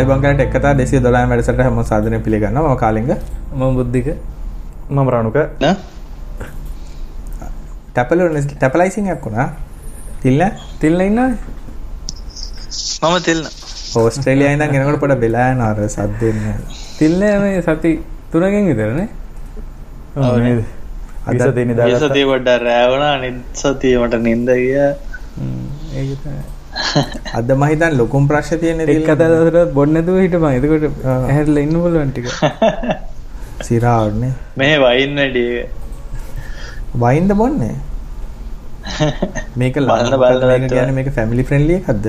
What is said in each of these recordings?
අයිබං කරට එකතා 212 වැඩසටහන හැම සාදනය පිළිගන්නවා. මම කාලිංග. මම බුද්ධික. මම රණුක. ටැපල ටැපලයිසිං එකක් වුණා. තිල්ල තිල්ල ඉන්න මම තිල්න. ඕස්ට්‍රේලියයි ඉඳන් එනකොට පොඩ වෙලා යනවා අර සද්දෙන්න තිල්ල මේ සති තුනකින් විතරනේ? අද දෙන ඒ පොඩ්ඩ රෑවන අනිත් සතියමට නින්ද ගිය. ඒක තමයි. අද මම හිතන්නේ ලොකුම ප්‍රශ්නේ තියෙන්නේ එක් කතා දවසට බොන්න නැතුව හිටපන්. එතකොට ඇහැරලා ඉන්න පුළුවන් ටික. සිරාවන්නේ මේ වයින් වැඩිය වයින්ද බොන්නේ? මේක බලන්න බලන්න. කියන්නේ මේක ෆැමිලි ෆ්‍රෙන්ඩ්ලි එකක්ද?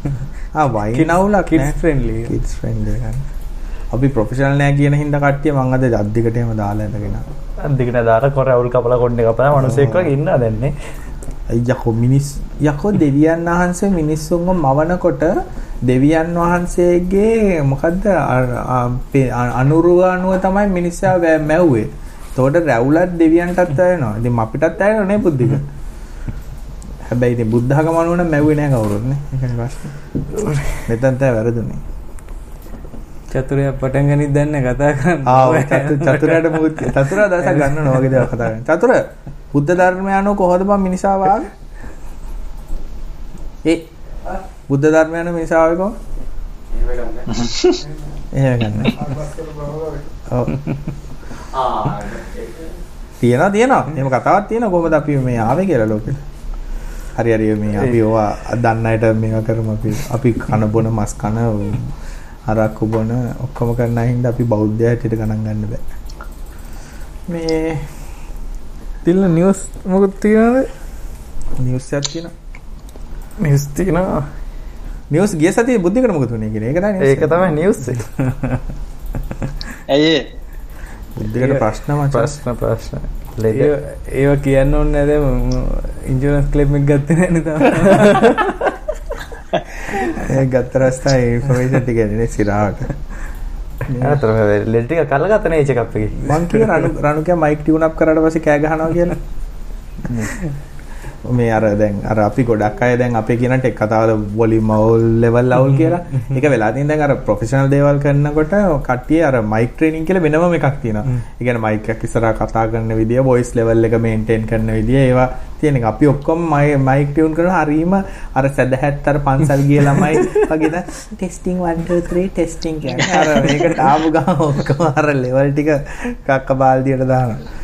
ආ වයින් අවුලක් කිඩ්ස් ෆ්‍රෙන්ඩ්ලි කිඩ්ස් ෆ්‍රෙන්ඩ්ලි එකක්. අපි ප්‍රොෆෙෂනල් නෑ කියන හින්දා කට්ටිය මං අද අද්දිකට එහෙම දාලා ඉඳගෙන අන්දිකට දාර කොර අවුල් කපල කොන්න කපා මනුසෙක්ව ඉන්න දැන්නේ යකෝ මිනිස් යකෝ දෙවියන් වහන්සේ මිනිස්සුන්ව මවනකොට දෙවියන් වහන්සේගේ මොකද්ද අනුරුව අනුව තමයි මිනිස්සයා වැ- මැව්වේ. එතකොට රැවුලත් දෙවියන්ටත් ඇයෙනවා. ඉතින් අපිටත් ඇයෙනවා නේ බුද්ධික. හැබැයි ඉතින් බුද්ධඝම අනුව නම් මැව්වේ නෑ කවුරුත් නේ. ඒකනේ ප්‍රශ්නේ. මෙතන තමයි වැරදුනේ. චතුරය පටන් ගනිත් දන්න කතා කරන්න ආ චතු චතුරාට මුත් චතුරා දවසක් ගන්න ඕන වගේ දේවල් කතා කරන්න. චතුර බුද්ධ ධර්මය අනුව කොහොමද බං මිනිසා වාගේ? ඒ බුද්ධ ධර්මය අනුව මිනිසා වාගේ කොහොමද? එහෙම ගන්න. ඔව්. තියනවා තියනවා. එහෙම කතාවක් තියෙනවා කොහොමද අපි මේ ආවේ කියලා ලෝකෙට. හරි හරි මේ අපි ඕවා දන්න අයට මේවා කරමු අපි අපි කන බොන මස් කන අරක්කු බොන ඔක්කොම කරන හින්දා අපි බෞද්ධය හැටියට ගණන් ගන්න බෑ. මේ තිල්ල නිවස් මොකුත් තියෙනවද නිවුස් එකක් තියෙනවා. නිස් තියනවා නිවුස් ගිය සතියේ බුද්ධිකට මොකද වුනේ කියලා. ඒක තමයි නිවුස් ඒක. තමයි නිවස් එක. ඇයි බුද්ධිකට ප්‍රශ්න මචං. ප්‍රශ්න ප්‍රශ්න ඒවා කියන්න ඕන්න නැද ඉන්ජනස් කලෙප් එක ගත්ත නැන තම ඒ ගත්ත රස්තා ඉන්ෆර්මේෂන් ටික එන්නේ සිරාවට. අතර ලෙඩ ටික කල්ගත්තන ඒච එකක් එකේ මං කිය රණු රණු කිය මයික් ටියුන් අප් කරාට පස්සේ කෑ ගහනවා කියලා. මේ අර දැන් අර අපි ගොඩක් අය දැන් අපේ කියන ටෙක් කතාවල වොලියුම් අවුල් ලෙවල් අවුල් කියලා. ඒක වෙලා තියෙන දැන් අර ප්‍රොෆෙෂනල් දේවල් කරනකොට කට්ටිය අර මයික් ට්‍රේනින් කියලා වෙනම එකක් තියෙනවා. ඒ කියන්නේ මයික් එකක් ඉස්සරහා කතා කරන විදිය, වොයිස් ලෙවල් එක මේන්ටේන් කරන විදිය ඒවා තියෙන එක. අපි ඔක්කොම මයික් ටියුන් කරනවා හරීම අර සැදැහැත් අර පන්සල් ගිය ළමයි වගේ ද ටෙස්ටිං 1 2 3 ටෙස්ටිං කියන්නේ අර මේකට ආපු ගමන් ඔක්කොම අර ලෙවල් ටික කක්ක බාල්දියට දානවා.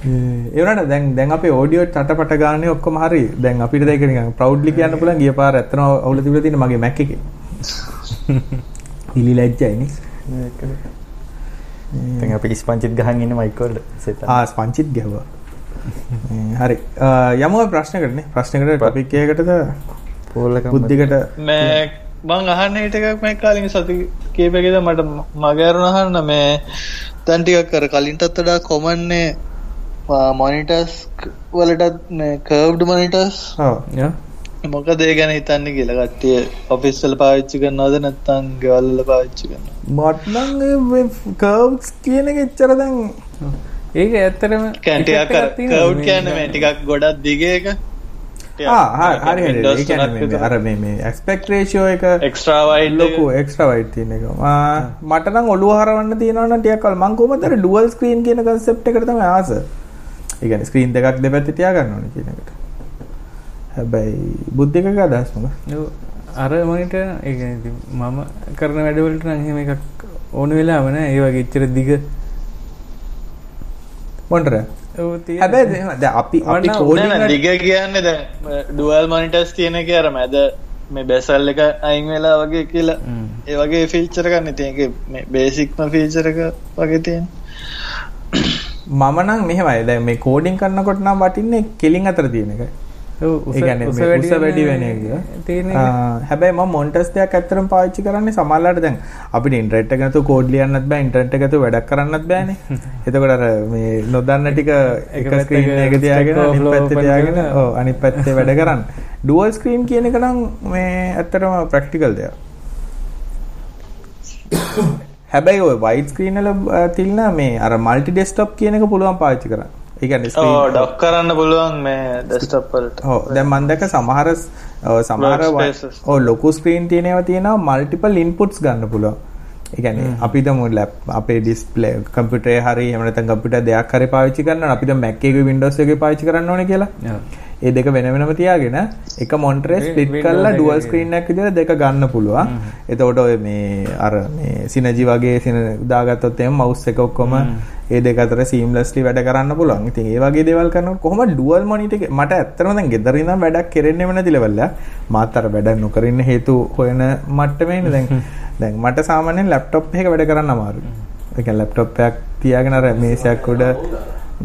ඒ වුණාට දැන් දැන් අපේ ඔඩියෝ චටපට ගානේ ඔක්කොම හරි. දැන් අපිට දැන් ඒක නිකන් ප්‍රවුඩ්ලි කියන්න පුළුවන් ගිය පාර ඇත්තම අවුල තිබිලා තියෙන මගේ Mac එකේ. පිලි ලැජ්ජයි නේ. තැන් අප ස්පංචිත් ගහන් ඉන්න මයිකෝල්ඩ සෙත ආ ස්පංචිත් ගැහුවා. හරි. යමු ප්‍රශ්නකටනේ. ප්‍රශ්නකට ටොපික් එකකටද පෝල්ලක බුද්ධිකට මේ බං අහන්න හිට එකක් මේ කාලින් සති කීපකෙද මට මගෑරුණහන්න මේ තැන්ටිකක් කර කලින්ටත් වඩා කොමන්නේ මොනිටස් වලටත් කර්ව්ඩ් මොනිටස්. මොක දේ ගැන හිතන්න කියලා කට්ටිය ඔෆිස්සල් පාවිච්චි කරනවද නැත්තං ගෙවල්ල පාවිච්චි කරන මට නම් මේ කර්ව්ස් කියන එක එච්චර දැන් ඒක ඇත්තරම කැන්ටියක් කව් කියන්න මේ ටිකක් ගොඩක් දිගේක අර මේ ඇස්පෙක්ට් රේෂියෝ එක එක්ස්ට්‍රාවයිඩ් ලොකු එක්ස්ට්‍රා වයිට් තියෙන එක. ආ, මට නම් ඔළුව හරවන්න තියෙනවා නම් ටිකක් කල්. මං කොහොමද අර ඩුවල් ස්ක්‍රීන් කියන concept එකට තමයි ආස. ඒ කියන්නේ ස්ක්‍රීන් දෙකක් දෙපැත්තේ තියාගන්න ඕනේ කියන එකට. හැබැයි බුද්ධිකක අදහස් මොකක්ද? අර මොනිට ඒ මම කරන වැඩවලට නම් එහෙම එකක් ඕන වෙලාම නෑ ඒ වගේ එච්චර දිග මොන්ටර. ඔව් තියෙන. හැබැයි දැන් දැන් අපි අපි කෝඩින් දිග කියන්න දැ ඩුවල් මනිටස් තියෙන එක අර මැද මේ බැසල් එක අයින් වෙලා වගේ කියලා. ඒ වගේ ෆීචර කන්න තියක බේසික්ම ෆීචරක වගේ තියෙන මම නම් මෙහෙමයි. දැන් මේ කෝඩින් කරනකොට නම් වටින්නේ කෙලින් අතර තියෙන එක. ඔව්, උස- වැඩි වෙන එක. තියෙන හැබැයි මම මොන්ටස් දෙයක් ඇත්තටම පාවිච්චි කරන්නේ සමහරවිට දැන් අපිට ඉන්ටර්නෙට් එක නැතුව කෝඩ් ලියන්නත් බෑ ඉන්ටර්නෙට් එක නැතුව වැඩක් කරන්නත් බෑනේ. එතකොට අර මේ නොදන්න ටික එක ස්ක්‍රීන් එක තියාගෙන අනිත් පැත්තේ තියාගෙන. ඔව් අනිත් පැත්තේ වැඩ කරන්න. ඩුවල් ස්ක්‍රීන් කියන එක නම් මේ ඇත්තටම ප්‍රැක්ටිකල් දෙයක්. හැබැයි ඔය වයිට් ස්ක්‍රීන් වල තිල්න මේ අර මල්ටි ඩෙස්ක්ටොප් කියන එක පුළුවන් පාවිච්චි කරන්න. ඒ කියන්නේ screen- ඩොක් කරන්න පුළුවන් මේ ඩෙස්ටප් වලට ඔව් දැන් මම දැක්ක සමහර සමහර. ඔව් ලොකු ස්ක්‍රීන් තියෙන ඒවා තියෙනවා මල්ටිපල් ඉන්පුට්ස් ගන්න පුළුවන්. ඒ කියන්නේ අපි හිතමු ලැප් අපේ ඩිස්ප්ලේ කම්පියුටරේ හරි එහෙම නැත්නම් කම්පියුටර් දෙයක් හරි පාවිච්චි කරනවා අපි දැන් Mac එකේ පාවිච්චි කරන්න ඕනේ කියලා. ඒ දෙක වෙන වෙනම තියාගෙන එක මොන්ටරේ Wi- ස්ප්ලිට් Windows කරලා ඩුවල්. ස්ක්‍රීන් එකක් විදිහට දෙක ගන්න පුළුවන්. එතකොට ඔය මේ අර මේ සිනජි වගේ සින දාගත්තොත් එහෙම මවුස් එක ඔක්කොම ඒ දෙක අතර සීම්ලස්ලි වැඩ කරන්න පුළුවන්. ඉතින් ඒ වගේ දේවල් කරනකොට කොහොමද ඩුවල් මොනිටර් එක මට ඇත්තටම දැන් ගෙදර ඉඳන් වැඩක් කෙරෙන්නේම නැති ලෙවල් එක. මාත් අර වැඩ නොකර ඉන්න හේතු හොයන මට්ටමේ ඉන්නේ දැන්. දැන් මට සාමාන්‍යයෙන් ලැප්ටොප් එකක වැඩ කරන්න අමාරුයි. ඒ කියන්නේ ලැප්ටොප් එකක් තියාගෙන අර මේසයක් උඩ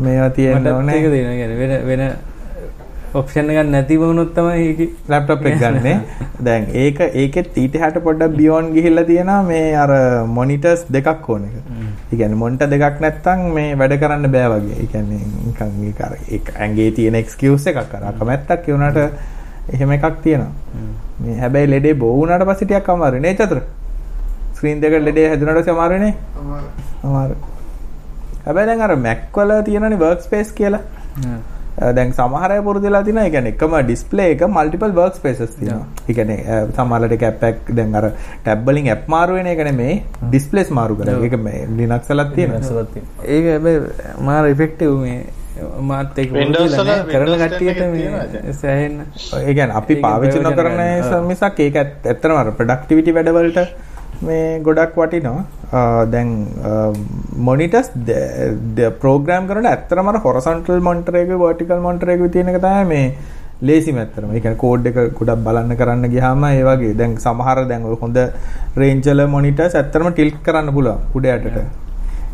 මේවා තියෙන්න ඕනේ. ඒක කියන්නේ වෙන වෙන ඔප්ෂන් එකක් නැති වුණොත් තමයි ඒක ලැප්ටොප් එක ගන්නෙ. දැන් ඒක ඒකෙත් ඊට හැට පොඩ්ඩක් බියොන්ඩ් ගිහිල්ලා තියෙනවා මේ අර මොනිටර්ස් දෙකක් ඕන එක. ඒ කියන්නේ මොනිටර් දෙකක් නැත්තම් මේ වැඩ කරන්න බෑ වගේ. ඒ කියන්නේ නිකන් ඒක අර ඒක ඇඟේ තියෙන එක්ස්කියුස් එකක් අර අකමැත්තක් ඒ උනාට එහෙම එකක් තියෙනවා. මේ හැබැයි ලෙඩේ බෝ වුණාට පස්සේ ටිකක් අමාරුයි නේ චතුර. ස්ක්‍රීන් දෙක ලෙඩේ හැදුනට පස්සේ අමාරුයි නේ? අමාරුයි. හැබැයි දැන් අර Mac වල තියෙනනේ workspace කියලා. දැන් සමහර අය පුරුදුලා තිනවා. ඒ කියන්නේ එකම ඩිස්ප්ලේ එක මල්ටිපල් වර්ක් ස්පේසස් තියෙනවා. ඒ කියන්නේ අ, සමහරවිට කැප් එකක් දැන් අර ටැබ් වලින් ඇප් මාරු වෙන එක නෙමේ ඩිස්ප්ලේස් මාරු කරන. ඒක මේ Linux වලත් තියෙනවා. ඒක හැබැයි මාර ඉෆෙක්ටිව් මේ මාත් ඒක Windows වල කරන Windows 10 කට්ටියට එකේ මේ තියෙනවා ඉතින්. සෑහෙන්න ඒ කියන්නේ අපි ඒක පාවිච්චි ප්‍රයෝජන නොකරන ගන්න. නිසා මිසක් ඒක ඇත්ත- ඇත්තටම අර ප්‍රොඩක්ටිවිටි වැඩවලට මේ ගොඩක් වටිනවා. දැන් මොනිටර්ස් ප්‍රෝග්‍රෑම් කරන ඇත්තටම අර හොරසොන්ටල් මොනිටර් එක වර්ටිකල් මොනිටර් එක තියෙන එක තමයි මේ ලේසිම ඇත්තටම. ඒ කියන්නේ කෝඩ් එක ගොඩක් බලන්න කරන්න ගියාම ඒ වගේ දැන් සමහර දැන් ඔය හොඳ රේන්ජ් වල මොනිටර්ස් ඇත්තටම ටිල්ට් කරන්න පුළුවන් උඩ යටට.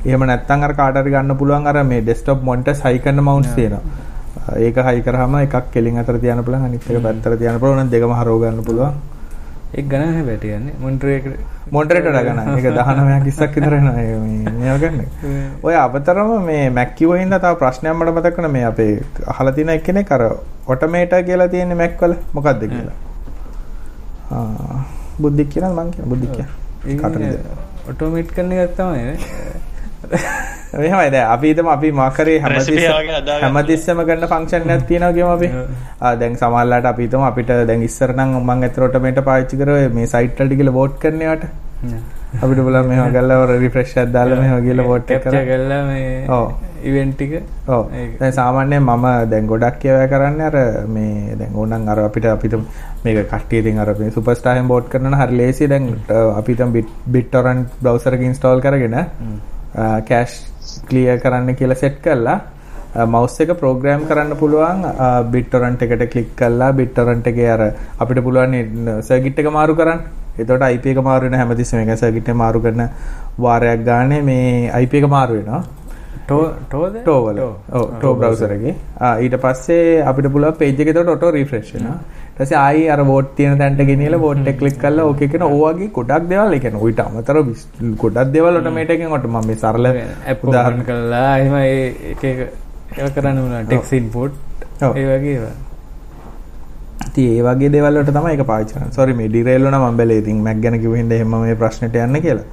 එහෙම නැත්නම් අර කාට හරි ගන්න පුළුවන් අර මේ ඩෙස්ක්ටොප් මොනිටර්ස් හයි කරන මවුන්ට්ස් තියෙනවා. ඒක හයි කරාම එකක් කෙලින් අතර තියන්න පුළුවන් අනිත් එක පැත්තට තියන්න පුළුවන් නම් දෙකම හරව ගන්න පුළුවන්. ඒක ගණන් හැබැයි තියන්නේ මොනිටර් එකට මොනිටරේට වඩා ගණන්. ඒක 19ක් 20ක් විතර එනවා මේ මේවා ගන්න. ඔය අබතරම මේ Mac කිව්ව හින්දා තව ප්‍රශ්නයක් මට මතක් වුණා මේ අපේ අහලා තියෙන එක්කෙනෙක් අර ඔටෝමේටර් කියලා තියෙන්නේ Mac වල මොකක්ද කියලා. බුද්ධික් කියනද මං කියන බුද්ධික් කියන. කටනද? ඔටෝමේට් කරන එකක් තමයි නේ. එහෙමයි දැන් අපි හිතමු අපි මාකරේ හැමතිස්සෙම. හැමතිස්සෙම ගන්න ෆන්ක්ෂන් එකක් තියෙනවා කියමු අපි. ආ දැන් සමහරලාට අපි හිතමු අපිට දැන් ඉස්සර නම් මම ඇත්තට ඔටෝමේටර් පාවිච්චි කරේ මේ සයිට් වලට ගිහලා වෝට් කරන ඒවාට. අපිට බලන්න මෙහෙම ගල්ලා රිෆ්‍රෙෂ් එකක් දාලා මෙහෙම ගිහලා වෝට් එක. කරලා මේ ඔව්. ඉවෙන්ට් ටික ඔව්. දැන් සාමාන්‍යයෙන් මම දැන් ගොඩක් ඒවා කරන්නේ අර මේ දැන් ඕනනම් අර අපිට අපිට මේක කට්ටිය ඉතින් අර මේ සුපර්ස්ටාර් එකෙන් බෝට් කරනවා නම් හරි ලේසි දැන් අපි හිතමු BitTorrent browser එක install කරගෙන කෑෂ් ක්ලියර් කරන්න කියලා සෙට් කරලා මවුස් එක ප්‍රෝග්‍රෑම් කරන්න පුළුවන් BitTorrent එකට ක්ලික් කරලා BitTorrent එකේ අර අපිට පුළුවන් සර්කිට් එක මාරු කරන්න. එතකොට IP එක මාරු වෙන හැමතිස්සෙම එක සර්කිට් එක මාරු කරන වාරයක් ගානේ මේ IP එක මාරු වෙනවා. ටෝ ටෝද ටෝ වල. ඔව් ටෝ බ්‍රවුසර් එකේ. ආ ඊට පස්සේ අපිට page එක එතකොට ඔටෝ ඊට පස්සේ ආයි අර වෝට් තියෙන තැනට ගෙනියලා වෝට් එක ක්ලික් කරලා ඕකේ කියන ඕ වගේ ගොඩක් දේවල් ඌට අමතරව විස්- ගොඩක් දේවල් ඔටෝමේට් එකෙන් ඔට මම මේ සරල ඇප් උදාහරණ. කරලා එක එක ඒවා කරන්න උනා ටෙක්ස් ඉන්පුට් ඔව්. ඒ වගේ ඒවා. ඉතින් ඒ වගේ දේවල් වලට තමයි ඒක පාවිච්චි කරන්නේ. sorry මේ ඩිරේල් වුණා මම බැලේ. ඉතින් Mac ගැන කිව්ව හින්දා එහෙම මේ ප්‍රශ්නෙට යන්න කියලා.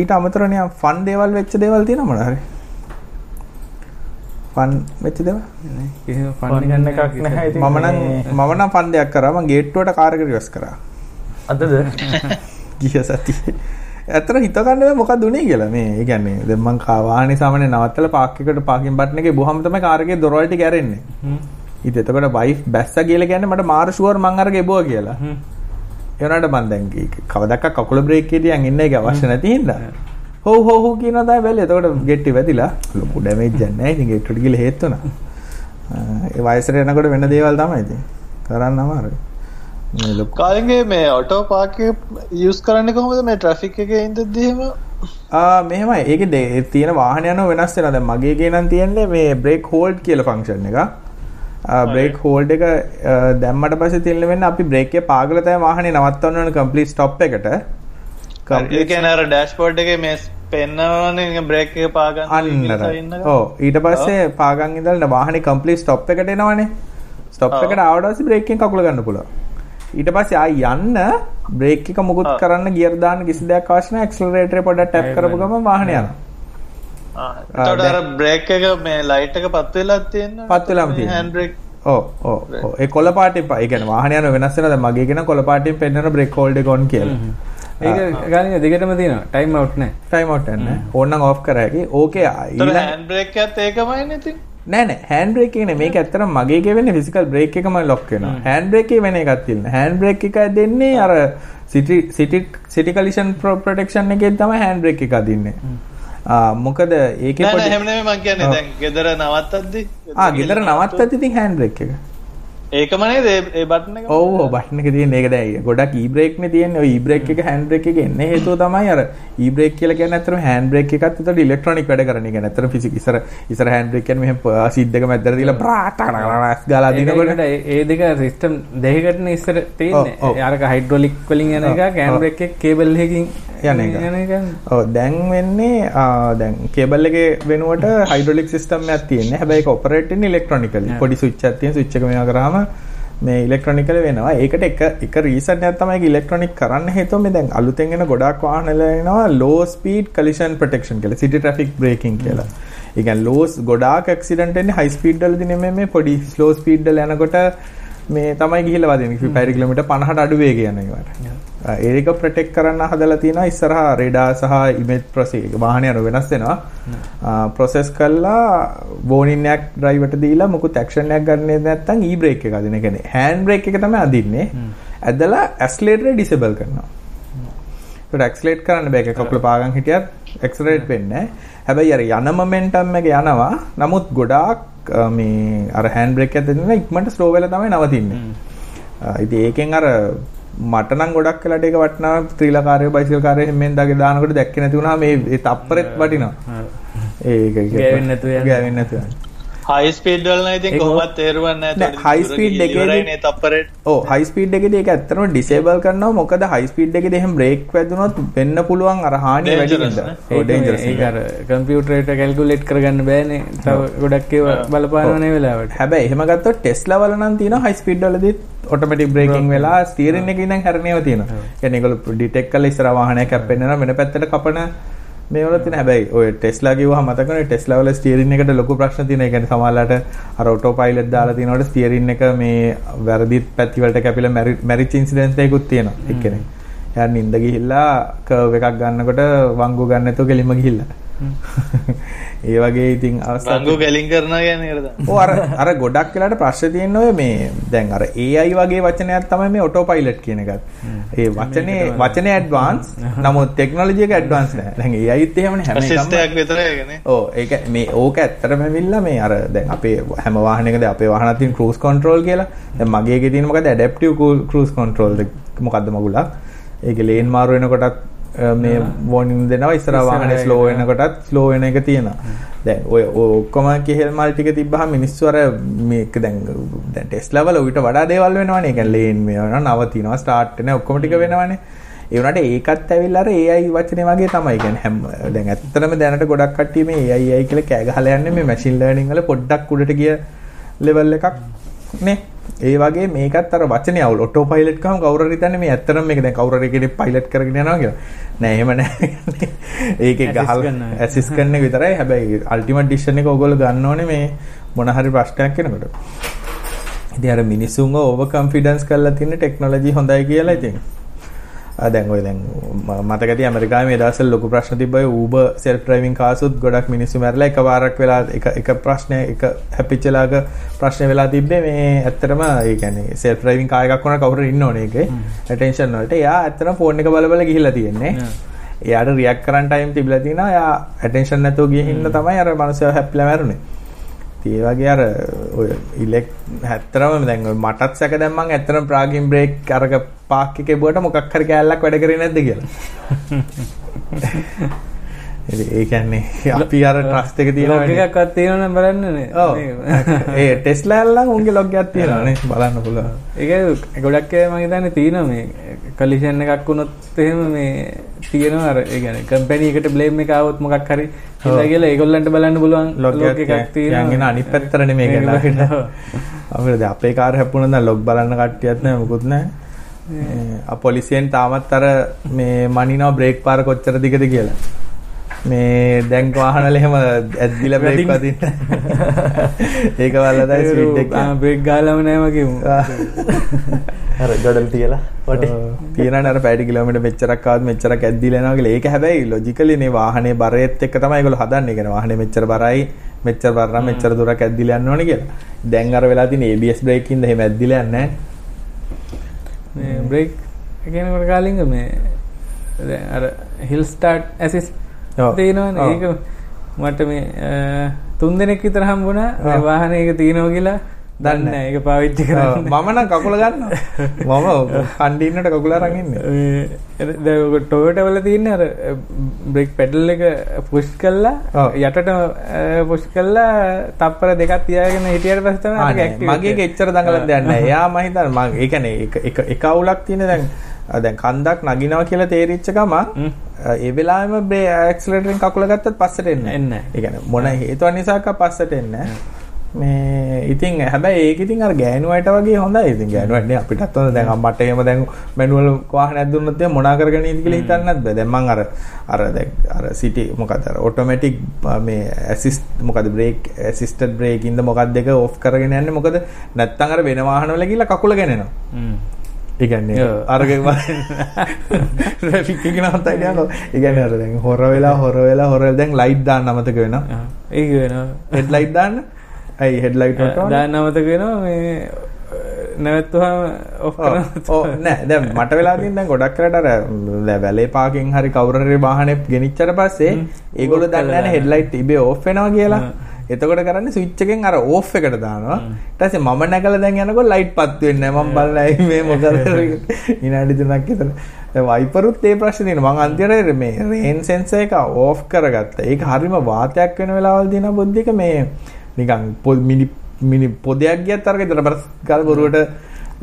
ඊට අමතරව නිකන් ෆන් දේවල් වෙච්ච දේවල් තියෙනවා මොනවා ෆන් වෙච්ච දේවල්? නේ කිසිම Fun ෆන් එකක් නැහැ ඉතින්. මම නම් මම නම් ෆන් දෙයක් කරා. මම ගේට්ටුවට කාර් එක රිවර්ස් කරා. අදද ගිය සතියේ. ඇත්තට හිත ගන්න බෑ මොකක්ද උනේ කියලා. මේ ඒ කියන්නේ දැන් මං කා වාහනේ සාමාන්‍ය නවත්තලා පාක් එකට පාකින් බටන් එකේ බුහම තමයි කාර් එකේ දොරවල් ටික ඇරෙන්නේ. ඉතින් එතකොට වයිෆ් බැස්සා කියලා කියන්නේ මට මාර ෂුවර් මං අර ගෙබුවා කියලා. ඒ වුණාට මං දැන් කී- කවදාක කකුල බ්‍රේක් එකේ තියන් ඉන්න එක අවශ්‍ය නැති හොව් හොව් හොව් කියන තමයි බැලුවේ. එතකොට ගෙට්ටි වැදිලා ලොකු ඩැමේජ් එකක් නැහැ. ඉතින් ගෙට්ටුවට ගිහලා හේත් වුණා. ඒ වයසට එනකොට වෙන දේවල් තමයි ඉතින්. කරන්න අමාරුයි. මේ ලොකු කාලගේ මේ ඔටෝ පාක් යස් කරන්න කොහොමද මේ ට්‍රෆික් එක ඉදදීම ආ මෙහෙමයි ඒකේ දේ- තියෙන වාහන යනවා වෙනස් වෙනවා දැන් මගේ ගේ නම් තියෙන්නේ මේ බ්‍රේක් හෝල්ඩ් කියලා ෆන්ක්ෂන් එක ආ බ්‍රේක් හෝල්ඩ් එක දැම්මට පස්සේ තියෙන වෙන්නේ අපි බ්‍රේක් එක පාගලා තමයි වාහනේ නවත්තන්න ඕන කම්ප්ලීට් ස්ටොප් එකට ඒකන අර ඩෑස්පෝඩ් එක මේ පෙන්නවන බ්‍රේක් එක පාගන්න අන්න ඔව්. ඊට පස්සේ පාගන් ඉඳලා වාහනේ කම්ප්ලීට් ස්ටොප් එකට එනවනේ. ස්ටොප්. එකට ආවට පස්සේ බ්‍රේක් එකෙන් කකුල ගන්න පුළුවන්. ඊට පස්සේ ආයි යන්න බ්‍රේක් එක මුකුත්. කරන්න ගියර් දාන්න කිසි දෙයක් අවශ්‍ය නැහැ. ඇක්සලරේටර් එක පොඩ්ඩක් ටැප් කරපු ගමන් වාහනේ යනවා. එතකොට අර බ්‍රේක් එක මේ ලයිට් එක පත් වෙලා තියෙනවා පත් වෙලාම තියෙනවා. හෑන්ඩ් බ්‍රේක් ඕ ඕ ඕ. ඒ කොළ පාටින් ඒ කියන්නේ වාහන යන වෙනස් වෙනවා. දැන් මගේ කියන කොළ පාටින් පෙන්නන බ්‍රේක් හෝල්ඩ් එක ඔන් කියලා ඒක ගාන දිගටම තියෙනවා. ටයිම් අවට් නෑ. ටයිම් අවුට් යන්න ඕනනම් ඔෆ් කර. හැකි ඕකේ එතකොට ඊළඟ හෑන්ඩ් බ්‍රේක් එකත් ඒකමයි නේද නෑ නෑ. හෑන්ඩ් බ්‍රේක් එකනේ මේක ඇත්තටම මගේ එකේ වෙන්නේ ෆිසිකල් බ්‍රේක් එකම ලොක් වෙනවා හෑන්ඩ් බ්‍රේක් එකේ වෙන එකක් තියෙනවා හෑන්ඩ් බ්‍රේක් එක දෙන්නේ අර සිටි සිටි සිටි කලිෂන් ප්‍රොටෙක්ෂන් එකෙන් තමයි හෑන්ඩ් බ්‍රේක් එක අදින්නේ. ආ මොකද ඒකේ නෑ නෑ. පොඩි එහෙම නෙමෙයි මං කියන්නේ. ඔව්. දැන් ගෙදර නවත්තද්දි ආ ගෙදර නවත්තද්දි ඉතින් හෑන්ඩ් බ්‍රේක් එක ඒකම නේද ඒ- බටන් එක ඔව් ඔව් බටන් එක තියෙන ඒක දැන් ගොඩක් ඊ බ්‍රේක් නේ තියෙන්නේ ඔය ඊ බ්‍රේක් එක හෑන්ඩ් බ්‍රේක් එක එන්නේ හේතුව තමයි අර ඊ බ්‍රේක් කියලා කියන්නේ ඇත්තටම හෑන්ඩ් බ්‍රේක් එකත් උතට ඉලෙක්ට්‍රොනික වැඩ කරන එක. ඇත්තටම ෆිසික් ඉස්සර ඉස්සර හෑන්ඩ් බ්‍රේක් කියන්නේ මෙහෙම සීඩ් එක මැද්දට දීලා බ්‍රා ටනනස් ගාලා දිනකොට ඒ- ඒ දෙක සිස්ටම් දෙකකටන ඉස්සර. තියන්නේ අරක හයිඩ්‍රොලික් වලින් යන එක කෑන් ඔව්. බ්‍රෙක් එක කේබල් එකකින් යන එක. දැන් වෙන්නේ ආ, දැන් කේබල් එකේ වෙනුවට හයිඩ්‍රොලික් සිස්ටම් එකක් තියෙන්නේ. හැබැයි ඒක ඔපරේට් වෙන්නේ ඉලෙක්ට්‍රොනිකලි. පොඩි තියෙන එක මේවා කරාම මේ ඉලෙක්ට්‍රොනිකලි වෙනවා. ඒකට එක එක රීසන් එකක් තමයි ඉලෙක්ට්‍රොනික කරන්න හේතුව මේ දැන් අලුතෙන් එන ගොඩාක් වාහන වල එනවා low speed collision protection කියලා. city traffic braking කියලා. ඒ කියන්නේ low ගොඩාක් ඇක්සිඩන්ට් එන්නේ high speed වලදී නෙමෙයි මේ පොඩි slow speed වල යනකොට මේ තමයි ගිහිල්ලා වදින්නේ. පැය කිලෝමීටර් 50ට අඩු වේගය යන ඒවට. ඒක ප්‍රොටෙක්ට් කරන්න හදලා තියෙනවා ඉස්සරහා රේඩාර් සහ ඉමේජ් ප්‍රොසෙස් වාහනේ අර වෙනස් වෙනවා. ප්‍රොසෙස් කළා වෝනින් එකක් ඩ්‍රයිවර්ට දීලා මොකුත් ඇක්ෂන් එකක් ගන්නේ නැත්නම් ඊ බ්‍රේක් එක අදින කියන්නේ හෑන්ඩ් බ්‍රේක් එක තමයි අදින්නේ. ඇදලා ඇක්සලරේටර් ඩිසේබල් කරනවා. ඒකට ඇක්සලරේට් කරන්න බෑ. ඒක කකුල පාගන් හිටියත් ඇක්සලරේට් වෙන්නේ හැබැයි අර යන මොමන්ටම් එක යනවා. නමුත් ගොඩාක් මේ අර හෑන්ඩ් බ්‍රේක් එක දෙන්න ඉක්මනට ස්ලෝ වෙලා තමයි නවතින්නේ. ඉතින් ඒකෙන් අර මට නම් ගොඩක් වෙලාට ඒක වටිනවා. ත්‍රිලා කාර්යය බයිසිකල් කාර්යය හැමෙන් දාගේ දානකොට දැක්කේ නැති වුණා මේ තප්පරෙත් වටිනවා. ඒක ඒක. ගෑවෙන්නේ නැතුව. ගෑවෙන්නේ නැතුව යන්න. හයි ස්පීඩ් වල නම් ඉතින් ඒක කොහොමවත් තේරුවන්නේ නෑ, high speed එකේදී- නේ තප්පරේට. ඔව් හයි ස්පීඩ් එකේදී ඒක ඇත්තටම ඩිසේබල් කරනවා. මොකද හයි ස්පීඩ් එකේදී එහෙම බ්‍රේක් වැදුනොත් වෙන්න පුළුවන් අර හානිය වැඩි Dangerous වෙනවා. නේ? ඔව් ඩේන්ජරස් ඒක අර කම්පියුටරේට කැල්කුලේට් කරගන්න බෑනේ. තව ගොඩක් ඒවා බලපානවනේ වෙලාවට. හැබැයි එහෙම ගත්තොත් ටෙස්ලා වල නම් තියෙනවා හයි ස්පීඩ් වලදීත් ඔටෝමැටික් බ්‍රේකින් වෙලා ස්ටියරින් එකේ ඉඳන් හැරෙනේව තියෙනවා. කියන්නේ ඒගොල්ලෝ ඩිටෙක්ට් කරලා ඉස්සර වාහනයක් කැප්පෙන්නවා වෙන පැත්තට කපන මේවල තියෙන හැබැයි ඔය ටෙස්ලා කිව්වහම මතකනේ ටෙස්ලා වල ස්ටියරින් එකට ලොකු ප්‍රශ්න තියෙනවා. ඒ කියන්නේ සමහරලාට අර ඔටෝ පයිලට් දාලා තිනකොට ස්ටියරින් එක මේ වැරදි පැති වලට කැපිලා මැරිච් ඉන්සිඩන්ට් එකකුත් තියෙනවා එක්කෙනෙක්. එයා නිින්ද ගිහිල්ලා කර්ව් එකක් ගන්නකොට වංගු ගන්න නැතුව කෙලින්ම ගිහිල්ලා. ඒ වගේ ඉතින් අවස්ථා රංගු ගැලින් කරනවා කියන්නේ ඒකට ඕ අර අර ගොඩක් වෙලාට ප්‍රශ්න තියෙන්නේ ඔය මේ දැන් අර AI වගේ වචනයක් තමයි මේ ඔටෝ පයිලට් කියන එකත්. ඒ වචනේ වචනේ ඇඩ්වාන්ස් නමුත් ටෙක්නොලොජි එක ඇඩ්වාන්ස් නෑ. දැන් AIත් එහෙමනේ හැම එකම. ඇසිස්ට් එකක් විතරයි ඒකනේ ඔව් ඒක මේ ඕක ඇත්තටම ඇවිල්ලා මේ අර දැන් අපේ හැම වාහනයකද අපේ වාහනක් තියෙන ක්‍රූස් කන්ට්‍රෝල් කියලා. දැන් මගේ එකේ තියෙන මොකද ඇඩැප්ටිව් ක්‍රූස් කන්ට්‍රෝල් මොකද්ද මගුලක්. ඒකේ ලේන් මාරු වෙනකොටත් මේ වෝනින් දෙනවා ඉස්සර වාහනේ ස්ලෝ වෙනකොටත් ස්ලෝ වෙන එක තියෙනවා. දැන් ඔය ඔක්කොම කෙහෙල් මල් ටික තිබ්බහම මිනිස්සු අර මේක දැන් දැන් ටෙස්ලා වල ඌට වඩා දේවල් වෙනවනේ. ඒ කියන්නේ ලේන් මේ වෙනවා නවතිනවා ස්ටාර්ට් වෙනවා ඔක්කොම ටික වෙනවනේ. ඒ වුණාට ඒකත් ඇවිල්ලා අර AI වචනේ වගේ තමයි. කියන්නේ හැම දැන් ඇත්තටම දැනට ගොඩක් කට්ටිය මේ AI AI කියලා කෑ ගහලා යන්නේ මේ මැෂින් ලර්නින් වල පොඩ්ඩක් උඩට ගිය level එකක් නේ. ඒ වගේ මේකත් අර වචනේ අවුල් ඔටෝ පයිලට් ගහම කවුරු හරි හිතන්නේ මේ ඇත්තටම මේක දැන් කවුරු හරි කෙනෙක් පයිලට් කරගෙන යනවා කියලා. නෑ එහෙම නෑ. ඒකේ ගහලා. ඇසිස් කරන එක විතරයි. හැබැයි අල්ටිමේට් ඩිසිෂන් එක ඕගොල්ලෝ ගන්න ඕනේ මේ මොන හරි ප්‍රශ්නයක් එනකොට. ඉතින් අර මිනිස්සුන්ව ඕවර් කන්ෆිඩන්ස් කරලා තියෙන ටෙක්නොලොජි හොඳයි කියලා ඉතින්. දැන් ඔය දැන් මතකදී ඇමරිකාවේ මේ දවස්වල ලොකු ප්‍රශ්න Uber self driving cars උත් ගොඩක් මිනිස්සු මැරලා එකපාරක් වෙලා එක එක ප්‍රශ්නය එක හැපිච්චලාක ප්‍රශ්න වෙලා තිබ්බේ. මේ ඇත්තටම ඒ කියන්නේ self driving car එකක් වුණා කවුරු ඉන්න ඕනේ ඒකේ? attention වලට. එයා ඇත්තටම ෆෝන් එක බල බල ගිහිල්ලා තියෙන්නේ. එයාට රියැක්ට් කරන්න ටයිම් තිබිලා තියෙනවා. එයා attention නැතුව ගිහින් ඉන්න තමයි අර මනුස්සයා හැප්පිලා මැරුණේ ඉතින් ඒ වගේ අර ඔය ඉලෙක් ඇත්තටම දැන් ඔය මටත් සැක දැන් මං ඇත්තටම ප්‍රාගින් බ්‍රේක් අරක පාක් එකේ බුවට මොකක් හරි කෑල්ලක් වැඩ කරේ නැද්ද කියලා. ඉතින් ඒ කියන්නේ අපි අර ට්‍රස්ට් එක එකක්වත් තියෙනවනම් බලන්නනේ ඒ ටෙස්ලා ඇල්ලන් උන්ගේ ලොග් එකක් තියෙනවා නේ බලන්න පුළුවන්. ඒක ගොඩක් අය මම හිතන්නේ තියෙනවා මේ කලිෂන් එකක් වුණොත් එහෙම මේ තියෙනවා අර ඒ කියන්නේ කම්පැනි එකට බ්ලේම් එක ආවොත් මොකක් හරි කියලා ඒගොල්ලන්ට බලන්න පුළුවන් ලොග් එකක් පැත්තට නෙමෙයි මේක ගන්න. බලන්න. අපිට අපේ කාර් හැප්පුණා නම් ලොග් බලන්න කට්ටියක් නැහැ මොකුත් නැහැ. ඒ පොලිසියෙන් තාමත් අර මේ මනිනවා බ්‍රේක් පාර කොච්චර දිගද කියලා. මේ දැන් වාහනවල එහෙම ඇද්දිලා බ්‍රේක් වදින්න. ඒක වලදයි ස්පීඩ් එක. බ්‍රේක් ගාලම නෑම කිව්මු. අර ගඩල් තියලා වටේ තියෙනවනේ අර පැය කිලෝමීටර් මෙච්චරක් ආවත් මෙච්චරක් ඇද්දිලා යනවා කියලා. ඒක හැබැයි ලොජිකලි නේ වාහනේ බරයත් එක්ක තමයි ඒගොල්ලෝ හදන්නේ. කියන්නේ වාහනේ මෙච්චර බරයි මෙච්චර බර නම් මෙච්චර දුරක් ඇද්දිලා යන්න ඕනේ කියලා. දැන් අර වෙලා තියෙන ABS බ්‍රේක් ඉඳ එහෙම ඇද්දිලා යන්නේ නැහැ. මේ බ්‍රේක් කියනකොට කාලින්ග මේ දැන් අර හිල් ස්ටාර්ට් ඇසිස් ඔව්. ඒක මට මේ තුන් දෙනෙක් විතර හම්බුණා මේ ඔව්. වාහනේ එක තියෙනවා කියලා දන්නේ දන්නේ ඒක පාවිච්චි ඔව්, කරන්න මම නම් කකුල ගන්නවා. මම කණ්ඩින්නට කකුල අරන් ඉන්නේ. ටොයට වල තියන්න අර බ්‍රෙක් පැඩල් එක පුෂ් කල්ලා. යටට පුෂ් කල්ලා තප්පර දෙකක් තියාගෙන හිටියට පස්තම මගේ එච්චර. එයා මම හිතන්නේ මම ඒ කියන්නේ එක අවුලක් තියෙන දැන් දැන් කන්දක් නගිනවා කියලා තේරිච්ච ගමන් ඒ වෙලාවෙම බ්‍රේ ඇක්සලරේටරෙන් කකුල ගත්තත් පස්සට එන්නේ එන්නේ නැහැ. ඒ කියන්නේ මොන හේතුවක් නිසාක පස්සට එන්නේ. මේ ඉතින් හැබැයි ඒක ඉතින් අර ගෑනුවයට වගේ හොඳයි. ඉතින් ගෑනුවට නේ අපිටත් හොඳ දැන් අම්මට එහෙම දැන් මැනුවල් වාහනයක් දුන්නොත් එහෙනම් මොනා කරගෙන ඉද කියලා හිතන්නත් බෑ. දැන් මං අර අර දැන් අර සිටි මොකද අර ඔටෝමැටික් මේ ඇසිස්ට් මොකද බ්‍රේක් ඇසිස්ටඩ් බ්‍රේක් ඉඳ මොකක්ද දෙක ඔෆ් කරගෙන යන්නේ මොකද නැත්තම් අර වෙන වාහනවල ගිහලා කකුල ගැනෙනවා. ඒ ඔව්. අරගේ යනවා. ඒ කියන්නේ අර දැන් හොර වෙලා හොර වෙලා හොර දැන් ලයිට් දාන්න අමතක වෙනවා. ඒක වෙනවා හෙඩ් ලයිට් දාන්න. ඇයි හෙඩ් ලයිට් ඕනේ? දාන්න අමතක වෙනවා මේ නැවත්තුහම ඔෆ් ඔව් ඔව් නෑ දැන් මට වෙලා තියෙන දැන් ගොඩක් කරට වැලේ පාකින් හරි කවුරු වාහනේ ගෙනිච්චට පස්සේ Off දන්නේ කරලා නැහැ හෙඩ් ලයිට් ඉබේ ඕෆ් වෙනවා කියලා. එතකොට කරන්නේ ස්විච් එකෙන් අර ඕෆ් එකට දානවා. පස්සේ මම නැගලා දැන් යනකොට ලයිට් පත් වෙන්නේ නැහැ. මම බලලා ඇයි මේ මොකද විනාඩි 3ක් විතර. දැන් වයිපරුත් ඒ ප්‍රශ්නේ තියෙනවා. මම අන්තිමට මේ රේන් සෙන්සර් එක ඕෆ් කරගත්තා. ඒක හරිම වාතයක් වෙන වෙලාවල් දින බුද්ධික මේ නිකන් පො- මිනි මිනි පොදයක් ගියත් අරක ඉතල බර ගල් බොරුවට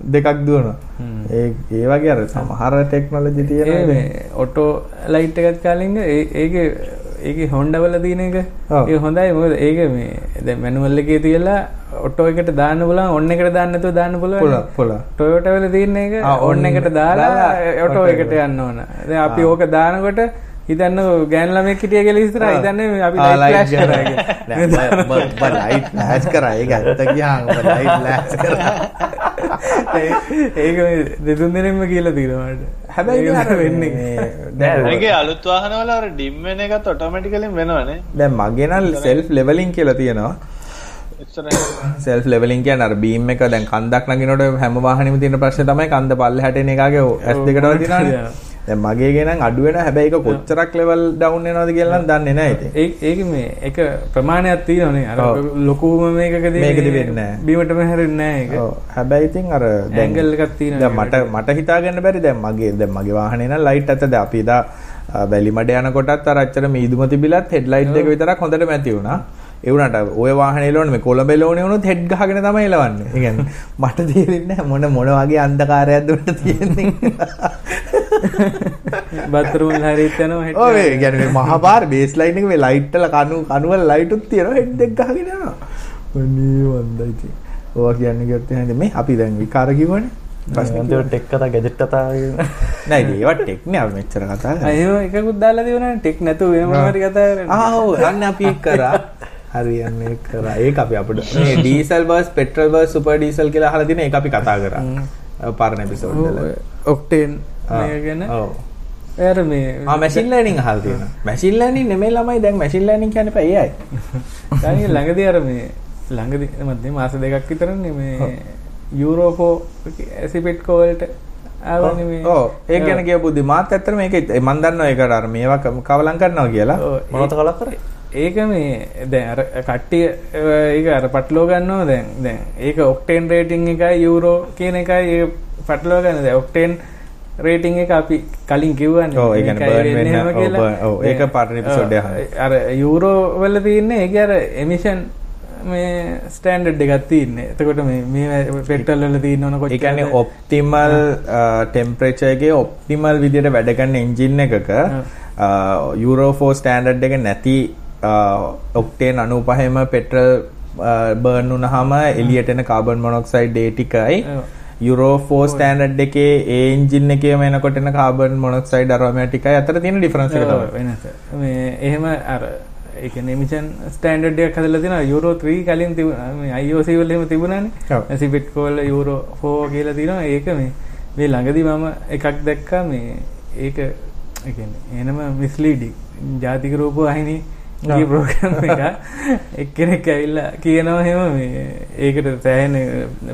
දෙකක් දුවනවා. හ්ම්. ඒ ඒ වගේ අර සමහර ටෙක්නොලොජි තියෙනවා. ඔටෝ ලයිට් එකත් කාලින්ග ඒක ඒක හොන්ඩවල තියන එක. ඒ හොඳයි මොකද ඒක මේ දැ මැනුවල්ල එකේ තියලා ඔටෝ එකට දාන්න පුලා ඔන්න එකට දාන්නතු දාන්න පුල පුළුවන්. ටොයටවල තියන්න එක ඔන්න එකට දාලා ඔටෝ එකට. යන්න ඕන අපි. ඕක දානකොට හිතන්න ගෑන්ලම කිටිය කෙල ඉස්තර ආ. හිතන්න අපි ආ, ලයිට් light ෆ්ලෑෂ් ගන්න. නෑ, බ- බ- බ- light flash කරා. ඒක දෙතුන් දෙනෙම කියලා තිරවාට හැබැයි අර වෙන්නේ මේ- දැන් ඒගේ අලුත් වාහනවල අර ඩිම් වෙන එකත් ඔටෝමැටිකලින් වෙනවනේ දැන් මගේ නම් self leveling කියලා තියෙනවා. self leveling කියන්නේ අර beam එක දැන් කන්දක් නගිනකොට හැම වාහනෙම තියෙන ප්‍රශ්නේ තමයි කන්ද පල්ලෙහාට එන එකාගේ S2කට වදිනවනේ. yeah. දැන් මගේ ගේ නම් අඩු වෙනවා. හැබැයි ඒක කොච්චරක් level down වෙනවද කියලා නම් දන්නේ නැහැ ඉතින්. ඒ ඒක මේ එක ප්‍රමාණයක් තියෙනනේ අර. ලොකුම මේකකදී මේකෙදි වෙන්නේ නැහැ. බීමටම හැරෙන්නේ නැහැ ඒක. ඔව්. හැබැයි ඉතින් අර ඇන්ගල් එකක් තියෙනවා. දැන් මට මට හිතා ගන්න බැරි දැන් මගේ දැන් මගේ වාහනේ නම් ලයිට් ඇත්ත දැන් අපි එදා වැලිමඩ යනකොටත් අර අච්චර මීදුම තිබිලත් හෙඩ් ලයිට් එක විතරක් හොඳට මැති වුණා. ඒ වුණාට ඔය වාහනේ එලවන්නේ මේ කොළඹ එලවන්නේ වුණොත් හෙඩ් ගහගෙන තමයි එලවන්නේ. ඒ කියන්නේ මට තේරෙන්නේ නැහැ මොන මොන වගේ අන්ධකාරයක්ද උන්ට තියෙන්නේ. බත්රුම් හරිත් යනවා හෙට. ඔව් ඒ කියන්නේ මේ මහා පාර බේස් ලයින් එක මේ ලයිට් වල කණු කණු වල ලයිටුත් තියෙනවා හෙඩ් එක ගහගෙන යනවා. අනේ වන්දයි ඉතින්. ඔවා කියන්නේ කිව්වොත් එහෙනම් මේ අපි දැන් විකාර අන්තිමට ටෙක් කතා ගැජට් කතා නෑ ඒවට ටෙක් නේ අපි මෙච්චර කතා. එහෙම එකකුත් දාලා තියුණා ටෙක් නැතුව වෙනම හරි කතා කරන්නේ. ආ ඔව් අන්න අපි ඒක කරා. හරියන්නේ කරා. ඒක අපි අපිට මේ diesel bus petrol bus super diesel කියලා අහලා තියෙන ඒක අපි කතා කරා. පරණ එපිසෝඩ් වල. ඔක්ටේන් ගැන? ඔව්. එයාර මේ ආ මැෂින් ලර්නින් අහලා තියෙනවා. මැෂින් ලර්නින් නෙමෙයි ළමයි දැන් මැෂින් ලර්නින් කියන්නේ පයි AI. ඊළඟ ළඟදී අර මේ ළඟදී මැද මාස දෙකක් විතරනේ මේ යුරෝෆෝ ඇසිපෙට් කෝවලට ආවනේ මේ ඔව්. ඒක ගැන කියපු දි මාත් ඇත්තට මේක මන් දන්නවා ඒකට අර මේවා කවලම් කරනවා කියලා. මොනවද කලක් කරේ? ඒක මේ දැන් අර කට්ටිය ඒක අර පටලෝ ගන්නවා දැන්. දැන් ඒක ඔක්ටේන් රේටිං එකයි යූරෝ කියන එකයි ඒ පටලෝ ගන්න දැන් ඔක්ටේන් රේටිං එක අපි කලින් කිව්වනේ ඔව්, ඒ කියන්නේ මේකයි burn වෙන්නේ වෙන්න, එහෙම ඔව්, කියලා. burn, ඔව්, ඒක පරණ අහන්න. අර යූරෝ වල තියෙන්නේ ඒක අර එමිෂන් මේ ස්ටෑන්ඩඩ් එකක් තියෙන්නේ. එතකොට මේ මේ පෙට්‍රල් වල තියෙන ඕන ඒ කියන්නේ ඔප්ටිමල් ටෙම්පරේචර් එකේ ඔප්ටිමල් විදියට වැඩ කරන එන්ජින් එකක යුරෝ 4 ස්ටෑන්ඩඩ් එක නැති ඔක්ටේන් 95ම පෙට්‍රල් බර්න් වුණාම එළියට එන කාබන් මොනොක්සයිඩ් ඒ ටිකයි ඔව්. යුරෝ 4 ස්ටෑන්ඩඩ් එකේ ඒ එන්ජින් එකේම එනකොට එන කාබන් මොනොක්සයිඩ් අරෝමැටිකයි අතර තියෙන ඩිෆරන්ස් එක තමයි. වෙනස. මේ එහෙම අර ඒක නිමිෂන් ස්ටෑන්ඩඩ් එකක් හදලා තියෙනවා. යුරෝ 3 කලින් තිබුණා මේ IOC වල එහෙම තිබුණානේ. ඔව්. සිපෙට් කෝල යුරෝ 4 කියලා තියෙනවා. ඒක මේ මේ ළඟදී මම එකක් දැක්කා. මේ ඒක එනම මිස්ලීඩින් ජාතික රූප ඔව්. ප්‍රෝග්‍රෑම් එක එක්කෙනෙක් ඇවිල්ලා කියනවා එහෙම මේ ඒකට සෑහෙන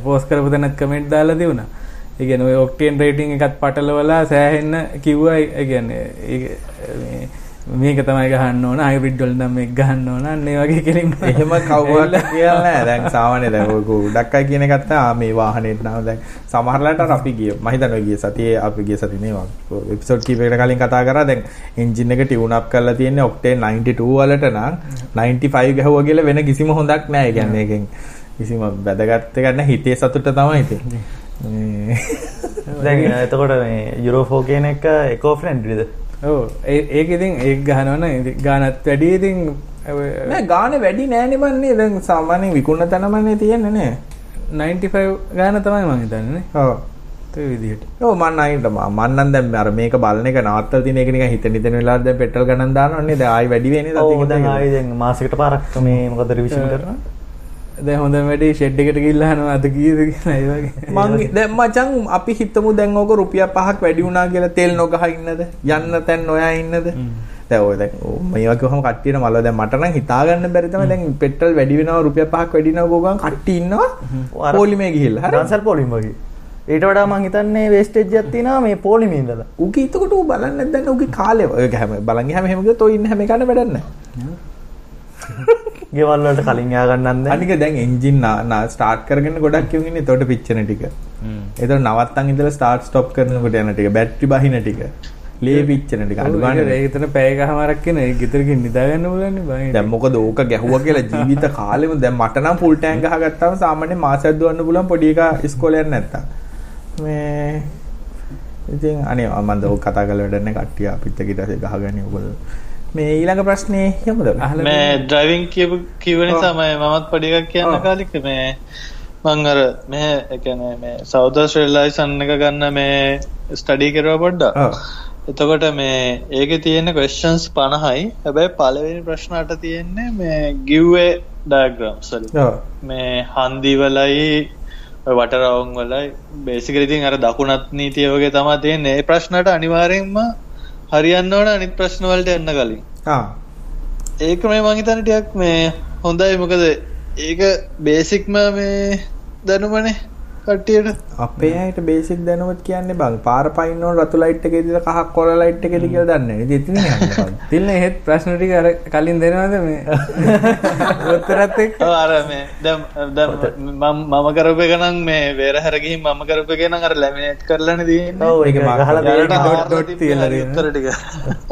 පෝස්ට් කරපු තැනත් කමෙන්ට් දාලා තිබුණා. ඒ කියන්නේ ඔය ඔක්ටේන් රේටින් එකත් පටලවලා සෑහෙන්න කිව්වා ඒ කියන්නේ මේක තමයි ගහන්න ඕන හයිබ්‍රිඩ් වල නම් මේක ගහන්න ඕන අන්න ඒ වගේ කෙලින් එහෙම කවුරුත් කියලා නෑ. දැන් සාමාන්‍ය දැන් ඔය ගොඩක් අය කියන එකත් ආ මේ වාහනේට නම් දැන් සමහරලාට අපි ගිය මම හිතන්නේ ඔය ගිය සතියේ අපි ගිය සතියේ නේ එපිසෝඩ් කීපයකට කලින් කතා කරා. දැන් එන්ජින් එක ටියුන් අප් කරලා තියෙන්නේ ඔක්ටේන් 92 වලට නම්. 95 ගැහුවා කියලා වෙන කිසිම හොඳක් නෑ. ඒ කියන්නේ ඒකෙන් කිසිම වැදගත් එකක් නෑ. හිතේ සතුට තමයි ඉතින් මේ දැන් එතකොට මේ යුරෝ 4 කියන එක එකෝ ෆ්‍රෙන්ඩ්ලිද ඒ ඒක ඉතින් ඒක ගහනවනේ ගානත් වැඩි. ඉතින් ගානේ වැඩි නෑනේ මන්නේ. දැන් සාමාන්‍යයෙන් විකුණන තැනමනේ තියෙන්නේ නේ. 95 ගාන තමයි මම හිතන්නේ. නේ ඔව්. ඒ විදිහට. ඔව් මන්න අයින්ට මන් නම් දැන් අර මේක බලන එක නවත්තලා තියෙන එක නිකන් හිතෙන් හිතෙන වෙලාවට දැන් පෙට්‍රල් ගණන් දානවනේ දැන් ආයි වැඩි වෙන්නේ. ඔව් දැන් ආයි දැන් මාසෙකට පාරක් මේ මොකද රිවිෂන් කරනවා දැන් හොඳ වැඩි ෂෙඩ් එකට ගිහිල්ලා අහනවා අද කීයද? කියලා ඒ වගේ. මං දැන් මචං අපි හිතමු දැන් ඕක රුපියල් 5ක් වැඩි වුණා කියලා තෙල් නොගහ ඉන්නද? යන්න තැන් නොයා ඉන්නද? දැන් ඔය දැන් ඔව් මේ වගේ කොහොම කට්ටියට මල දැන් මට නම් හිතා ගන්න බැරි තමයි. දැන් පෙට්‍රල් වැඩි වෙනවා රුපියල් 5ක් වැඩි වෙනවා ගෝගන් කට්ටි ඉන්නවා. පොලිමේ ගිහිල්ලා. හරි. ඩන්සල් පොලිම් වගේ. ඊට වඩා මං හිතන්නේ වේස්ටේජ් එකක් තියෙනවා මේ පොලිමේ ඉඳලා. උගේ එතකොට ඌ බලන්නේ නැද්ද උගේ කාලේ. ඔය හැම බලන් ඔය ඉන්න හැම එකකට වැඩක් නැහැ ගෙවල් වලට කලින් යා ගන්නන් දැන් අනික දැන් එන්ජින් නා ස්ටාර්ට් කරගෙන ගොඩක් ඉන්නේ එතකොට පිච්චෙන ටික. එතකොට නවත්තන් ඉඳලා ස්ටාර්ට් ස්ටොප් කරනකොට යන ටික බැටරි බහින ටික. ලේ පිච්චෙන ටික අඩු ගන්න. ඒක එතන පැය ගහමාරක් කියන ඒ ගෙදරකින් නිදා ගන්න පුළුවන් නේ බං දැන් මොකද ඕක ගැහුවා කියලා ජීවිත කාලෙම දැන් මට නම් ෆුල් ටැංක් ගහගත්තාම සාමාන්‍යයෙන් මාසයක් දුවන්න පුළුවන් පොඩි එකා ඉස්කෝලේ යන්න නැත්තම්. මේ ඉතින් අනේ මම ඕක කතා කරලා වැඩක් නැහැ කට්ටිය අපිත් එක්ක ඊට පස්සේ ගහගන්නේ ඔයගොල්ලෝ. මේ ඊළඟ ප්‍රශ්නේ යමුද? මේ ඩ්‍රයිවිං කියපු කිව්ව නිසා මම මමත් පොඩි එකක් කියන්න. කාලික මේ මං අර මේ ඒ කියන්නේ මේ සවුත් ඔස්ට්‍රේලියායි එක ගන්න මේ ස්ටඩි කරුවා පොඩ්ඩක්. ඔව්. එතකොට මේ ඒකේ තියෙන questions 50යි. හැබැයි පළවෙනි ප්‍රශ්නට තියෙන්නේ මේ වලින්. ඔව්. මේ හන්දි වලයි ඔය වටරවුම් වලයි බේසිකලි ඉතින් අර දකුණත් නීතිය වගේ තමයි තියෙන්නේ. ඒ ප්‍රශ්නට අනිවාර්යෙන්ම හරියන්න ඕන අනිත් ප්‍රශ්න වලට යන්න කලින්. ඒක මේ මං හිතන්නේ ටිකක් මේ හොඳයි. මොකද ඒක බේසික්ම මේ දැනුමනේ කට්ටියට. අපේ අයට බේසික් දැනුවත් කියන්නේ බං පාර පයින්න ඕන රතු ලයිට් එකේ ඉඳලා කහක් කොළ ලයිට් එකේද කියලා දන්නේ නැහැ. ඉතින් එතන යන්න. තිල්න හෙත් ප්‍රශ්න ටික අර කලින් දෙනවද මේ උත්තරත් එක්ක ඔව් අර මේ දැන් දැන් මම මම කරපු එක නම් මේ වේරහැර ගිහින් මම කරපු එක නම් අර ලැමිනේට් කරලානේ තියෙන්නේ. ඔව් ඒක යාළුවට dot ආරලා dot තිබ්බේ තියලා තියෙනවා. උත්තර ටික.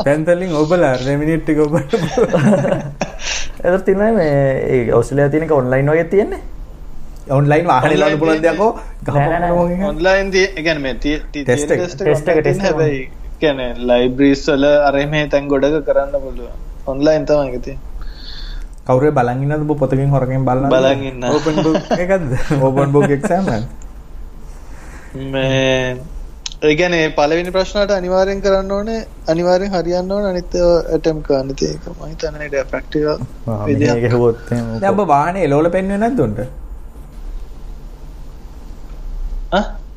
පැන්තලින් ඔබලා රෙමිනිට් එක ඔබට එතකොට තියෙනවා මේ ඔස්ට්‍රේලියාවේ තියෙන එක ඔන්ලයින් වගේ තියෙන්නේ ඔන්ලයින් වාහනේ ලාන්න පුළුවන් දෙයක් ඔය නෑ, නෑ, නෑ. ගහපන්න ඔන්ලයින් test එක. හැබැයි කියන්නේ ලයිබ්‍රරිස් වල අර මේ තැන් ගොඩක කරන්න පුළුවන්. ඔන්ලයින් තමයි ඒක තියෙන්නේ. කවුරු ඉන්නවද ඔබ පොතකින් හොරකින් බලන්න බලන් ඉන්න. ඕපන් බුක් එකක්ද ඕපන් බුක් එක්සෑම් එක මේ ඒ කියන්නේ පළවෙනි ප්‍රශ්නට අනිවාර්යෙන් කරන්න ඕනේ අනිවාර්යෙන් හරියන්න ඕනේ අනිත් ඒවා attempt කරන්න ඉතින් ඒක මම හිතන්නේ ඩේ ප්‍රැක්ටිකල් මේක විදියක්. හෙව්වොත් දැන් ඔබ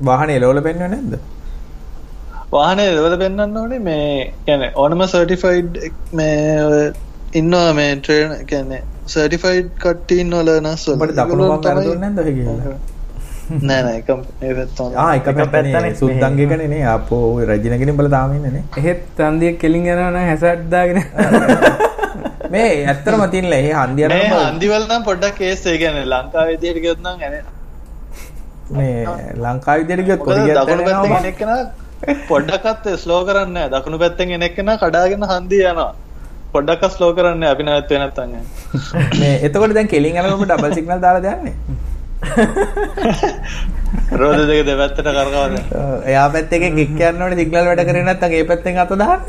වාහනේ එලවල පෙන්වන්නේ නැද්ද වාහනේ එලවල පෙන්වන්න ඕනේ මේ කියන්නේ ඕනම සර්ටිෆයිඩ් මේ ඔය ඉන්නවා මේ ට්‍රේන් කියන්නේ සර්ටිෆයිඩ් කට්ටිය ඉන්නවා ලර්නර්ස් වල. ඔබට දකුණු ඒගොල්ලෝ වම් වැරදුන්නේ තමයි- නැද්ද ඔය කියලා නෑ නෑ එක මේ පැත්ත හොඳයි. ආ එක එක පැත්තනේ පැත්තනේ. සුද්දංගේකනේ නේ අපෝ ඔය රජිනගෙනින් බල තාම ඉන්නේ නේ එහෙත් තන්දියක් කෙලින් යනවා නම් හැසට් දාගෙන මේ ඇත්තටම තියන්නේ ඒ හන්දියන මේ හන්දිවල නම් පොඩ්ඩක් කේස් ඒ කියන්නේ ලංකාවේ විදියට ගියොත් නම් ඇනේ. මේ ලංකාව විදියට ගියොත් පැත්තෙන් පොඩ්ඩක්වත් ස්ලෝ කරන්නේ. දකුණු පැත්තෙන් එන එක්කෙනා කඩාගෙන හන්දිය යනවා. පොඩ්ඩක්වත් ස්ලෝ කරන්නේ. අපි නැවතුනේ නැත්තම් යන්නේ. මේ එතකොට දැන් කෙලින් යනකොට ඩබල් සිග්නල් දාලා දයන්නේ රෝද දෙක දෙපැත්තට කරකවන්න. එයා පැත්තේ එකෙන් එක් යන්න ඕනේ සිග්නල් වැඩ කරේ නැත්නම් ඒ පැත්තෙන් අත දාන්න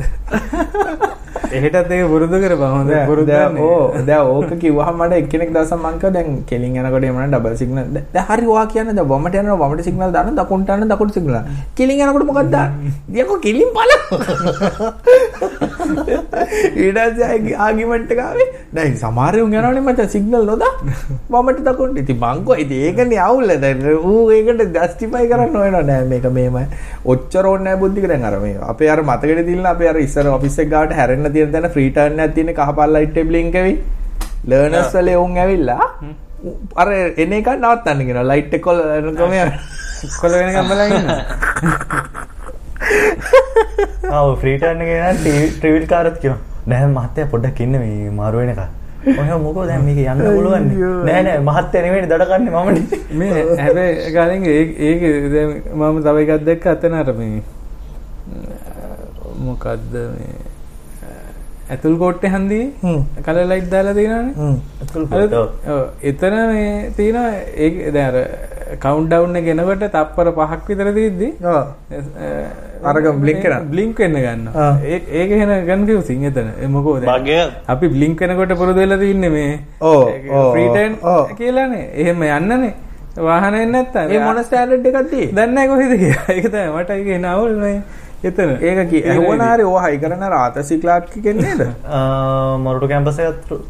එහෙටත් ඒක පුරුදු කර බහොඳ පුරුදු ඕ දැන් ඕක කිව්වහම මට එක්කෙනෙක් දවසක් මං කිව්වා දැන් කෙලින් යනකොට එමන ඩබල් සිග්නල් දැන් හරි ඔයා කියන්නේ දැන් වමට යනවා වමට සිග්නල් දාන්න දකුණට යනවා දකුණට සිග්නල් කෙලින් යනකොට මොකක්ද දාන්නේ? දියකෝ කෙලින් එක ආවේ. දැන් සමහර උන් යනවනේ මචං සිග්නල් නොදා. වමට දකුණට. ඉතින් මං කිව්වා ඉතින් ඒකනේ අවුල. දැන් ඌ ඒකට ජස්ටිෆයි කරන්න හොයනවා නෑ. මේක මේමයි ඔච්චර ඕනේ නෑ බුද්ධික. දැන් අර මේ අපේ අර මතකෙට තියලා අපේ අර ඉස්සර ඔෆිස් එක ගාවට හැරෙන්න තියෙන තැන ෆ්‍රී ටර්න් එකක් තියෙන කහපාට ලයිට් එක බ්ලින්ක් වෙවි ලර්නර්ස් වල උන් ඇවිල්ලා අර එන එක නවත්තන්න කියනවා. ලයිට් එක කොල කොම කොල වෙනකම් බලන් ඉන්න ආව ෆ්‍රීටර්න් එක ට්‍රිවිල් කාරත් කියනවා. නෑ මහත්තයා පොඩ්ඩක් ඉන්න මේ මාරු වෙන එක. ඔය මොකෝ දැන් මේක යන්න පුළුවන් නෑ නෑ මහත්තයා නෙවෙයි දඩ කන්නේ මමනේ මේ හැබැයි ගාලින් ඒක දැන් මම තව එකක් දැක්ක අතන අර මේ මොකද්ද මේ ඇතුල් කෝට්ටේ හන්දියේ? හ්ම්. කලර් ලයිට් දාලා තියෙනවනේ? ඔව්. එතන මේ තියෙනවා ඒක දැන් අර කවුන්ට් ඩවුන් එක එනකොට තප්පර පහක් විතර තියෙද්දි? අරක blink වෙනවා. බ්ලින්ක් වෙන්න ගන්නවා. ආ. ඒක ඒක එහෙන කන්ෆියුසින් එතන. ඒ මොකෝ දැන් බගයක් අපි බ්ලින්ක් වෙනකොට පුරුදු වෙලා තින්නේ මේ ඕ, ඕ. කියලානේ. එහෙම යන්නනේ. වාහන එන්නේ නැත්තම්. ඒ මොන ස්ටෑන්ඩඩ් එකක්ද? තියෙන්නේ? දන්නේ කොහෙද කියලා. ඒක තමයි මට ඒක එන අවුල් නේ එතන ඒක කි ඇහුවන හරි ඕ හයි කරන රාතසි ක්ලාක් කෙන්නේ නේද මොරටු කැම්පස්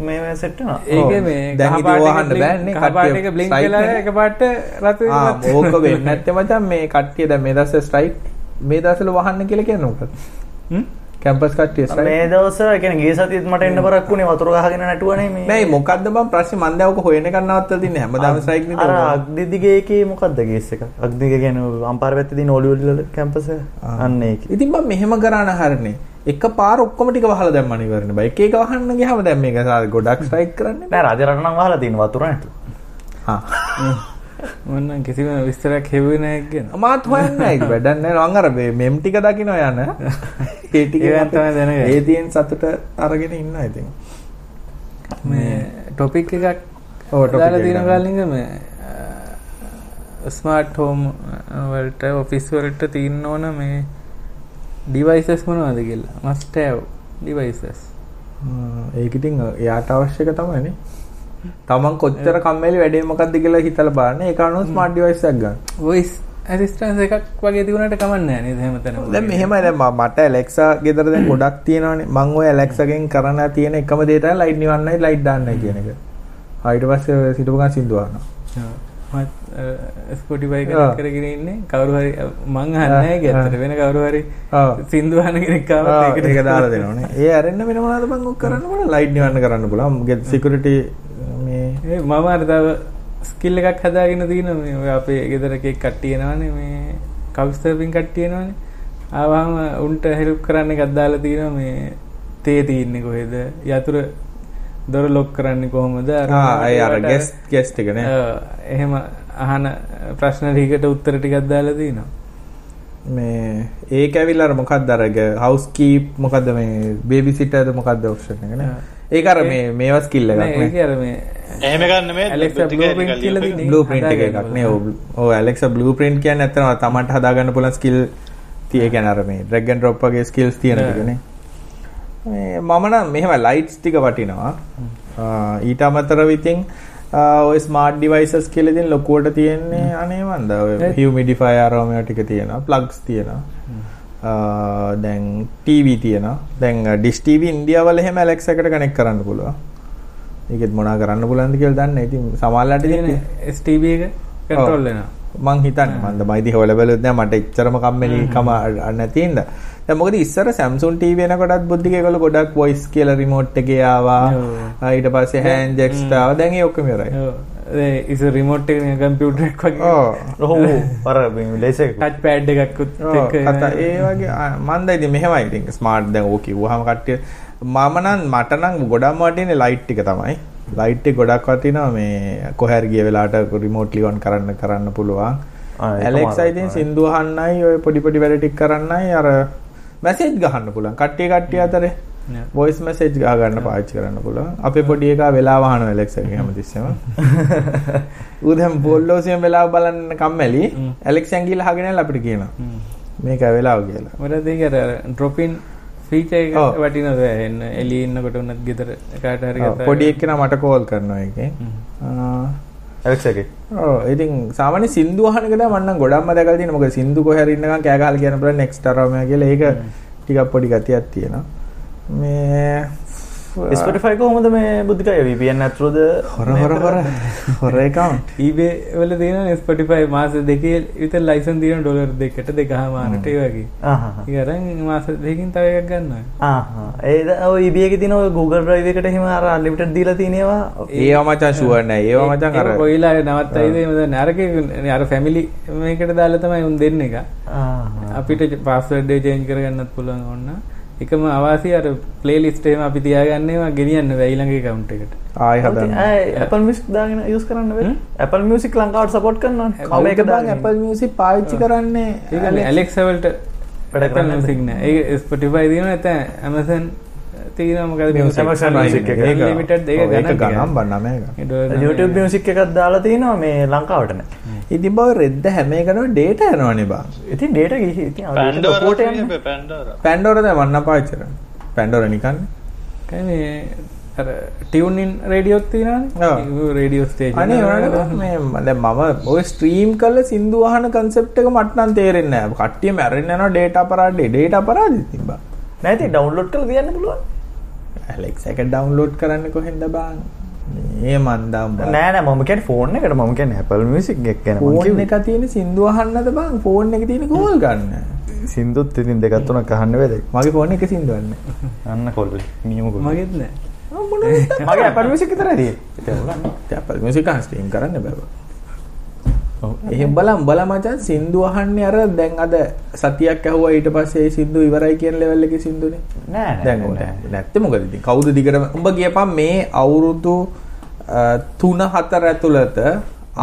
මේ සෙට් වෙනවා ඒක මේ ඉතින් කහපාට ඕවා අහන්න එක. එකපාරට රතු. ඕක වෙන්නේ නැත්තේ මචං මේ කට්ටිය දැන් මේ දවස්වල ස්ට්‍රයික් මේ දවස්වල වහන්න කියලා කියන්නේ මොකද හ්ම්? කැම්පස් කට්ටිය මේ දවස්වල ඒ කියන්නේ ගිය සතියේත් මට එන්න බරක් වුණේ වතුර ගහගෙන නැටුවනේ මේ නෑ මොකද්ද බං ප්‍රශ්නේ? මන් දැන් ඔක හොයන එක නවත්තලා තින්නේ හැමදාම ස්ට්‍රයික් නේ අර අග්දිදිගේ එකේ මොකද්ද කේස් එක? අග්දිදිගේ කියන්නේ අම්පාර පැත්තේ තියෙන ඔලිවල් කැම්පස් එක? අන්න ඒක. ඉතින් බං මෙහෙම කරාන හරිනේ. එක පාර ඔක්කොම ටික වහලා දැම්මා නිවරණ බයි. එක එක වහන්න ගියාම දැන් මේක ගොඩක් ස්ට්‍රයික් කරන්නේ. නෑ රජ රට නම් වහලා තියෙන වතුර නැතු හා මොන්න කිසිම විස්තරයක් හෙව්වේ නැහැ කියන. මාත් හොයන්නේ නැහැ වැඩක් නැහැ. මං අර මේ මෙම් ටික දකින්න යන. ඒ ටික ඒවත් තමයි දැනගන්නේ. ඒ තියෙන සතුට අරගෙන ඉන්නවා ඉතින්. මේ ටොපික් එකක් ඔව්, topic දාලා එක තියෙන ගන්න. කාලින්ග මේ ස්මාර්ට් හෝම් වලට ඔෆිස් වලට තියෙන්න ඕන මේ ඩිවයිසස් මොනවද කියලා. Must have devices. ඒක ඉතින් එයාට අවශ්‍ය එක තමයිනේ තමන් කොච්චර කම්මැලි වැඩේ මොකද්ද කියලා හිතලා බලන්න ඒක අනුව ස්මාර්ට් ඩිවයිස් එකක් ගන්න. voice assistance එකක් වගේ තිබුණාට කමක් නැහැ නේද එහෙම තැනක දැන් මෙහෙමයි දැන් ම- මට Alexa ගෙදර දැන් ගොඩක් තියෙනවානේ. මම ওই Alexa ගෙන් කරන්න තියෙන එකම දේ තමයි ලයිට් නිවන්නයි ලයිට් දාන්නයි කියන එක. ඊට පස්සේ සිටපු ගමන් සින්දු අහනවා. ආ. කරගෙන ඉන්නේ කවුරු හරි මං අහන්නේ. ඇත්තට වෙන කවුරු හරි ආ. සින්දු අහන කෙනෙක් ආවත් ආ, ඒකට ඒක දාලා දෙනවනේ. ඒ අරෙන්න වෙන මොනවද මං ඔක් කරන්න බලන්න ලයිට් නිවන්න කරන්න පුළුවන්. සිකියුරිටි මේ මම අර තව ස්කිල් එකක් හදාගෙන තියෙනවා. මේ ඔය අපේ ගෙදර එකෙක් කට්ටිය එනවනේ මේ කවුස් සර්වින් කට්ටිය එනවනේ ආවම උන්ට හෙල්ප් කරන්න එකක් දාලා තියෙනවා. මේ තේ තියෙන්නේ කොහෙද? යතුරු දොර ලොක් කරන්නේ කොහොමද? අර අර ඒවට? ගෙස්ට් ගෙස්ට් එක නේ. එහෙම අහන ප්‍රශ්න ටිකට උත්තර ටිකක් දාලා තියෙනවා. මේ ඒක ඇවිල්ලා අර මොකක්ද අර හවුස් කීප් මොකද්ද මේ බේබි සිටර්ද මොකක්ද ඔප්ෂන් එක නේ. ඒක අර මේ මේවා ස්කිල් එකක් නේ. ඒක අර මේ එහෙම ගන්න මේ Alexa blueprint කියලා තියෙන්නේ. බ්ලූප්‍රින්ට් එක හදාගන්න එකක් නේ. ඔව් ඔව් Alexa blueprint කියන්නේ ඇත්තටම තමන්ට හදාගන්න පුළුවන් ස්කිල් tie කියන්නේ අර මේ drag and drop වගේ skills තියෙන Yeah. ටිකනේ. මේ මම නම් මෙහෙම lights ටික වටිනවා. ඊට අමතරව ඉතින් ආ, ඔය smart devices කියලා ඉතින් ලොකුවට තියෙන්නේ අනේ මන්ද ඔය ඒ- humidifier අරම ඒවා ටික තියෙනවා. plugs තියෙනවා. දැන් TV තියෙනවා. දැන් dish TV ඉන්දියා වල එහෙම Alexa එකට connect කරන්න පුළුවන්. ඒකෙත් මොනා කරන්න පුළුවන්ද කියලා දන්නේ. ඉතින් සමහරවිට ඉතින් තියෙන STB එක කන්ට්‍රෝල් වෙනවා. මං හිතන්නේ මන්ද ඉතින් හොල බලුත් නෑ මට එච්චරම කම්මැලි කම නැති හින්දා. දැන් මොකද ඉස්සර Samsung TV එනකොටත් බුද්ධික ඒගොල්ලෝ ගොඩක් voice කියලා remote එකේ ආවා. ඔව්. ඊට පස්සේ hand jacks ආවා. දැන් ඒ ඔක්කොම ඉවරයි. ඉස රිමෝට් එක කම්පියුටර් එකක් වගේ. ඔව්. ඔහු අර ලේස එක ටච් පෑඩ් එකක්කුත් ඔව්, කතා ඒ වගේ මන්ද ඉතින් මෙහෙමයි. ඉතින් ස්මාර්ට් දැන් ඕක කිව්වහම කට්ටිය මම නම් මට නම් ගොඩක්ම වටින්නේ ලයිට් ටික තමයි. ලයිට් එක ගොඩක් වටිනවා මේ කොහරි ගිය වෙලාවට රිමෝට්ලි ඔන් කරන්න කරන්න පුළුවන්. ඇලෙක්ස්. ඉතින් සින්දු අහන්නයි ඔය පොඩි පොඩි වැඩ ටික කරන්නයි අර මැසේජ් ගහන්න පුළුවන්. කට්ටිය කට්ටිය අතරේ වොයිස් මැසේජ් ගහ ගන්න පාවිච්චි කරන්න පුළුවන්. අපේ පොඩි එකා වෙලාව අහන ඇලෙක්ස් එකගෙන් හැමතිස්සෙම. ඌ දැන් බොල්ලෝසියෙන් වෙලාව බලන්න කම්මැලි. ඇලෙක්ස් යන් ගිහලා අහගෙන අපිට කියනවා. මේක වෙලාව කියලා. මොකද ඒක අර ඩ්‍රොපින් ඔව්. වටිනවද? එන්න එළිය ඉන්නකොට උනත් ගෙදර කාට හරි පොඩි එක්කෙනා මට කෝල් කරනවා එකේ. ඔව් ඉතින් සාමාන්‍ය සින්දු අහන තමයි මම නම් ගොඩක්ම දැකලා තියෙනවා මොකද සින්දු කොහේ හරි ඉන්නකම් කෑ ගහලා කියන බලන්න නෙක්ස්ට් අරම කියලා. ඒක ටිකක් පොඩි ගතියක් තියෙනවා. මේ Spotify. කොහොමද මේ බුද්ධිකය VPN ඇතුළද හොර හොර හොර හොර account eBay වල තියෙන Spotify මාස දෙකේ විතර ලයිසන් තියෙන ඩොලර් දෙකට දෙකහමාරට ඒ වගේ ආහා ඒක අරන් මාස දෙකකින් තව එකක් ගන්නවා ආහා ඒද ඔය EBA එකේ තියෙන ඔය Google Drive එකට එහෙම අර unlimited දීලා තියෙනවා ඒවා මචං ෂුවර් නෑ ඒවා මචං අර ඒක කොයිලා නවත්තයිද එහෙම දැන් අරකේ අර ෆැමිලි මේකට දාලා තමයි උන් දෙන්න එක ආහා අපිට පාස්වර්ඩ් එක චේන්ජ් කරගන්නත් පුළුවන් ඕන්න එකම අවාසි අර ප්ලේලිස්ට් එකම අපි තියාගන්නේවා ගෙනියන්න බෑ ඊළඟ account එකට. ආයි හදන්න. Apple Music දාගෙන යූස් කරන්න වෙයි Apple Music ලංකාවට සපෝට් කරනවනේ. කවුද මේක බං දාගෙන. Apple Music පාවිච්චි කරන්නේ ඇලෙක්සා වලට වැඩ කරන්නේ? සිග්න ඒ Spotify තියෙනවා නැත්නම් Amazon තියෙනවා. මොකද Amazon Music එක. ඒක limited ඒක ඒක ගණන් ගණන් බන්න මේක. ඒ ඩොලර් YouTube Music එකක් දාලා තියෙනවා මේ ලංකාවට නෑ. ඉතින් බව රෙද්ද හැම එකනම ඩේටා යනවනේ බං. ඉතින් ඩේටා ගිහි ඉතින් support යන්නේ. පැන්ඩෝර පැන්ඩෝර දැන් වන්න පාවිච්චි කරන්නේ පැන්ඩෝර නිකන් මේ ඉන් රේඩියෝත් තියෙනවානේ. ඔව්. රේඩියෝ ස්ටේෂන් අනේ වුණාට මේ දැන් මම ඔය ස්ට්‍රීම් කරලා සින්දු අහන concept එක මට නම් තේරෙන්නේ නැහැ. කට්ටිය මැරෙන්න යනවා data අපරාධේ. data අපරාධෙ තිබ්බා. නෑ ඉතින් download කරලා තියන්න පුළුවන් Alexa එක download කරන්න කොහෙන්ද බං? මේ මන්දම් බං. නෑ නෑ මම කියන්නේ ෆෝන් එකට මම කියන්නේ Apple Music එක ගැන ෆෝන්. එක තියෙන සින්දු අහන්නද බං? ෆෝන් එකේ තියෙන කෝල් ගන්න. සින්දුත් ඉතින් දෙකක් තුනක් අහන්න වේද මගේ ෆෝන් එක සින්දුවක් නැහැ. අන්න කොල්ල නියම කොල්ල මගෙත් නෑ මගේ Apple Music විතරයි තියෙන්නේ Apple Music අහ ස්ට්‍රීම් කරන්න බෑ. එහෙම බලන් බල මචං සින්දු අහන්නේ අර දැන් අද සතියක් ඇහුවා ඊට පස්සේ ඒ සින්දු ඉවරයි කියන level එකේ සින්දුනේ. නෑ දැන් නැත්තේ මොකද ඉතින්? කවුද දිගටම? උඹ ගියපන් මේ අවුරුදු 3 4 ඇතුළත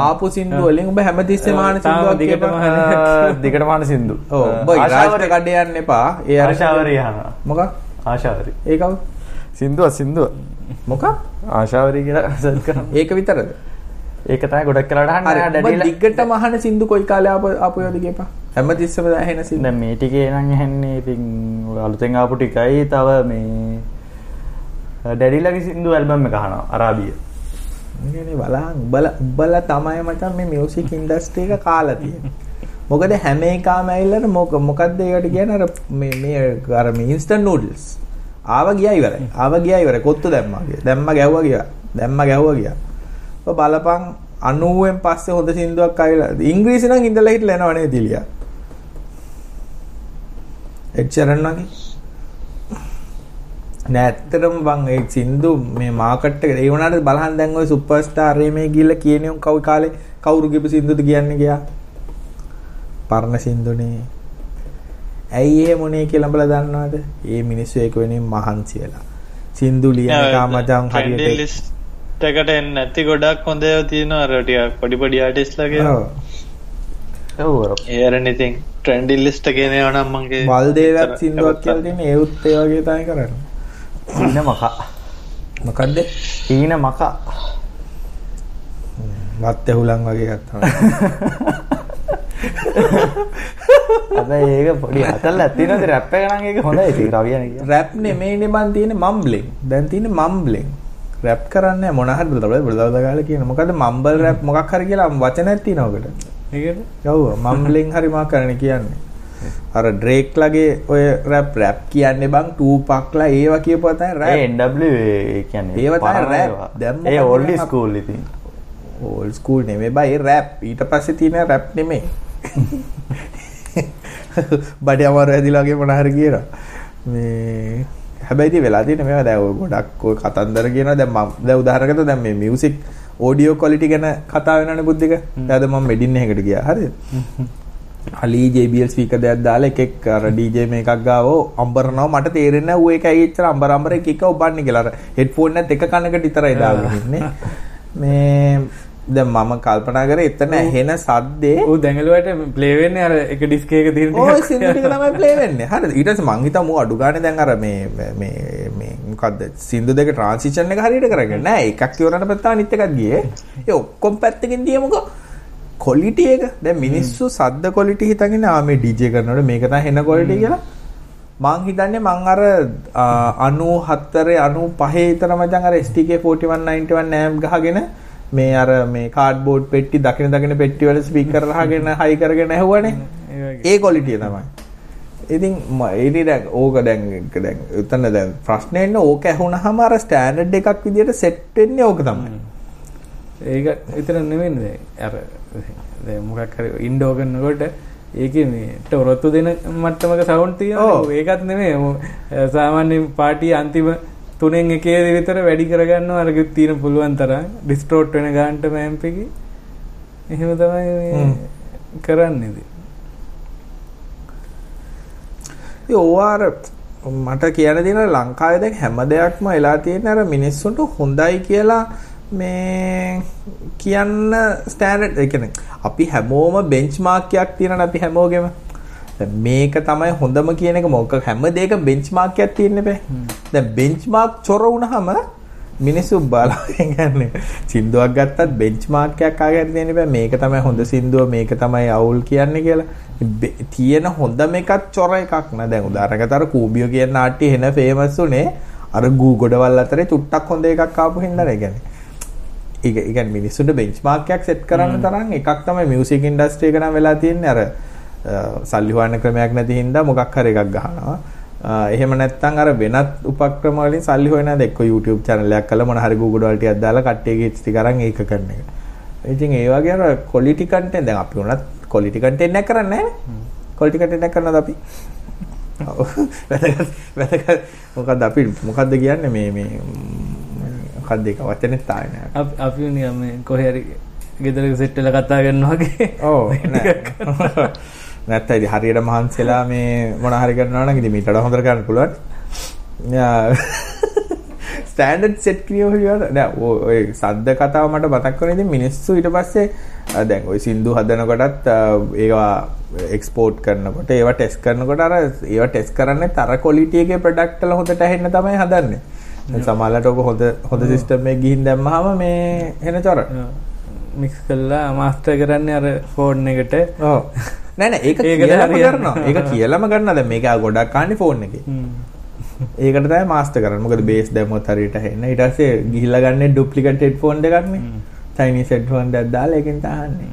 ආපු සින්දු වලින් උඹ හැමතිස්සෙම තාම සින්දුවක් දිගටම කියපන්. අහන. දිගට මාන සින්දු. ඔව් උඹ ඉරාජ්ට කඩේ යන්න එපා. ඒ අර ආශාවරී අහනවා මොකක්? ආශාවරී. ඒ කවුද සින්දුව සින්දුව. මොකක්? ආශාවරී කියලා සර්ච් කරනවා ඒක විතරද ඒක තමයි ගොඩක් උඹ ඩැඩිලා දිගටම අහන සින්දු කොයි කාලේ ආපු ආපුවද කියපන් හැමතිස්සෙම ඇහෙන සින්දු දැන් මේ ටිකේ නම් ඇහෙන්නේ ඉතින් අලුතෙන් ආපු ටිකයි තව මේ ඩැඩිලාගේ සින්දු ඇල්බම් එක අහනවා අරාබිය බලහන් උඹලා උඹලා තමයි මචං මේ මියුසික් ඉන්ඩස්ට්‍රි එක කාලා තියෙන්නේ. මොකද හැම ඇවිල්ලා මොක මොකද්ද ඒකට කියන්නේ අර මේ මේ අර මේ ඉන්ස්ටන්ට් නූඩල්ස්. ආව ගියා ඉවරයි. ආව ගියා ඉවරයි. කොත්තු දැම්මා ගියා. දැම්මා ගැව්වා ගියා. දැම්මා ගැව්වා ගියා. ඔය බලපන් 90න් පස්සේ හොඳ සින්දුවක් ආවිලා. ඉංග්‍රීසි නම් ඉඳලා හිටලා එනව නේද ඉලියා. එච්චරන් වගේ. නෑ ඇත්තටම බං ඒ සින්දු මේ මාකට් එකට ඒ වුණාට බලහන් දැන් ওই සුපර්ස්ටාර් මේ ගිහලා කියන්නේ උන් කවි කාලේ කවුරු ගිහපු සින්දුද කියන්නේ ගියා පරණ සින්දුනේ ඇයි එහෙම උනේ කියලා බලලා දන්නවද ඒ මිනිස්සු ඒක වෙනින් මහන්සි වෙලා සින්දු ලියන කාමජන් හරියට ලිස්ට් එකට එන්නේ නැති ගොඩක් හොඳ ඒවා තියෙනවා අර ටිකක් පොඩි පොඩි ආටිස්ට්ලාගේ ඔව්. ඔව්. අර ඒ අරන් ඉතින් ට්‍රෙන්ඩි ලිස්ට් එකේ නේව නම් මගේ වල්දේවත් සින්දුවක් කියලා තියෙන ඒ උත් ඒ වගේ තමයි කරන්නේ. ඊන මකා. මොකද්ද? ඊන මකා. වත් ඇහුලන් වගේ තමයි හැබැයි ඒක පොඩි අතල් ඇත්තිනද රැප් එක නම් ඒක හොඳයි. ඉතින් රවියන රැප් නෙමෙයිනේ මන් තියෙන්නේ මම්බ්ලින්. දැන් තියෙන්නේ මම්බ්ලින්. රැප් කරන්නේ මොන හරි බල බල බල ගාලා කියන. මොකද මම්බල් රැප් මොකක් හරි කියලා වචනයක් තියෙනවා ඔකට. ඒකද ඔව් මම්බ්ලින් හරි මා කරන්නේ කියන්නේ. අර ඩ්‍රේක් ලගේ ඔය රැප් රැප් කියන්නේ බං ටූපක්ලා ඒවා කියපුවා තමයි රැප්. NW කියන්නේ ඒව තමයි. ඒවා. දැන් ඒ ඕල්ඩ් ස්කූල් ඉතින් ඕල් ස්කූල් නෙමෙයි බයි රැප්. ඊට පස්සේ තියෙන රැප් නෙමෙයි. බඩේ අමාරු ඇදිලා වගේ මොන හරි කියනවා. මේ හැබැයි වෙලා තියෙන මේවා දැන් ඔය ගොඩක් ඔය කතන්දර කියනවා දැන් මම දැන් උදාහරණයකට දැන් මේ මියුසික් ඔඩියෝ ක්වලිටි ගැන කතා වෙනවනේ බුද්ධික. දැන් මම මෙඩින් එකකට ගියා. හරිද? අලි JBL ස්පීකර් දෙකක් දාලා එක එක අර DJ මේකක් ගාව අම්බරනවා මට තේරෙන්නේ නැහැ ඌ ඒක ඇයි එච්චර අම්බර අම්බර එක එක ඔබන්නේ කියලා. අර හෙඩ්ෆෝන් එකත් එක කනකට විතරයි දාගෙන ඉන්නේ. මේ දැන් මම කල්පනා කරේ එතන ඇහෙන සද්දේ ඌ දැඟලුවට ප්ලේ වෙන්නේ අර එක ඩිස්ක් එක තියෙන ඔය සින්දු ටික තමයි ප්ලේ වෙන්නේ. හරිද? ඊට පස්සේ මං හිතා මූ අඩු ගානේ දැන් අර මේ මේ මේ මොකද්ද සින්දු දෙක ට්‍රාන්සිෂන් එක හරියට කරගෙන නෑ එකක් ඉවරනට පස්සේ අනිත් එකක් ගියේ. ඒ ඔක්කොම පැත්තකින් දියමුකෝ. ක්වොලිටි එක දැන් මිනිස්සු සද්ද ක්වොලිටි හිතගෙන ආ මේ DJ කරනකොට මේක තමයි හෙන ක්වොලිටි කියලා. මං හිතන්නේ මං අර අ, 94 95 විතර මචං අර STK 4191 amp ගහගෙන මේ අර මේ කාඩ්බෝඩ් පෙට්ටි දකින දකින පෙට්ටි වල ස්පීකර් අහගෙන හයි කරගෙන ඇහුවනේ ඒ වගේ. ඒ කොලිටිය තමයි. ඉතින් ඒනි දැන් ඕක දැන් දැන් උතන දැන් ප්‍රශ්නේ එන්නේ ඕක ඇහුනහම අර ස්ටෑන්ඩඩ් එකක් විදියට සෙට් වෙන්නේ ඕක තමයි. ඒක විතර නෙවෙයි අර දැන් මොකක් හරි ඉන්ඩෝ කරනකොට ඒකේ මේ ටොරොත්තු දෙන මට්ටමක සවුන්ඩ් තියෙනවා. ඒකත් නෙමෙයි සාමාන්‍ය පාටි අන්තිම තුනෙන් එකේ විතර වැඩි කරගන්නවා. අර තියෙන පුළුවන් තරම්. ඩිස්ටෝට් වෙන ගානට මෑම්ප් එකේ. එහෙම තමයි මේ. කරන්නේ ඉතින්. ඉතින් ඕවා අර මට කියන්න දෙන ලංකාවේ දැන් හැම දෙයක්ම වෙලා තියෙන අර මිනිස්සුන්ට හොඳයි කියලා මේ කියන්න ස්ටෑන්ඩඩ් ඒ කියන්නේ අපි හැමෝම බෙන්ච්මාර්ක් එකක් තියෙනවනේ අපි හැමෝගෙම දැන් මේක තමයි හොඳම කියන එක. මොකක් හැම දෙයක බෙන්ච්මාර්ක් එකක් තියෙන්න බෑ. දැන් බෙන්ච්මාර්ක් චොර වුණාම මිනිස්සු බලාගෙන යන්නේ. සින්දුවක් ගත්තත් බෙන්ච්මාර්ක් එකක් ආගෙන තියෙන්න බෑ. මේක තමයි හොඳ සින්දුව මේක තමයි අවුල් කියන්නේ කියලා. තියෙන හොඳම එකත් චොර එකක් න. දැන් උදාහරණයකට අර කූබියෝ කියන නාට්‍ය එන ෆේමස් උනේ අර ගූ ගොඩවල් අතරේ චුට්ටක් හොඳ එකක් ආපු හින්දා නේ. ඒ කියන්නේ මිනිස්සුන්ට බෙන්ච්මාර්ක් එකක් සෙට් කරන්න තරම් එකක් තමයි මියුසික් ඉන්ඩස්ට්‍රි එක නම් වෙලා තියෙන්නේ. අර සල්ලි හොයන්න ක්‍රමයක් නැති හින්දා මොකක් හරි එකක් ගහනවා. එහෙම නැත්නම් අර වෙනත් උපක්‍රම වලින් සල්ලි හොයන දේ එක්ක YouTube channel එකක් කරලා මොන හරි Google වල ටිකක් දාලා කට්ටියගේ ටික අරන් ඒක කරන එක. ඉතින් ඒ වගේ අර quality content දැන් අපි උනත් quality content එකක් කරන්නේ නැහැ. quality content එකක් කරනවද අපි? ඔව්. වැදගත් වැදගත් මොකද්ද අපි මොකද්ද කියන්නේ මේ මේ මොකද්ද ඒක වචනේ තායි නෑ. අප- අපි නිකන් මේ කොහේ හරි ගෙදරක සෙට් වෙලා කතා කරනවා වගේ ඔව් නෑ. නැත්නම් ඉතින් හරියට මහන්සිලා මේ මොන හරි කරනවා නම් ඉතින් මීට වඩා හොඳට කරන්න පුළුවන්. ස්ටෑන්ඩඩ් සෙට් කියනවා නෑ ඔය- සද්ද කතාව මට මතක් වුණා ඉතින් මිනිස්සු ඊට පස්සේ දැන් ওই සින්දු හදනකොටත් ඒවා එක්ස්පෝර්ට් කරනකොට ඒවා ටෙස්ට් කරනකොට අර ඒවා ටෙස්ට් කරන්නේ තර ක්වොලිටි එකේ ප්‍රොඩක්ට් වල හොඳට ඇහෙන්න තමයි හදන්නේ. දැන් සමහරවිට ඔක හොඳ හොඳ සිස්ටම් එකක් ගිහින් දැම්මහම මේ එන චොර. මික්ස් කල්ලා මාස්ටර් කරන්නේ අර ෆෝන් එකට ඔව්. නෑ නෑ ඒක කියලාම. කරනවා. ඒක කියලාම ගන්නවා. දැන් මේක ගොඩක් කන්නේ ෆෝන් එකේ. ඒකට තමයි මාස්ටර් කරන්නේ. මොකද බේස් දැම්මොත් හරියට ඇහෙන්න. ඊට පස්සේ ගිහිල්ලා ගන්නේ ඩුප්ලිකේට් හෙඩ්ෆෝන් දෙකක් නේ. චයිනීස් හෙඩ්ෆෝන් දෙකක් දාලා ඒකෙන් තහන්නේ.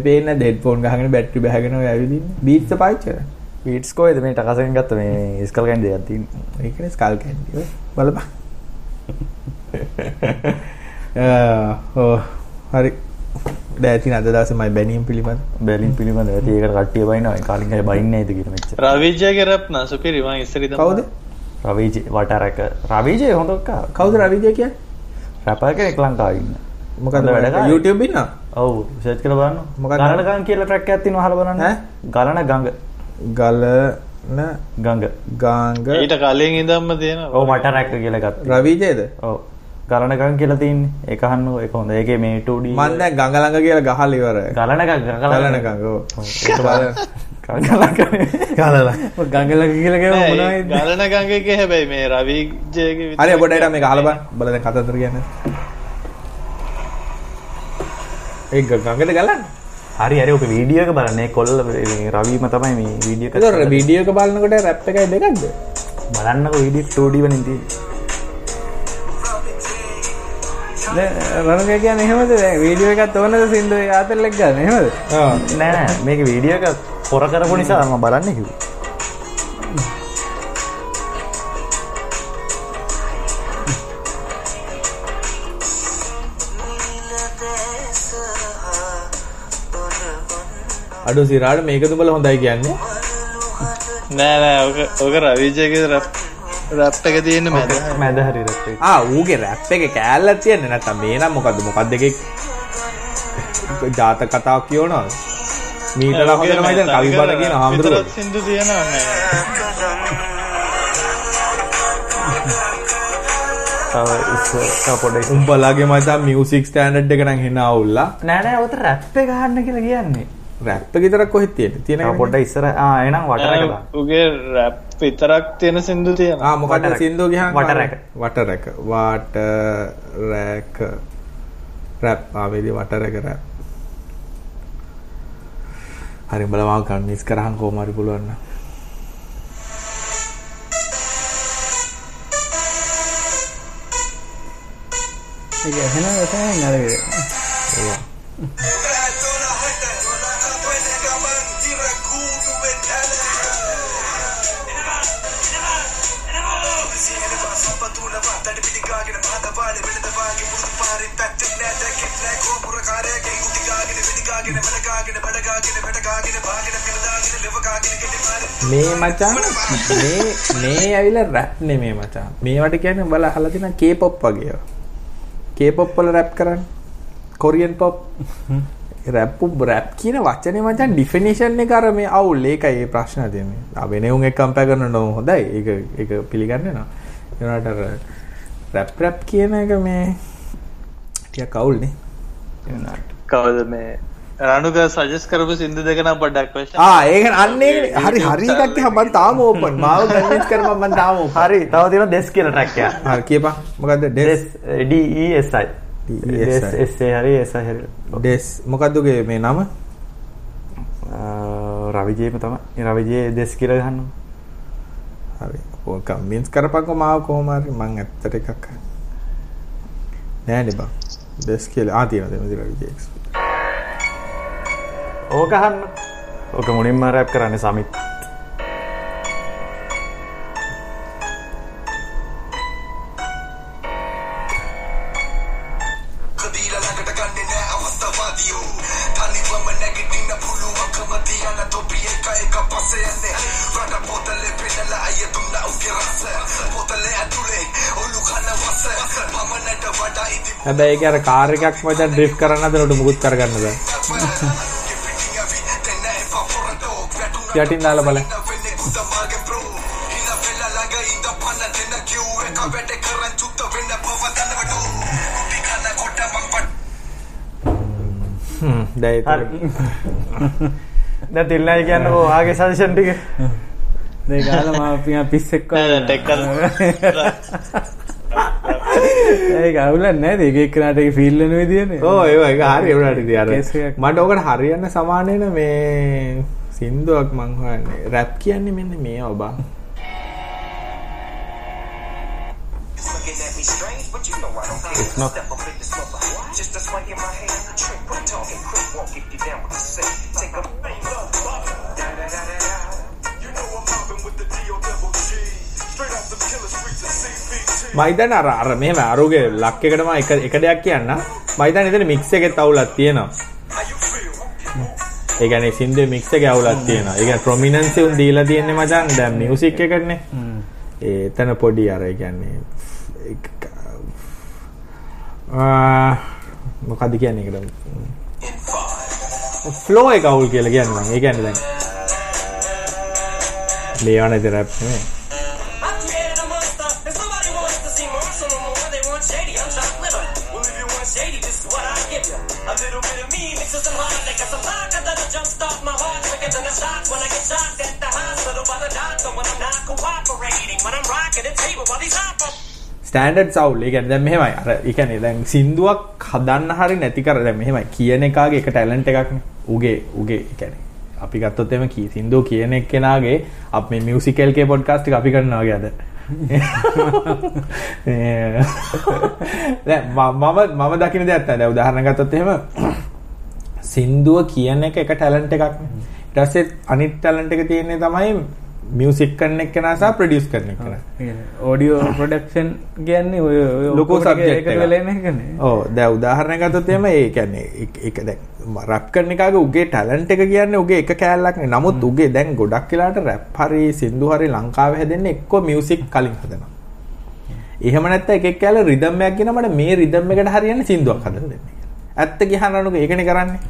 මේ නැද්ද හෙඩ්ෆෝන් ගහගෙන බැටරි බහගෙන ඔය ඇවිදින්නේ. බීට්ස් පාවිච්චි කරන්නේ. පීට්ස් කොයිද මේ ටකසෙන් ගත්ත මේ ස්කල් කැන්ඩි දෙයක් තියෙන්නේ ඒකනේ ස්කල් කැන්ඩි. බලපන්. හරි. දැන් අද දවසේ මයි බැනීම් පිළිබඳ. බැලින් පිළිබඳ ඇති ඒකට කට්ටිය බයිනවා කාලින් ගහ බයින්නේ නැද්ද කියලා මෙච්චර රවිජයගේ රැප් නා සුපිරි මං ඉස්සර ඉඳන් කවුද? රවීජ වටරක රවීජය හොඳක්කා කවුද රවිජය කියන්නේ? රැපර් කෙනෙක් ලංකාවේ ඉන්න මොකද හොඳ වැඩ. YouTube ඉන්නා? ඔව් සර්ච් කරලා බලන්න මොකක්ද? ගලන ගං කියලා ට්‍රැක් එකක් තියෙනවා අහලා බලන්න ඈ? ගලන ගඟ ගලන ගඟ ගාංග ඊට කලින් ඉඳන්ම තියෙනවා ඔව් මට රැක්ක කියලා තියෙනවා. රවිජයද? ඔව් ගලන ගං කියලා තියෙන්නේ ඒක අහන්නකෝ ඒක හොඳ ඒකේ මේ 2D මන් දැන් ගඟ ළඟ කියලා ගහලා ඉවරයි. ගලන ගං ගලන ගඟ. ඔව්. ඒක බලන්න. ගඟලක කියලා කියව නෑ, මොනවද ඒ ගලන ගංගගේ හැබැයි මේ රවිජයගේ මේක අහලා බලන්න. බලන්න දැන් කතන්දර කියන්නේ. ඒ ගඟට ගලන්නේ. හරි හරි ඔක වීඩියෝ එක බලන්න ඒ කොල්ල මේ රවීම තමයි මේ වීඩියෝ එක ඒතකොට වීඩියෝ එක බලනකොට රැප් එකයි දෙකක්ද? බලන්නකෝ වීඩියෝ 2D වලින් රණක කියන්නේ එහෙමද? වීඩියෝ එකක් ඕනද සින්දු එක ආතල්ලෙක් ගන්න? එහෙමද? ආ. නෑ නෑ. මේක වීඩියෝ එක පොර කරපු නිසා මම බලන්නේ කිව්වේ. අඩු සිරාට මේක දුබල හොඳයි කියන්නේ. නෑ නෑ. ඕක ඕක රවිජයගේ රැප් රැප් එක තියෙන මැද මැද හරි රැප් ඌගේ රැප් එකේ කෑල්ලක් තියන්නේ නැත්තම් මේ නම් මොකද්ද මොකද්ද එකේ ජාතක කතාවක් කියවනවද? මීටලා හොඳට මම හිතන්නේ කවි බණ කියන හාමුදුරුවෝ. සින්දු තියෙනවා නෑ තව ඉස්සර පොඩ්ඩක්. උඹලගේ හිතා මියුසික් ස්ටෑන්ඩඩ් එක නම් හෙන අවුල්ලා. නෑ නෑ ඔතන රැප් එක අහන්න කියලා කියන්නේ රැප් එක විතරක් කොහෙද තියෙන්නේ? තියෙන පොඩ්ඩක් ඉස්සර ආ එහෙනම් වටර එක දාන්න. උගේ රැප් විතරක් තියෙන සින්දු තියෙන මොකට සින්දු ගහ වටරැක. වටරැක. වාට රැක රැප්. ආවේදි වටරැක රැප්. හරි බලවා කන්විස් කරහන් කොහොම හරි පුළුවන් නම්. ඒක එහෙනම් තමයි නරක ඒක මේ මචං මේ මේ ඇවිල්ලා රැප් නෙමේ මචං. මේවට කියන්නේ බල අහලා තියෙන K-pop වගේ. K-pop වල රැප් කරන්නේ. Korean pop. රැප් රැප් කියන වචනේ මචං ඩිෆිනිෂන් එක අර මේ අවුල්. ඒකයි මේ ප්‍රශ්න තියෙන්නේ. ආ වෙනෙවුන් එක්ක කම්පයර් කරන්න ඕන හොඳයි. ඒක ඒක පිළිගන්නේ නෑ. ඒනට අර රැප් රැප් කියන එක මේ ටිකක් අවුල්නේ. කවද මේ රනුක සජස් කරපු සිින්දු දෙකනම් පොඩ්ඩක් වශ ආ ඒක අන්න හරි හරි එකක් දිහා මම තාම ඕපන්. මාව කරපන් මම තාම ඕපන්. හරි තව තියෙන දෙස් කියන ට්‍රැක් එක හරි කියපන්. මොකද්ද දෙස් ඩෙස් D E S I DESI. දෙස් S A හරි S I හරි ඩෙස් මොකද්ද උගේ මේ නම? රවිජේම තමයි රවිජේ දෙස් කියලා ගන්නවා හරි. ඔය කන්වින්ස් කරපන්කෝ මාව කොහොම හරි මං ඇත්තට එකක් නෑනේ බං. ඩෙස් කියලා ආ තියෙනවා දෙමු දිලා විජේක්ස්. ඕක අහන්න. ඕක මුලින්ම රැප් කරන්නේ සමිත්. හැබැයි අර කාර් එකක් මචං ඩ්‍රිෆ්ට් කරන්න හදනකොට මුකුත් කරගන්න බෑ. යටින් දාලා බලන්න. හ්ම් දැන් ඒක දැන් තිල්නයි කියන්නේ ඔයාගේ සජෙෂන් ටික. දෙක ගාලා මාව පියා පිස්සෙක් ටෙක් ඒක අවුලක් නෑ ඒක එක්කනට ඒක ෆීල් වෙන විදියනේ ඒ ඒක හරි ඒකට ඉතින් අර. මට ඕකට හරියන්න සමාන වෙන මේ සින්දුවක් මං හොයන්නේ රැප් කියන්නේ මෙන්න මේ ඔබ. It's not- up. Just a swing in my hand. Trick, quit talking, quick walk if you down with the say. Take a bang, love. Da da da da da. You know I'm mobbing with the D.O. double G. Straight off the killer streets of CBT. මයිතන් අර අර මෙහෙම අරුගේ ලක් එකටම එක එක දෙයක් කියන්න මයිතන් එතන mix එකේ අවුලක් තියෙනවා? ඒ කියන්නේ සින්දුවේ මික්ස් එකේ අවුලක් තියෙනවා. ඒ කියන්නේ ප්‍රොමිනන්ස් උන් දීලා තියෙන්නේ මචං දැන් මියුසික් එකටනේ ඒ එතන පොඩි අර ඒ කියන්නේ ආ මොකද්ද කියන්නේ ඒකට? ෆ්ලෝ එක අවුල් කියලා කියන්නේ මම ඒ කියන්නේ දැන් ලියවන ඉතින් රැප් නෙමෙයි than a shot when I get shocked at the hospital by the doctor when I'm not cooperating. When I'm rocking the table while these hop standard soul කියන්නේ දැන් මෙහෙමයි අර කියන්නේ දැන් සින්දුවක් හදන්න හරි නැති කර දැන් මෙහෙමයි කියන එකාගේ එක ටැලන්ට් එකක්නේ උගේ උගේ කියන්නේ අපි ගත්තොත් එම කී සින්දුව කියන එක්කෙනාගේ අප මේ මියුසිකල් කේ පොඩ්කාස්ට් එක අපි කරනවා වගේ අද. ඒ, දැන් මම මම දකින දෙයක් තමයි දැන් උදාහරණ ගත්තොත් එහෙම සින්දුව කියන එක එක ටැලන්ට් එකක් ඊට පස්සේ අනිත් ටැලන්ට් එක තියෙන්නේ තමයි මියුසික් කරන එක්කෙනා සහ ප්‍රොඩියුස් කරන එක්කෙනා ඕඩියෝ ප්‍රොඩක්ෂන් කියන්නේ ඔය ඔය ලොකු ඔක්කොම ටික subject එකට එකක්. වෙලා එන එකනේ ඕ දැන් උදාහරණයක් ගත්තොත් එහෙම ඒ කියන්නේ එක- එක දැන් රැප් කරන එකාගේ උගේ ටැලන්ට් එක කියන්නේ උගේ එක කෑල්ලක් නේ. නමුත් උගේ දැන් ගොඩක් වෙලාට රැප් හරි සින්දු හරි ලංකාවේ හැදෙන්නේ එක්ක මියුසික් කලින් හදනවා. එහෙම නැත්නම් එක එක කෑල්ල රිද්ම් එකක් කියන මට මේ රිද්ම් එකට හරියන්නේ සින්දුවක් හදලා දෙන්න කියලා. ඇත්ත රණුක ඒකනේ කරන්නේ.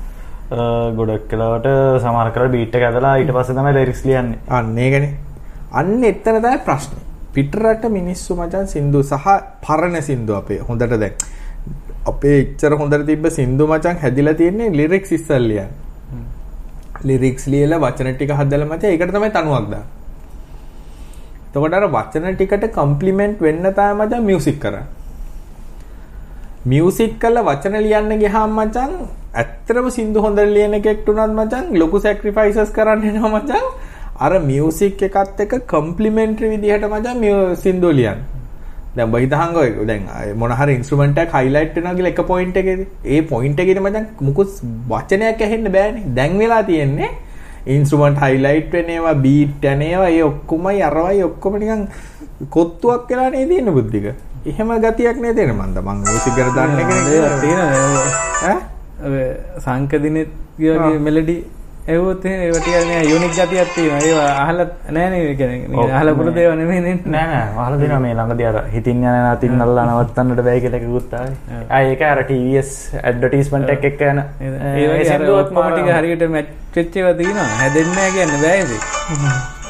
ගොඩක් කලාවට සමහර කර බීට් ඇදලා ඊට පස්සේ තමයි ලිරික්ස් ලියන්නේ අන්න ඒකනේ. අන්න එතන තමයි ප්‍රශ්නේ. පිටරට මිනිස්සු මචං සින්දු සහ පරණ සින්දු අපේ හොඳට දැන් අපේ ඉච්චර හොඳට තිබ්බ සින්දු මචං හැදිලා තියෙන්නේ ලිරික්ස් ඉස්සල් ලියන්න. ලිරික්ස් ලියලා වචන ටික හදලා මචං ඒකට තමයි තනුවක් දාන්නේ. එතකොට අර වචන ටිකට කම්ප්ලිමන්ට් වෙන්න තමයි මචං මියුසික් කරන්නේ. මියුසික් කරලා වචන ලියන්න ගියාම මචං ඇත්තටම සින්දු හොඳට ලියන එකෙක්ට උනත් මචං ලොකු සැක්‍රිෆයිසස් කරන්න එනවා මචං. අර මියුසික් එකත් එක්ක කම්ප්ලිමෙන්ටරි විදිහට මචං මිය සින්දු ලියන්න. දැන් ඔබ හිතහංග ඔය දැන් අය මොන හරි ඉන්ස්ට්‍රුමන්ට් එකක් හයිලයිට් වෙනවා කියලා එක පොයින්ට් එකේදී ඒ පොයින්ට් එකේදී මචං මුකුත් වචනයක් ඇහෙන්න බෑනේ. දැන් වෙලා තියෙන්නේ ඉන්ස්ට්‍රුමන්ට් හයිලයිට් වෙන ඒවා බීට් යන ඒවා ඒ ඔක්කොමයි අරවයි ඔක්කොම නිකන් කොත්තුවක් වෙලා නේ තියෙන බුද්ධික? එහෙම ගතියක් නේ තියෙන මන්ද මං මියුසික් ගැන දන්නේ කෙනෙක් තියෙන ඈ? සංකදිනෙත් වගේ මෙලඩි එවොත් ඒවට යුනික් ගතියක් තියෙනවා. ඒවා අහලත් නෑනේ ඒ කියන්නේ. අහල පුරු දේව නෙමෙයි නේ නෑ නෑ. අහලා දෙනවා මේ ළඟදී අර හිතින් යන නතින් අල්ලා නවත්තන්නට බෑ කියලා කිව්වොත් ආවේ. ආ. ඒක අර TVS ඇඩ්වර්ටයිස්මන්ට් එක එක්ක යන. ඒ වගේ සින්දුවත් මම ටික හරියට මැච් වෙච්ච ඒවා තියෙනවා. හැදෙන්නේ නැහැ කියන්න බෑ ඉතින්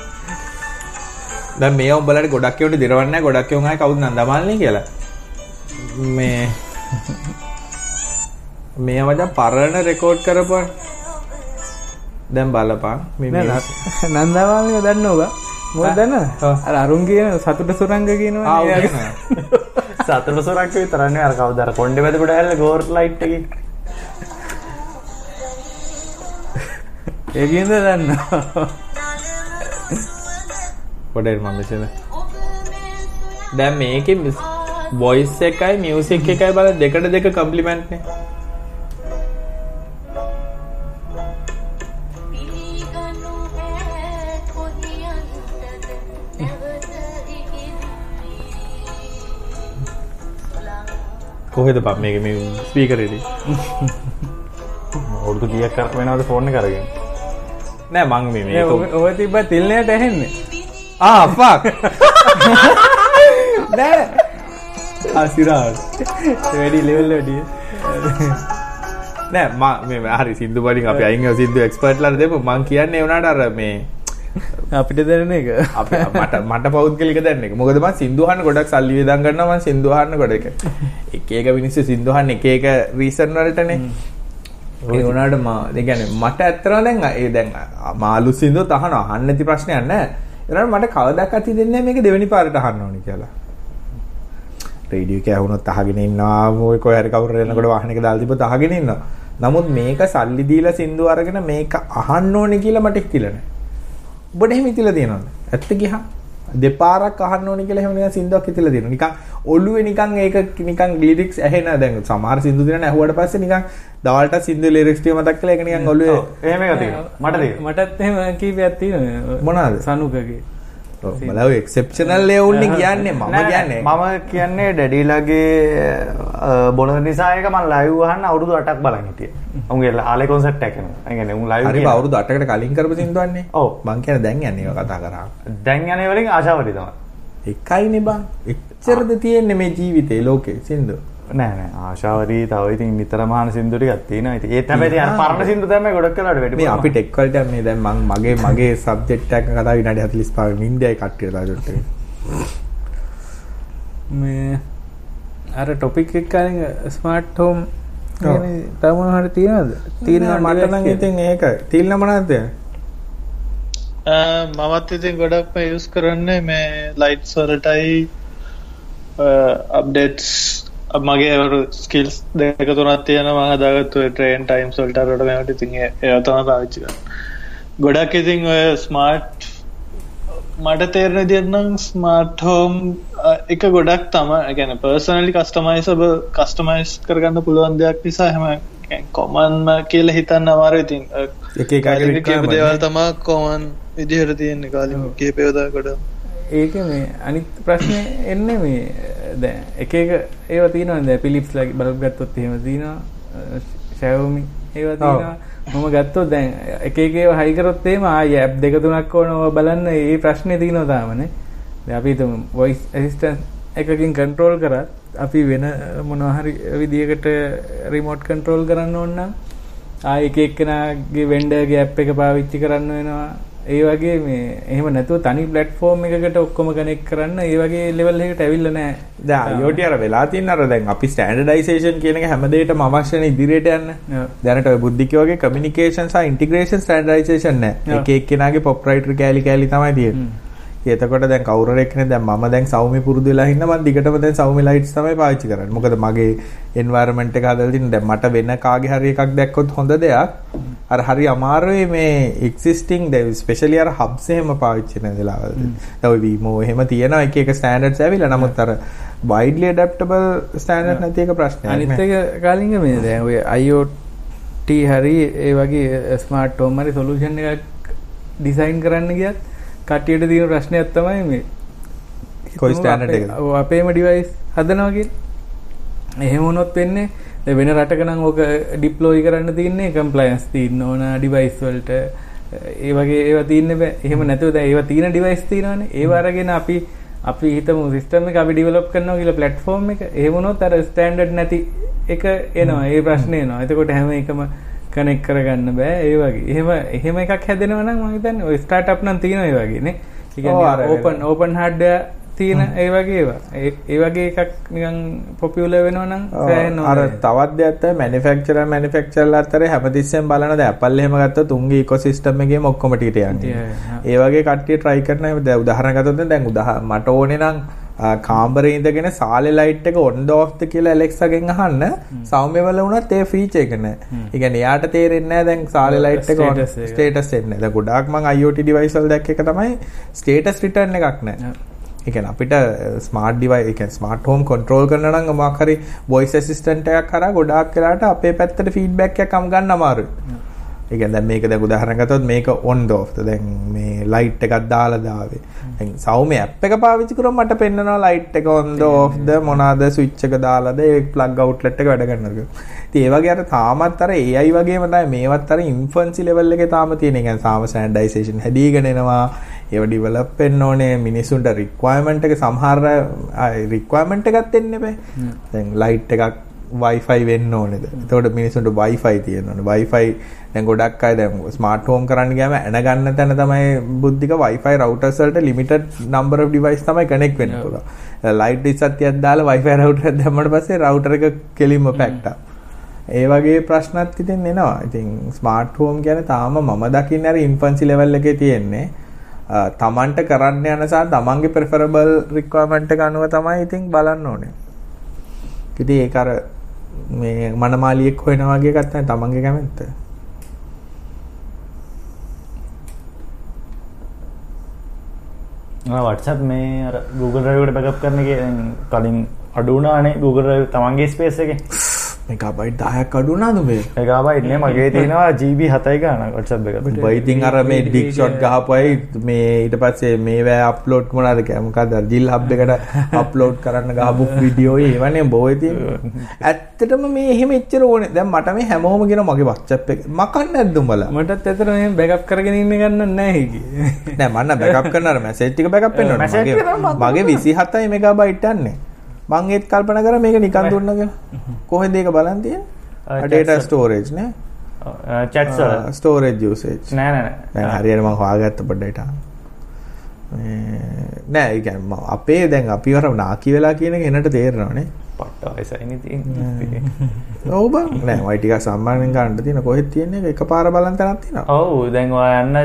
දැන් මේ උඹලට ගොඩක් ඒවට දිරවන්නේ නැහැ. ගොඩක් ඒවා ආයේ කවුද නන්දමාලිනේ කියලා. මේ මේ මචං පරණ රෙකෝඩ් කරපුවා. දැන් බලපන්. මේ නන්දමාලිව දන්නවද මොකද දන්නවද. අර අරුන් කියන සතුට සුරංග කියනවා. සතර සොරක් විතරන්නේ අර කවුද? අර කොණ්ඩේ වැද ගොඩ ඇල්ල ගෝර් ලයිට් එකේ. ඒ කියනද දන්නවා පොඩේ මම මෙතන දැන් මේකේ වොයිස් එකයි මියුසික් එකයි බල දෙකට දෙක කම්ප්ලිමන්ට් නේ. පිළිගනු ඈ කොහියන්ටද නැවත ඉකිරි කොහෙද බං මේක මේ ස්පීකරේදී අවුරුදු කීයක් කර වෙනවද ෆෝන් එක අරගෙන? නෑ මං මේ ඔබ තිබ්බ තිල්නයට ඇහෙන්නේ ආ ෆක් නෑ අසිරාට වැඩි ලෙවල් වැඩිය නෑ ම මේ හරි සිදු බලින් අප අයිං සිදු එක්ස්පර්ට්ලර දෙම මං කියන්නේ වනාට අර මේ අපිට දැන එක. අප මට මට පෞද්ගලික දැන්න එක. මොකද මං සිින්දුහන්න ගොඩක් සල්ලි විදන් ගන්න මන් සිින්දුහන්න ගොඩ එක. එක ඒක මිනිස්සු සිින්දුහන්න එක එක රීසන් වලටනේ. ඒ වනාට මා දෙගැන මට ඇත්තර දැන් ඒ දැන් මාලු සිින්දු තහන අහන්න ඇති ප්‍රශ්නයන්න එරට මට කවදක් අති දෙන්න මේක දෙවැනි පාරට අහන්න ඕනි කියලා රේඩිය කැහුණොත් අහගෙන ඉන්නවා මොකද කොහේ හරි කවුරු එනකොට වාහනයක දාලා තිබ්බොත් අහගෙන ඉන්නවා. නමුත් මේක සල්ලි දීලා සින්දු අරගෙන මේක අහන්න ඕනේ කියලා මට හිතිලා නැහැ. ඔබට එහෙම හිතිලා තියෙනවද? ඇත්ත ගියා. දෙපාරක් අහන්න ඕනේ කියලා එහෙම නිකන් සින්දුවක් හිතිලා තියෙනවා. නිකන් ඔළුවේ නිකන් ඒක නිකන් ලිරික්ස් ඇහෙන. දැන් සමහර සින්දු දිනන ඇහුවට පස්සේ නිකන් දවල්ට සින්දු ලිරික්ස් ටික මතක් කරලා ඒක නිකන් ඔළුවේ එහෙම එකක් තියෙනවා. මට තියෙනවා. මටත් එහෙම කීපයක් තියෙනවා. මොනවාද? සනුකගේ බලව එක්සෙප්ෂනල් ලේවුන්නේ කියන්නේ මම කියන්නේ මම කියන්නේ ඩැඩීලගේ බොන නිසායක මන් ලයිව් අහන්න අවුරුදු 8ක් බලන් හිටියේ. උන්ගේ ආලේ කොන්සර්ට් එක කරනවා. ඒ කියන්නේ උන් ලයිව් හරි අවුරුදු 8කට කලින් කරපු සින්දුවන්නේ ඔව්. මං කියන්නේ දැන් යන්නේ කතා කරා දැන් යන්නේ වලින් ආශාවරි තමයි. එකයිනේ බං එච්චරද තියෙන්නේ මේ ජීවිතේ ලෝකේ සින්දු නෑ නෑ ආශාවරි තව ඉතින් නිතරම අහන සින්දු ටිකක් තියෙනවා. ඉතින් ඒත් හැබැයි අර පරණ සින්දු තමයි ගොඩක් වෙලාවට වැඩි. මේ අපි ටෙක් වලට මේ දැන් මං මගේ මගේ සබ්ජෙක්ට් එක කතා විනාඩි 45 නින්දයි කට්ටිය එක මේ අර ටොපික් එක කලින් ස්මාර්ට් හෝම් ඔව්. තව මොන හරි තියෙනවද තියෙනවා මට නම් ඉතින් ඒක තීල්න මොනවද මමත් ඉතින් ගොඩක්ම යස් කරන්නේ මේ ලයිට්ස් වලටයි අප්ඩේට්ස් මගේ ස්කිල්ස් දෙක තුනත් තියෙන ම හදාගත්තු ට්‍රේන් ටයිම් සොල්ටරට මෙට ඉතින් ඒතම පාවිච්චි ගොඩක් ඉතින් ඔය ස්මාර්ට් මට තේරණ දෙන්නම් ස්මාර්ට් හෝම් එක ගොඩක් තම ගැන පර්සනලි කස්ටමයිස කස්ටමයිස් කරගන්න පුළුවන් දෙයක් නිසා හැම කොමන්ම කියල හිතන්න අමාර ඉතින් දේවල් තමා කොමන් විදිහට තියෙන්නේ. කාලින් කියපයෝදා ගොඩ ඒක මේ අනිත් ප්‍රශ්නය එන්නේ මේ දැ එක එක ඒව තියනවද පිලිප්ස් ලගේ බලගත්තොත් එහෙම තියනවා. ශැවමි ඒව තියෙනවා. මම ගත්තොත් දැන් එක එකේ හයිකරොත්තේම ආය ඇප් දෙක තුනක් ඕනව බලන්න. ඒ ප්‍රශ්නය තියනවා තාමනේ. දැන් අපි තුම වොයිස් ඇසිස්ටන්ට් එකකින් කන්ට්‍රෝල් කරත් අපි වෙන මොනහරි විදිහකට රිමෝට් කන්ට්‍රෝල් කරන්න ඕන්න ආය එක එක්කෙනගේ වෙන්ඩගේ ඇප් එක පාවිච්චි කරන්න වෙනවා ඒ වගේ මේ එහෙම නැතුව තනි ප්ලට්ෆෝර්ම් එකකට ඔක්කොම කනෙක් කරන්න ඒ වගේ ලෙවල් එකට ඇවිල්ලා නැහැ. දැන් යෝටි අර වෙලා තියෙන අර දැන් අපි ස්ටෑන්ඩඩයිසේෂන් කියන එක හැමදේටම අවශ්‍ය නේ ඉදිරියට යන්න. දැනට ඔය බුද්ධික වගේ කමියුනිකේෂන් සහ ඉන්ටිග්‍රේෂන් ස්ටෑන්ඩඩයිසේෂන් නැහැ. ඔව්. එක එක්කෙනාගේ පොප්රයිටර් කෑලි කෑලි තමයි තියෙන්නේ. එතකොට දැන් කවුරු හරි කෙනෙක් දැන් මම දැන් සෞම්‍ය පුරුදු වෙලා ඉන්න මම දිගටම දැන් සෞම්‍ය ලයිට්ස් තමයි පාවිච්චි කරන්නේ. මොකද මගේ එන්වයරන්මන්ට් එක හදලා තියෙන දැන් මට වෙන කාගේ හරි එකක් දැක්කොත් හොඳ දෙයක්. අර හරි අමාරුයි මේ එක්සිස්ටිං දැන් ස්පෙෂලි අර හබ්ස් එහෙම පාවිච්චි කරන වෙලාවල්. දැන් ඔය Vimo එහෙම තියෙනවා එක එක ස්ටෑන්ඩඩ්ස් ඇවිල්ලා. නමුත් අර widely adaptable ස්ටෑන්ඩඩ් නැති එක ප්‍රශ්නයක්. අනිත් නේ. එක කාලින්ග මේ දැන් ඔය IoT හරි ඒ වගේ ස්මාර්ට් හෝම් හරි සොලියුෂන් එකක් ඩිසයින් කරන්න ගියත් කට්ටියට තියෙන ප්‍රශ්නයක් තමයි මේ කොයි අපේ- එකද? ඔව්, අපේම ඩිවයිස් හදනවා කියලා. එහෙම වුණොත් වෙන්නේ වෙන රටක නම් ඕක ඩිප්ලොයි කරන්න තියන්නේ කම්ප්ලයන්ස් තියෙන්න ඕන ඩිවයිස් වලට ඒ වගේ ඒවා තියෙන්න බෑ. එහෙම නැතුව දැන් ඒවා තියෙන ඩිවයිස් තියෙනවානේ. ඒව අරගෙන අපි අපි හිතමු සිස්ටම් එක අපි ඩිවෙලොප් කරනවා කියලා ප්ලැට්ෆෝම් එක. එහෙම වුණොත් අර ස්ටෑන්ඩඩ් නැති එක එනවා. ඒ ප්‍රශ්නේ එනවා. එතකොට හැම එකම කනෙක්ට් කරගන්න බෑ. ඒ වගේ. එහෙම එහෙම එකක් හැදෙනවා නම් මම හිතන්නේ ඔය ස්ටාර්ට්අප් නම් තියෙනවා ඒ වගේ නේ. කියන්නේ ඕපන් ඕපන් හાર્ඩ්වෙයාර් තියෙන ඒ වගේ ඒවා. ඒ වගේ එකක් නිකන් පොපියුලර් වෙනවා නම් සෑහෙන අර. තවත් දෙයක් තමයි මැනුෆැක්චරර් මැනුෆැක්චරර්ලා අතරේ හැමතිස්සෙම බලන දැන් Apple එහෙම ගත්තොත් උන්ගේ ඉකෝසිස්ටම් එකේම ඔක්කොම ටිකට යන්නේ. ඒ වගේ කට්ටිය try කරනවා. දැන් උදාහරණ ගත්තොත් දැන් උදාහ මට ඕනේ නම් ආ, කාමරේ ඉඳගෙන සාලේ ලයිට් එක on off කියලා Alexa ගෙන් අහන්න සෞම්‍ය වල වුණත් ඒ ෆීචර් එක නැහැ. ඒ කියන්නේ එයාට තේරෙන්නේ නැහැ දැන් සාලේ ලයිට් එක on. ස්ටේටස් එන්නේ. දැන් ගොඩාක් මම IoT device වල දැක්ක එක තමයි ස්ටේටස් රිටර්න් එකක් නැහැ. ඒ කියන්නේ අපිට ස්මාර්ට් ඩිවයිස් ඒ කියන්නේ ස්මාර්ට් හෝම් කන්ට්‍රෝල් කරන නම් මොකක් හරි වොයිස් ඇසිස්ටන්ට් එකක් කරා ගොඩාක් වෙලාට අපේ පැත්තට ෆීඩ්බැක් එකක් අම් ගන්න අමාරුයි. ඒ කියන්නේ දැන් මේක දැන් උදාහරණ ගත්තොත් මේක on off දැන් මේ ලයිට් එකක් දාලා දාවේ. සෞම්‍ය ඇප් එක පාවිච්චි කරොත් මට පෙන්නනවා ලයිට් එක on the off ද මොනවාද ස්විච් එක දාලාද plug outlet එක වැඩ කරනවද. ඉතින් ඒ වගේ අර තාමත් අර AI වගේම තමයි මේවත් අර ඉන්ෆන්සි level එකේ තාම තියෙන. ඒ කියන්නේ තාම standardization හැදීගෙන එනවා. ඒව ඩිවලොප් වෙන්න ඕනේ මිනිසුන්ට රික්වයර්මන්ට් එක සමහර රික්වයර්මන්ට් එකක් දෙන්න බෑ. දැන් ලයිට් එකක් Wi-Fi වෙන්න ඕනේද? එතකොට මිනිසුන්ට Wi-Fi තියෙන්න ඕනේ. Wi-Fi දැන් ගොඩක් අය දැන් ස්මාර්ට් හෝම් කරන්න ගියාම ඇන ගන්න තැන තමයි බුද්ධික Wi-Fi routers වලට limited number of device තමයි connect වෙන්න පුළුවන්. ලයිට් ඉස්සත්තියක් දාලා Wi-Fi router එකක් දැම්මට පස්සේ router එක කෙලින්ම packed up. ඒ වගේ ප්‍රශ්නත් ඉතින් එනවා. ඉතින් ස්මාර්ට් හෝම් කියන්නේ තාම මම දකින්නේ අර ඉන්ෆන්සි ලෙවල් එකේ තියෙන්නේ. තමන්ට කරන්න යන සහ තමන්ගේ ප්‍රෙෆරබල් රික්වයර්මන්ට් එක අනුව තමයි ඉතින් බලන්න ඕනේ. ඉතින් ඒක අර මේ මනමාලියෙක් හොයනවා වගේ එකක් තමයි තමන්ගේ කැමැත්ත. වටසත් මේ අර Google Drive එකට බැකප් කරන එක දැන් කලින් අඩු වුණානේ Google Drive තමන්ගේ ස්පේස් එකේ මෙගාබයිට් 10ක් අඩු වුණාද මේ? මෙගාබයිට් නේ මගේ තියෙනවා GB 7යි ගානක් WhatsApp එකට උඹ ඉතින් අර මේ ඩික් ෂොට් ගහපුවයි මේ ඊට පස්සේ මේවා අප්ලෝඩ් මොකද්ද? අර ජිල් හබ් එකට අප්ලෝඩ් කරන්න ගහපු වීඩියෝ ඒවනේ බෝ ඉතින් ඇත්තටම මේ එහෙම එච්චර ඕනේ. දැන් මට මේ හැමෝම කියන මගේ WhatsApp එක මකන්නේ නැද්ද උඹලා? මටත් ඇතර මෙහෙම බැකප් කරගෙන ඉන්න ගන්න නැහැ හිකි. නෑ මන්න බැකප් කරන අර මැසේජ් ටික බැකප් ටික මගේ තමයි මගේ 27යි මෙගාබයිට් යන්නේ මං ඒත් කල්පනා කරා මේක නිකන් දුන්නා කියලා. කොහෙන්ද ඒක බලන් තියෙන්නේ? වල. storage නේ. වල ස්ටෝරේජ් යූසේජ් නෑ නෑ නෑ. හරියට මම හොයාගත්ත පොඩ්ඩට නෑ ඒ කියන්නේ අපේ දැන් අපි වර නාකි වෙලා කියන එක එනට තේරෙනවනේ. පට්ට වයසයිනේ තියෙන්නේ. ඔව් බං. නෑ වයි ටිකක් සම්මානෙන් ගන්න තියෙන කොහෙද තියෙන්නේ ඒක එකපාර බලන් තැනක් තියෙනවා. ඔව් දැන් ඔයා යන්න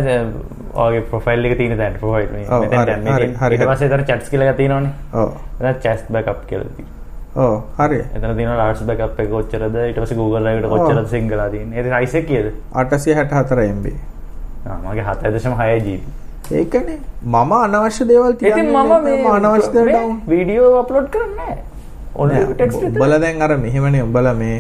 ඔයාගේ ප්‍රොෆයිල් එක තියෙන තැනට ප්‍රොෆයිල් මේ හරි, හරි, තියෙන. ඊට. පස්සේ එතන chats කියලා තියෙනවනේ. ඔව්. එතන chats backup කියලා තියෙනවා. ඔව් හරි එතන තියෙනවා large backup එක කොච්චරද? ඊට පස්සේ Google එකට කොච්චරද කරලා තියෙන්නේ? ඒ size එක කීයද? 864 MB ආ මගේ 7.6 GB ඒකනේ. මම අනවශ්‍ය දේවල් තියන්නේ මම අනවශ්‍ය දේවල් ඩවුන් වීඩියෝ අප්ලෝඩ් කරන්නේ නැහැ. ඔන්ලි ටෙක්ස්ට් විතරයි. උඹලා දැන් අර මෙහෙමනේ උඹලා මේ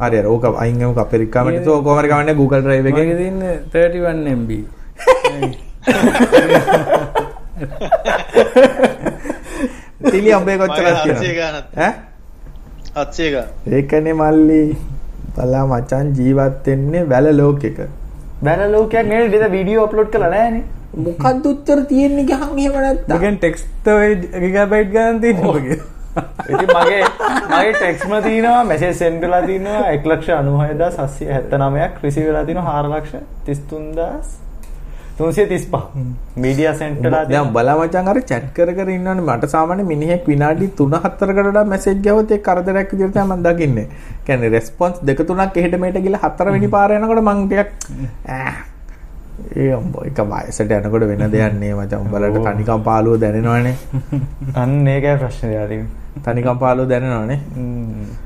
හරි හරි ඕක අයින් ගමු අපේ රික්කමෙන්ට් ඒක කොහොම හරි කවන්නේ Google Drive මගේ එකෙන් තියන්නේ 31 MB. තිලි අඹේ කොච්චරද මගේ 700 තියෙනවද ගානක්. ඈ? 700 ගාන ඒකනේ මල්ලි බලා මචන් ජීවත් වෙන්නේ වැල ලෝකෙක. බැල ලෝකයක් නෙවෙයි ඉතින් වීඩියෝ අප්ලෝඩ් කරලා නැහනේ මොකද්ද උත්තර තියෙන්නේ ගහන් එහෙම නැත්තම්? මගෙන් ටෙක්ස්ට් ගිගාබයිට් ගන්න තියෙනවා මගේ. ඉතින් මගේ මගේ ටෙක්ස්ම තියෙනවා මෙසේජ් සෙන්ඩ් වෙලා තියෙනවා 196779ක් රිසීව් වෙලා තියෙනවා 4333 335 මීඩියා සෙන්ට් වෙලා දැන් තියෙනවා බලා මචං අර chat කර කර ඉන්නවනේ. මට සාමාන්‍ය මිනිහෙක් විනාඩි 3-4කට වඩා මැසේජ් ගාවොත් තමයි මම දකින්නේ. කියන්නේ රෙස්පොන්ස් දෙක තුනක් එහෙට මෙහෙට ගිහලා හතරවෙනි පාර යනකොට මං ටිකක් ඈ ඒ උඹ එක වයසට යනකොට වෙන දෙයක් නේ මචං. උඹලට තනිකම් පාළුව දැනෙනවනේ. අන්න ඒකයි ප්‍රශ්නේ යාදී තනිකම් පාළුව දැනෙනවනේ.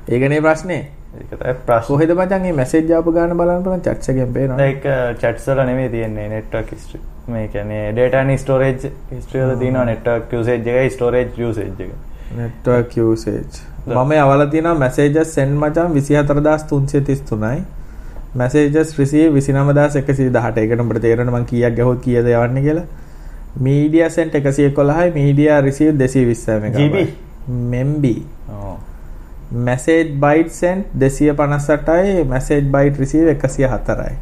ඒකනේ ප්‍රශ්නේ ඒක තමයි ප්‍රශ්නේ. කොහෙද මචං මේ මැසේජ් ආපු ගාන බලන්න බලන්න චැට්ස් එකෙන් පේනවා ඒක චැට්ස් වල නෙමෙයි තියෙන්නේ නෙට්වර්ක් හිස්ටරි මේ and storage history වල තියෙනවා network usage එකයි storage usage එක. network usage. මම යවලා තියෙනවා messages send මචං 24333යි messages receive 29118 ඒකට උඹට තේරෙනවා මං කීයක් ගහුවොත් කීයද යවන්නේ කියලා. media sent 111යි media receive 220 GB? MB ඔව් message byte sent 258යි message byte receive 104යි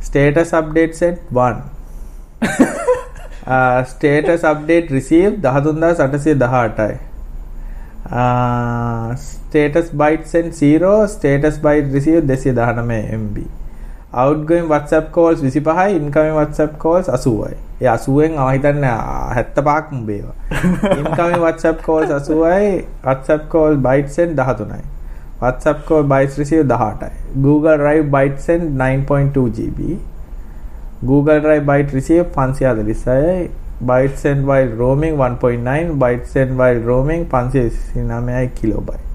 status update sent 1 uh, status update received 13818යි uh, status byte sent 0 status byte received 219 MB outgoing whatsapp calls 25යි incoming whatsapp calls 80යි ඒ 80ෙන් මම හිතන්නේ 75ක් මුඹේවා incoming whatsapp calls 80යි whatsapp call byte sent 13යි whatsapp call bytes received 18යි google drive byte sent 9.2 GB. Google drive byte received 546යි byte sent while roaming 1.9 byte sent while roaming 529යි kilobyte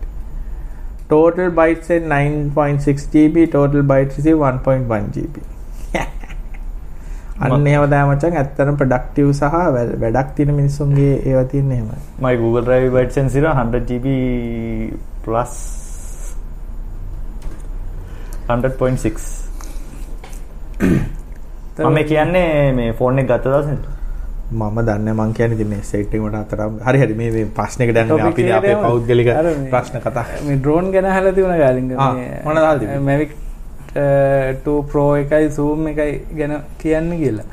total byte sent 9.6 GB total byte received 1.1 GB අන්න එහෙම තමයි මචං ඇත්තටම productive සහ වැඩක් තියෙන මිනිස්සුන්ගේ ඒවා තියෙන්නේ එහෙමයි. my google drive byte sense 100 gb plus 100.6 මම කියන්නේ මේ ෆෝන් එක ගත්ත දවසේ මම දන්නේ මං කියන්නේ ඉතින් මේ සෙට් එක මට අතරම හරි හරි මේ මේ ප්‍රශ්නෙක දැන් මේ Topic අපි අපේ. පෞද්ගලික ප්‍රශ්න කතා මේ ඩ්‍රෝන් ගැන අහලා තිබුණා ගාලින්ග ආ, මොනවද අහලා තිබුණේ? මැවික් 2 Pro එකයි Zoom එකයි ගැන කියන්න කියලා.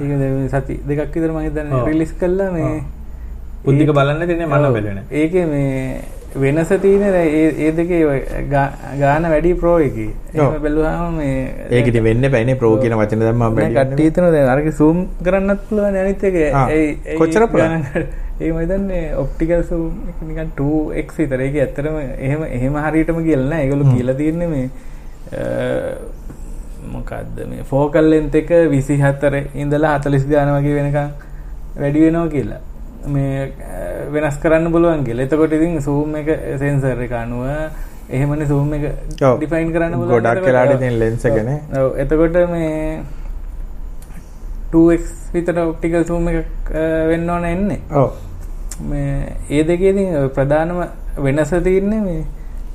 ඒක මේ සති දෙකක් විතර මම හිතන්නේ. රිලීස් කළා මේ ඒ- බලන්න තියෙන්නේ මම ඔව්. බැලුවේ නෑ. ඒකේ මේ වෙනස තියෙන්නේ දැන් ඒ ඒ දෙකේ ගාන වැඩි Pro එකේ. එහෙම බැලුවාම මේ ඒක ඉතින් වෙන්නේ බෑනේ ප්‍රෝ කියන වචන දැම්මම නෑ බැරි කට්ටිය හිතනවා දැන් අරක zoom කරන්නත් පුළුවන් අනිත් එක ඇයි කොච්චර පුළුවන්? ඒ මම හිතන්නේ ඔප්ටිකල් zoom එක නිකන් 2x විතර. ඒක ඇත්තටම එහෙම එහෙම හරියටම කියලා නෑ. ඒගොල්ලෝ කියලා තියෙන්නේ මේ මොකද්ද මේ focal length එක 24 ඉඳලා 40 ගාන වගේ වෙනකන් වැඩි වෙනවා කියලා. මේ වෙනස් කරන්න පුළුවන් කියලා. එතකොට ඉතින් zoom එක sensor එක අනුව එහෙමනේ zoom එක define කරන්න. ගොඩක් ඔව්. ඉතින් එකනේ. ඔව් එතකොට මේ 2x විතර ඔප්ටිකල් zoom එකක් වෙන්න ඕන එන්නේ. ඔව් මේ ඒ දෙකේදී ඔය ප්‍රධානම වෙනස තියෙන්නේ මේ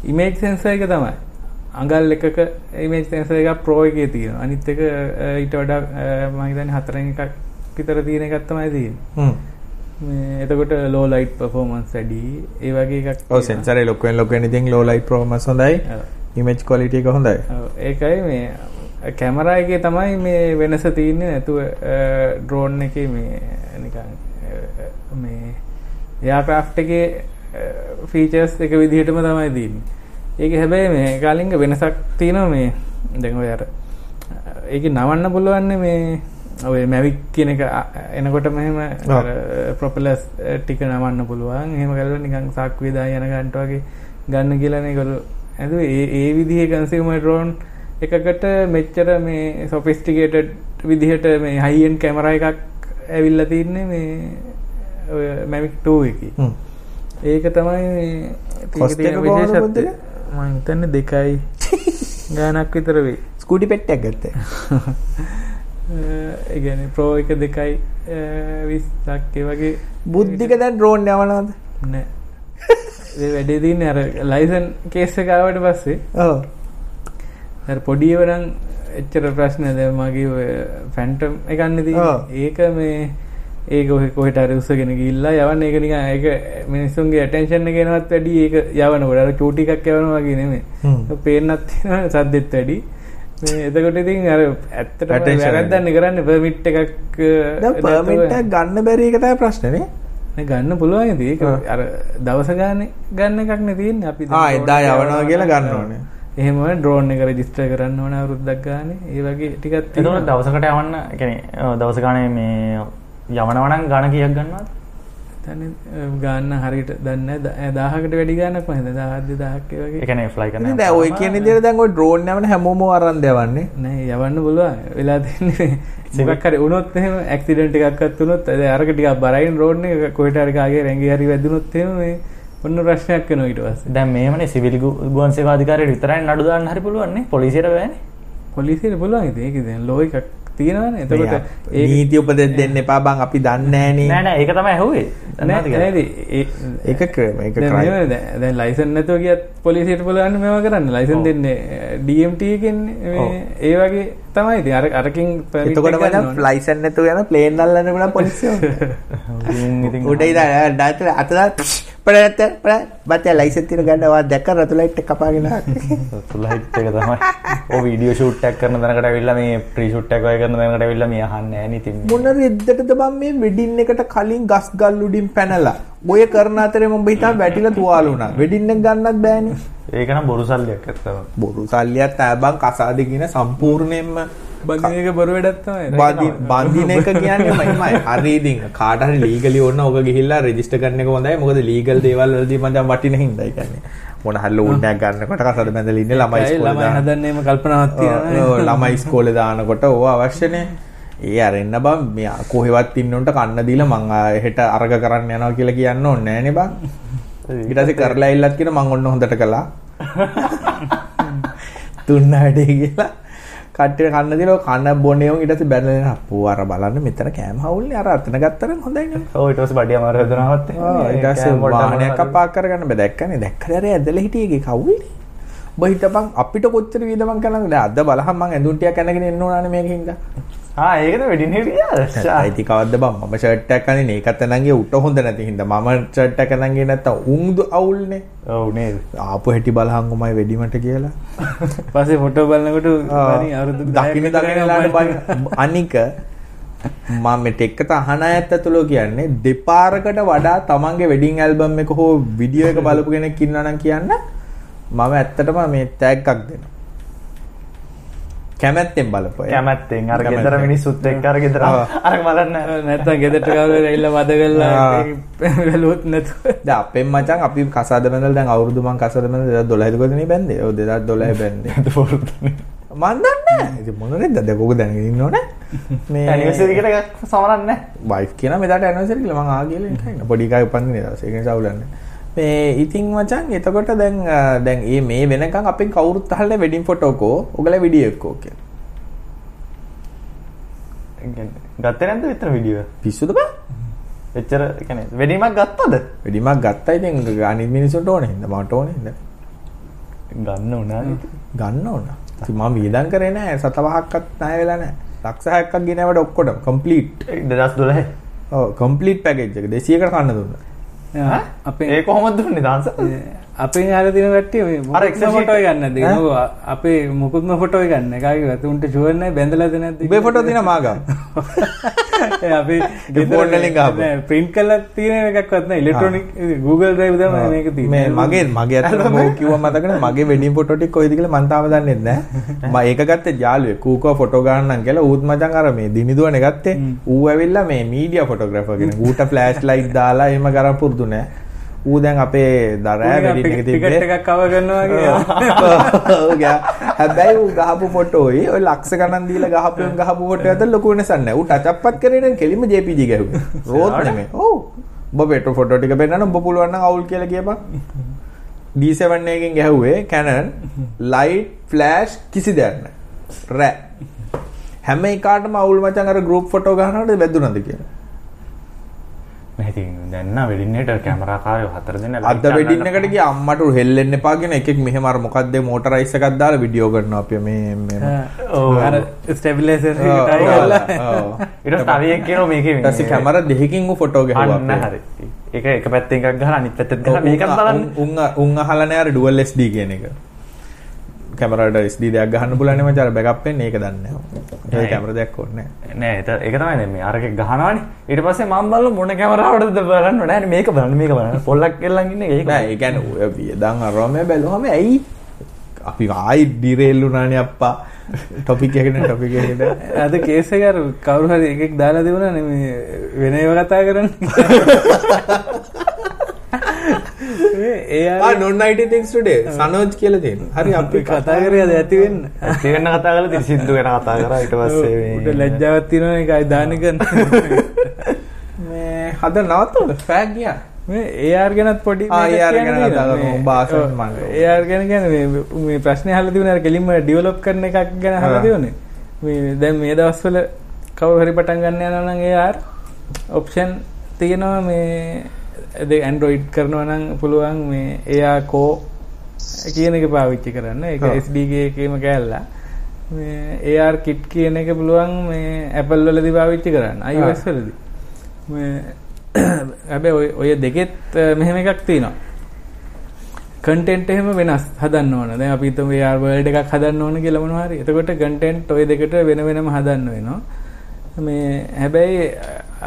ඉමේජ් සෙන්සර් එක තමයි. අඟල් එකක ඉමේජ් සෙන්සර් එකක් Pro එකේ තියෙනවා. අනිත් එක ඊට වඩා මම හිතන්නේ හතරෙන් එකක් විතර තියෙන එකක් තමයි තියෙන්නේ. හ්ම් එතකොට low light performance වැඩි. ඒ වගේ එකක්. ඔව්. සෙන්සරේ ලොකු වෙන ලොකු වෙන ඉතින් low light performance හොඳයි image quality එක හොඳයි ඒකයි මේ කැමරා එකේ තමයි මේ වෙනස තියෙන්නේ නැතුව ඩ්‍රෝන් එකේ මේ නිකන් මේ එයාක්‍රාෆ්ට් එකේ ෆීචර්ස් එක විදිහටම තමයි තියෙන්නේ. ඒක හැබැයි මේ කාලින්ග වෙනසක් තියෙනවා මේ දැන් ඔය අර ඒක නවන්න පුළුවන් මේ ඔය මැවික් කියන එක එනකොට මෙහෙම. ප්‍රොපලස් ටික නවන්න පුළුවන්. එහෙම කරලා නිකන් සාක්කුවේ දා යන ගන්නට වගේ ගන්න කියලානේ ඒගොල්ලෝ. ඇදුවේ ඒ ඒ විදිහේ කන්සියුමර් ඩ්‍රෝන් එකකට මෙච්චර මේ සොෆිස්ටිකේටඩ් විදිහට මේ හයි එන්ඩ් කැමරා එකක් ඇවිල්ලා තින්නේ මේ ඔය මැවික් 2 එකේ. ඒක තමයි මේ තියෙන විශේෂත්වය. මම හිතන්නේ දෙකයි ගානක් විතර වෙයි. ස්කූටි පෙට්ටියක් ගත්තේ ඒ කියන්නේ ප්‍රෝ එක දෙකයි 20ක් ඒ වගේ බුද්ධික දැන් ඩ්‍රෝන් යවනවද නෑ ඒ වැඩේ තියන්නේ අර ලයිසන් කේස් එක ආවට පස්සේ ඔව් අර පොඩි ඒවා නම් එච්චර ප්‍රශ්න නෑ දැන් මගේ ෆැන්ටම් එකන්නේ. තියෙන්නේ ඒක මේ ඒක කොහෙට හරි උස්සගෙන ගිහිල්ලා යවන්න ඒක නිකන් ඒක මිනිස්සුන්ගේ ඇටෙන්ෂන් එක එනවත් වැඩි ඒක යවනකොට අර චූටි එකක් යවනවා වගේ නෙමෙයි. පේන්නත් තියෙනවා සද්දෙත් වැඩි එතකොට ඉතින් අර ඇත්තටම Attention වැරද්දන්නේ කරන්නේ පර්මිට් එකක් දැන් පර්මිට් එක ගන්න බැරි එක තමයි ප්‍රශ්නේ නේ? නේ ගන්න පුළුවන් ඉතින්. ඒක. අර දවස ගානේ ගන්න එකක් නේ තියෙන්නේ. අපි ආ, එදා යවනවා කියලා ගන්න. ඕනේ. එහෙම ඩ්‍රෝන් එක රෙජිස්ටර් කරන්න ඕන අවුරුද්දක් ගානේ. ඒ වගේ ටිකක් තියෙනවා. දවසකට යවන්න ඔව්, දවස ගානේ මේ යවනවා නම් ගාන කීයක් ගන්නවද තන ගන්න හරිට දන්න දාහකට වැඩි ගන්නක් මහිත දාහද දහක්ක වගේ? එකන ෆ්ලයි කරන දැන් ඔය කියන විදිහට දැන් ඔය ඩ්‍රෝන් යවන හැමෝම අරන් දෙවන්නේ. නෑ යවන්න පුළුවන්. වෙලා දෙන්නේ මොකක් හරි වුණොත් එහෙම ඇක්සිඩන්ට් එකක්වත් වුණොත් අද අරක ටිකක් බරයින් රෝඩ් එක කොහෙට හරි කාගේ රැඟි හරි වැදුනොත් එහෙම මේ ඔන්න ප්‍රශ්නයක් වෙනවා ඊට පස්සේ. දැන් මේමනේ සිවිල් ගුවන් සේවාධිකාරයට විතරයි නඩු දාන්න හරි පුළුවන් නේ? පොලිසියට බෑනේ. පොලිසියට පුළුවන් ඉතින්. ඒක දැන් ලෝ එකක් තියෙනවනේ. එතකොට ඒක නීති උපදෙස් දෙන්න එපා බං අපි දන්නේ නෑ නෑනේ නෑ ඒක තමයි ඇහුවේ. නෑ නේද? ඒක ක්‍රම ඒක මේව දැන්- දැන් ලයිසන් නැතුව ගියත් පොලිසියට පුළුවන් මේවා කරන්න. ලයිසන්. දෙන්නේ DMT එකෙන් මේ ඒ වගේ තමයි ඉතින් අර අරකින් එතකොට ගන්න මම. ලයිසන් නැතුව යන ප්ලේන් අල්ලන්න පුළුවන් පොලිසිය ඉතින් උඩ ඉඳලා ඩාතර අතලා පඩට පඩ බත් ලයිසන් තියන ගන්නවා දැක්ක රතු ලයිට් එක කපාගෙන තුලහිට් එක තමයි. ඕ වීඩියෝ ෂූට් එකක් කරන තැනකට ඇවිල්ලා මේ ප්‍රී ෂූට් එකක් වගේ කරන තැනකට ඇවිල්ලා මේ අහන්නේ නැහැ නේ ඉතින් මොන රෙද්දටද බං මේ වෙඩින් එකට කලින් ගස් ගල් උඩින් පැනලා ඔය කරන අතරේ මම හිතා වැටිලා තුවාල වුණා. වෙඩින් එක ගන්නත් බෑනේ. ඒක නම් බොරු සල්ලියක් ඇත්තම බොරු සල්ලියක් බං කසාද කියන සම්පූර්ණයෙන්ම බඳින එක බොරු වැඩක් තමයි. බඳින එක කියන්නේ මයිමයි. හරි ඉතින් කාට හරි ලීගලි ඕන ඔක ගිහිල්ලා රෙජිස්ටර් කරන එක හොඳයි. මොකද ලීගල් දේවල් වලදී මචං වටින හින්දා ඒ කියන්නේ. මොන හරි ලෝන් එකක් ගන්නකොට කසාද බැඳලා ඉන්නේ ළමයි ඉස්කෝලේ ළමයි දාන. හදන්නේම කල්පනාවක් තියෙනවා ළමයි ඉස්කෝලේ දානකොට ඕව අවශ්‍යනේ ඒ අරෙන්න බං මේ කොහෙවත් ඉන්න උන්ට කන්න දීලා මං හෙට අරග කරන්න යනවා කියලා කියන්න ඕනේ නෑනේ බං. ඊට පස්සේ කරලා ඉල්ලත් කියන මං ඔන්න හොඳට කළා. තුන්න වැඩේ කියලා කට්ටිය කන්න දීලා ඔය කන බොනේ උන් ඊට පස්සේ බැලලා අපෝ අර බලන්න මෙතන කෑම හවුල්නේ අර අතන ගත්තරම් හොඳයි නේ. ඔව් ඊට පස්සේ බඩිය අමාරු හදනවත් ආ ඊට පස්සේ වාහනයක් අපා කරගන්න බෑ. දැක්කනේ දැක්කද අර ඇදලා හිටියේගේ කවුල්නේ? ඔබ හිතපන් අපිට කොච්චර වියදමක් කරනවද? දැන් අද බලහන් මං ඇඳුම් ටිකක් අඳගෙන එන්න ඕනානේ මේකින්ද ආ ඒකද වෙඩින් හිටියා ඇයිති කවද්ද බං මම ෂර්ට් එකක් අඳින්නේ ඒකත් අඳන්ගේ උට හොඳ නැති මම ෂර්ට් එකක් අඳන්ගේ නැත්තම් උන්දු අවුල්නේ. නේද? ආපු හැටි බලහන් උමයි වෙඩිමට කියලා. පස්සේ ෆොටෝ බලනකොට බරි අවුරුදු දකින්න දකින්නලාට බලන්න අනික මම මේ ටෙක්කට අහන අයත් ඇතුළෝ කියන්නේ දෙපාරකට වඩා තමන්ගේ වෙඩින් ඇල්බම් එක හෝ වීඩියෝ එක බලපු කෙනෙක් ඉන්නවා නම් කියන්න. මම ඇත්තටම මේ එකක් දෙනවා කැමැත්තෙන් බලපුවා කැමැත්තෙන්. අර. ගෙදර මිනිස්සුත් එක්ක අර ගෙදර. අර බලන්න නැත්තම් ගෙදරට ගාව ඇවිල්ලා වද කරලා. ගලුවොත් නැතුව. දැන් අපෙන් මචං අපි කසාද බැඳලා දැන් අවුරුදු මං කසාද බැඳලා 2012 ද කොහෙද බැන්දේ ඔව් 2012 බැන්දේ මන් දන්නේ ඉතින් මොන රෙද්ද දැන් කෝක දැනගෙන ඉන්නවනේ මේ ඇනිවර්සරි එකට සමරන්නේ. වයිෆ් කියන මෙදාට ඇනිවර්සරි කියලා. මං ආ කියලා නිකන් පොඩි එකා උපන්දින දවසේ. ඒක නිසා උලන්නේ මේ ඉතින් මචං එතකොට දැන් දැන් මේ මේ වෙනකන් අපෙන් කවුරුත් අහලා වෙඩින් ෆොටෝ කෝ? ඔයගලා වීඩියෝ එක්කෝ කියලා. ගත්තේ නැද්ද විතර වීඩියෝ? පිස්සුද බා? එච්චර කියන්නේ වෙඩීමක් ගත්තද? වෙඩිමක් ගත්තා ඉතින් අනිත් මිනිස්සුන්ට ඕනේ හින්දා මට ඕනේ හින්දා. ගන්න උනා ගන්න ඕන. ඉතින් මම වියදම් කරේ නැහැ. සතවහක්වත් ණය වෙලා නැහැ. ලක්ෂ 6ක් ගෙනවට ඔක්කොටම. කම්ප්ලීට් 2012. ඔව් කම්ප්ලීට් පැකේජ් එක. 200කට කන්න දුන්නා ඒ කොහොමද දුන්නේ දාන්ස? අපේ තින කට්ටිය මේ අර ෆොටෝ? ගන්න දෙනවා අපේ මුකුත්ම ෆොටෝ ගන්න? එකගේ ෂුවර් නැහැ බැඳලාද නැද්ද? උඹේ ෆොටෝ මාගම්. ඒ අපි ගහපුවා. ප්‍රින්ට් කරලා තියෙන එකක්වත් නැහැ ඉලෙක්ට්‍රොනික Google Drive තමයි මේක මේ තියෙන්නේ මගේ මගේ අතට මම කිව්වා මතකනේ? මගේ වෙඩින් ෆොටෝ ටික කොයිද කියලා මම තාම දන්නේ නැහැ මම ඒක ගත්තේ ජාලුවේ කූකෝ ෆොටෝ ගන්නම් කියලා ඌත් මචං අර මේ දිනිදුවනේ ගත්තේ. ඌ ඇවිල්ලා මේ මීඩියා ෆොටෝග්‍රැෆර් කෙනෙක්. ඌට ෆ්ලෑෂ් ලයිට් දාලා එහෙම කරන් පුරුදු නෑ ඌ දැන් අපේ දරෑ වෙඩින් එක ටිකට් තිබ්බේ එකක් කව කරනවා වගේ ඔව් ගා. හැබැයි ඌ ගහපු ෆොටෝයි ඔය ලක්ෂ ගණන් දීලා ගහපු ගහපු ෆොටෝ අතර ලොකු වෙනසක් නැහැ. ඌ ටච් අප්පත් කරේ නම් කෙලින්ම JPG ගැහුවේ. රෝත් නෙමෙයි. ඔව්. ඔබ පෙට්‍රෝ ෆොටෝ ටික පෙන්නන්න ඔබ පුළුවන් නම් අවුල් කියලා කියපන්. D7 එකකින් ගැහුවේ Canon light flash කිසි දෙයක් නැහැ. රෑ. හැම එකාටම අවුල් මචං අර group ෆොටෝ ගන්නකොට වැදුනද කියලා. නැති දැන් නම් වෙඩින් එකට කැමරා කාරයෝ හතර දෙනා අද වෙඩින් එකට ගිය. අම්මට හෙල්ලෙන්න එපා කියන එකෙක් මෙහෙම අර මොකක්ද මොටරයිස් එකක් දාලා වීඩියෝ කරනවා අපි. මේ මේ ඔව්. අර ස්ටැබිලයිසර්. ඊට පස්සේ තව එකක් කියනවා මේකේ ඊට පස්සේ කැමරා දෙකකින් ඌ ෆොටෝ ගැහුවා අන්න. හරි. ඒක එක පැත්තෙන් එකක් ගහලා අනිත් පැත්තට ගහලා උන්- මේකත් බලන්න. උන් උන් අහලා නෑ අර ඩුවල් SD කියන එක. කැමරාට SD දෙයක් ගහන්න පුළුවන් නේ මචං. අර බෑකප් වෙන්නේ ඒක දන්නේ. ඒ කැමරා දෙයක් ඕනේ නෑ. ඒක තමයි මේ අරක ගහනවානේ. ඊට පස්සේ මම බලන මොන කැමරාවටද බලන්න නෑ මේක බලන්න මේක බලන්න. පොල්ලක් කෙල්ලන් ඉන්නේ ඒක. නෑ ඒ කියන්නේ ඔය වියදම් අරම බැලුවම ඇයි? අපි ආයි ඩිරේල් උනානේ අප්පා. ටොපික් එකට ටොපික් එකට අද කේස එක කවුරු හරි එකෙක් දාලා දෙවුණා නේ මේ වෙන ඒවා කතා කරන්නේ ඒ things today සනෝජ් කියලා තියෙනවා හරි අපි කතා කරේ අද ඇති වෙන්න තිවෙන්න කතා කල සිින්දු වෙන කතා කර ඊට පස්සේ ලැජ්ජාවත් තියෙනවා එකයි දාන කරන මේ හද නවත්තන්න ෆෑග් ගියා මේ AR ගැනත් පොඩි ආ, මේකක් AR ගැන කියන්න කතා තියෙනවා. කරමු. මේ- උඹ ආසන්න ඔව්, මං. AR ගැන කියන්නේ මේ මේ ප්‍රශ්නේ අර කෙලින්ම ඩෙවලොප් කරන එකක් ගැන අහලා ආ. තිබුණේ. මේ දැන් මේ දවස්වල කවුරු හරි පටන් ගන්න යනවා නම් AR ඔප්ෂන් තියෙනවා මේ ඒ Android කරනවා නම් පුළුවන් මේ AR කෝ කියන එක පාවිච්චි කරන්න. ඔව්. SDK එකේම කෑල්ලා. මේ AR kit කියන එක පුළුවන් මේ Apple වලදී පාවිච්චි කරන්න. iOS වලදී. මේ හැබැයි ඔය දෙකෙත් මෙහෙම එකක් තියෙනවා. කන්ටෙන්ට් එහෙම වෙනස් හදන්න ඕන. දැන් අපි හිතමු AR world එකක් හදන්න ඕන කියලා මොනවා හරි. එතකොට කන්ටෙන්ට් ඔය දෙකට වෙන වෙනම හදන්න වෙනවා. මේ හැබැයි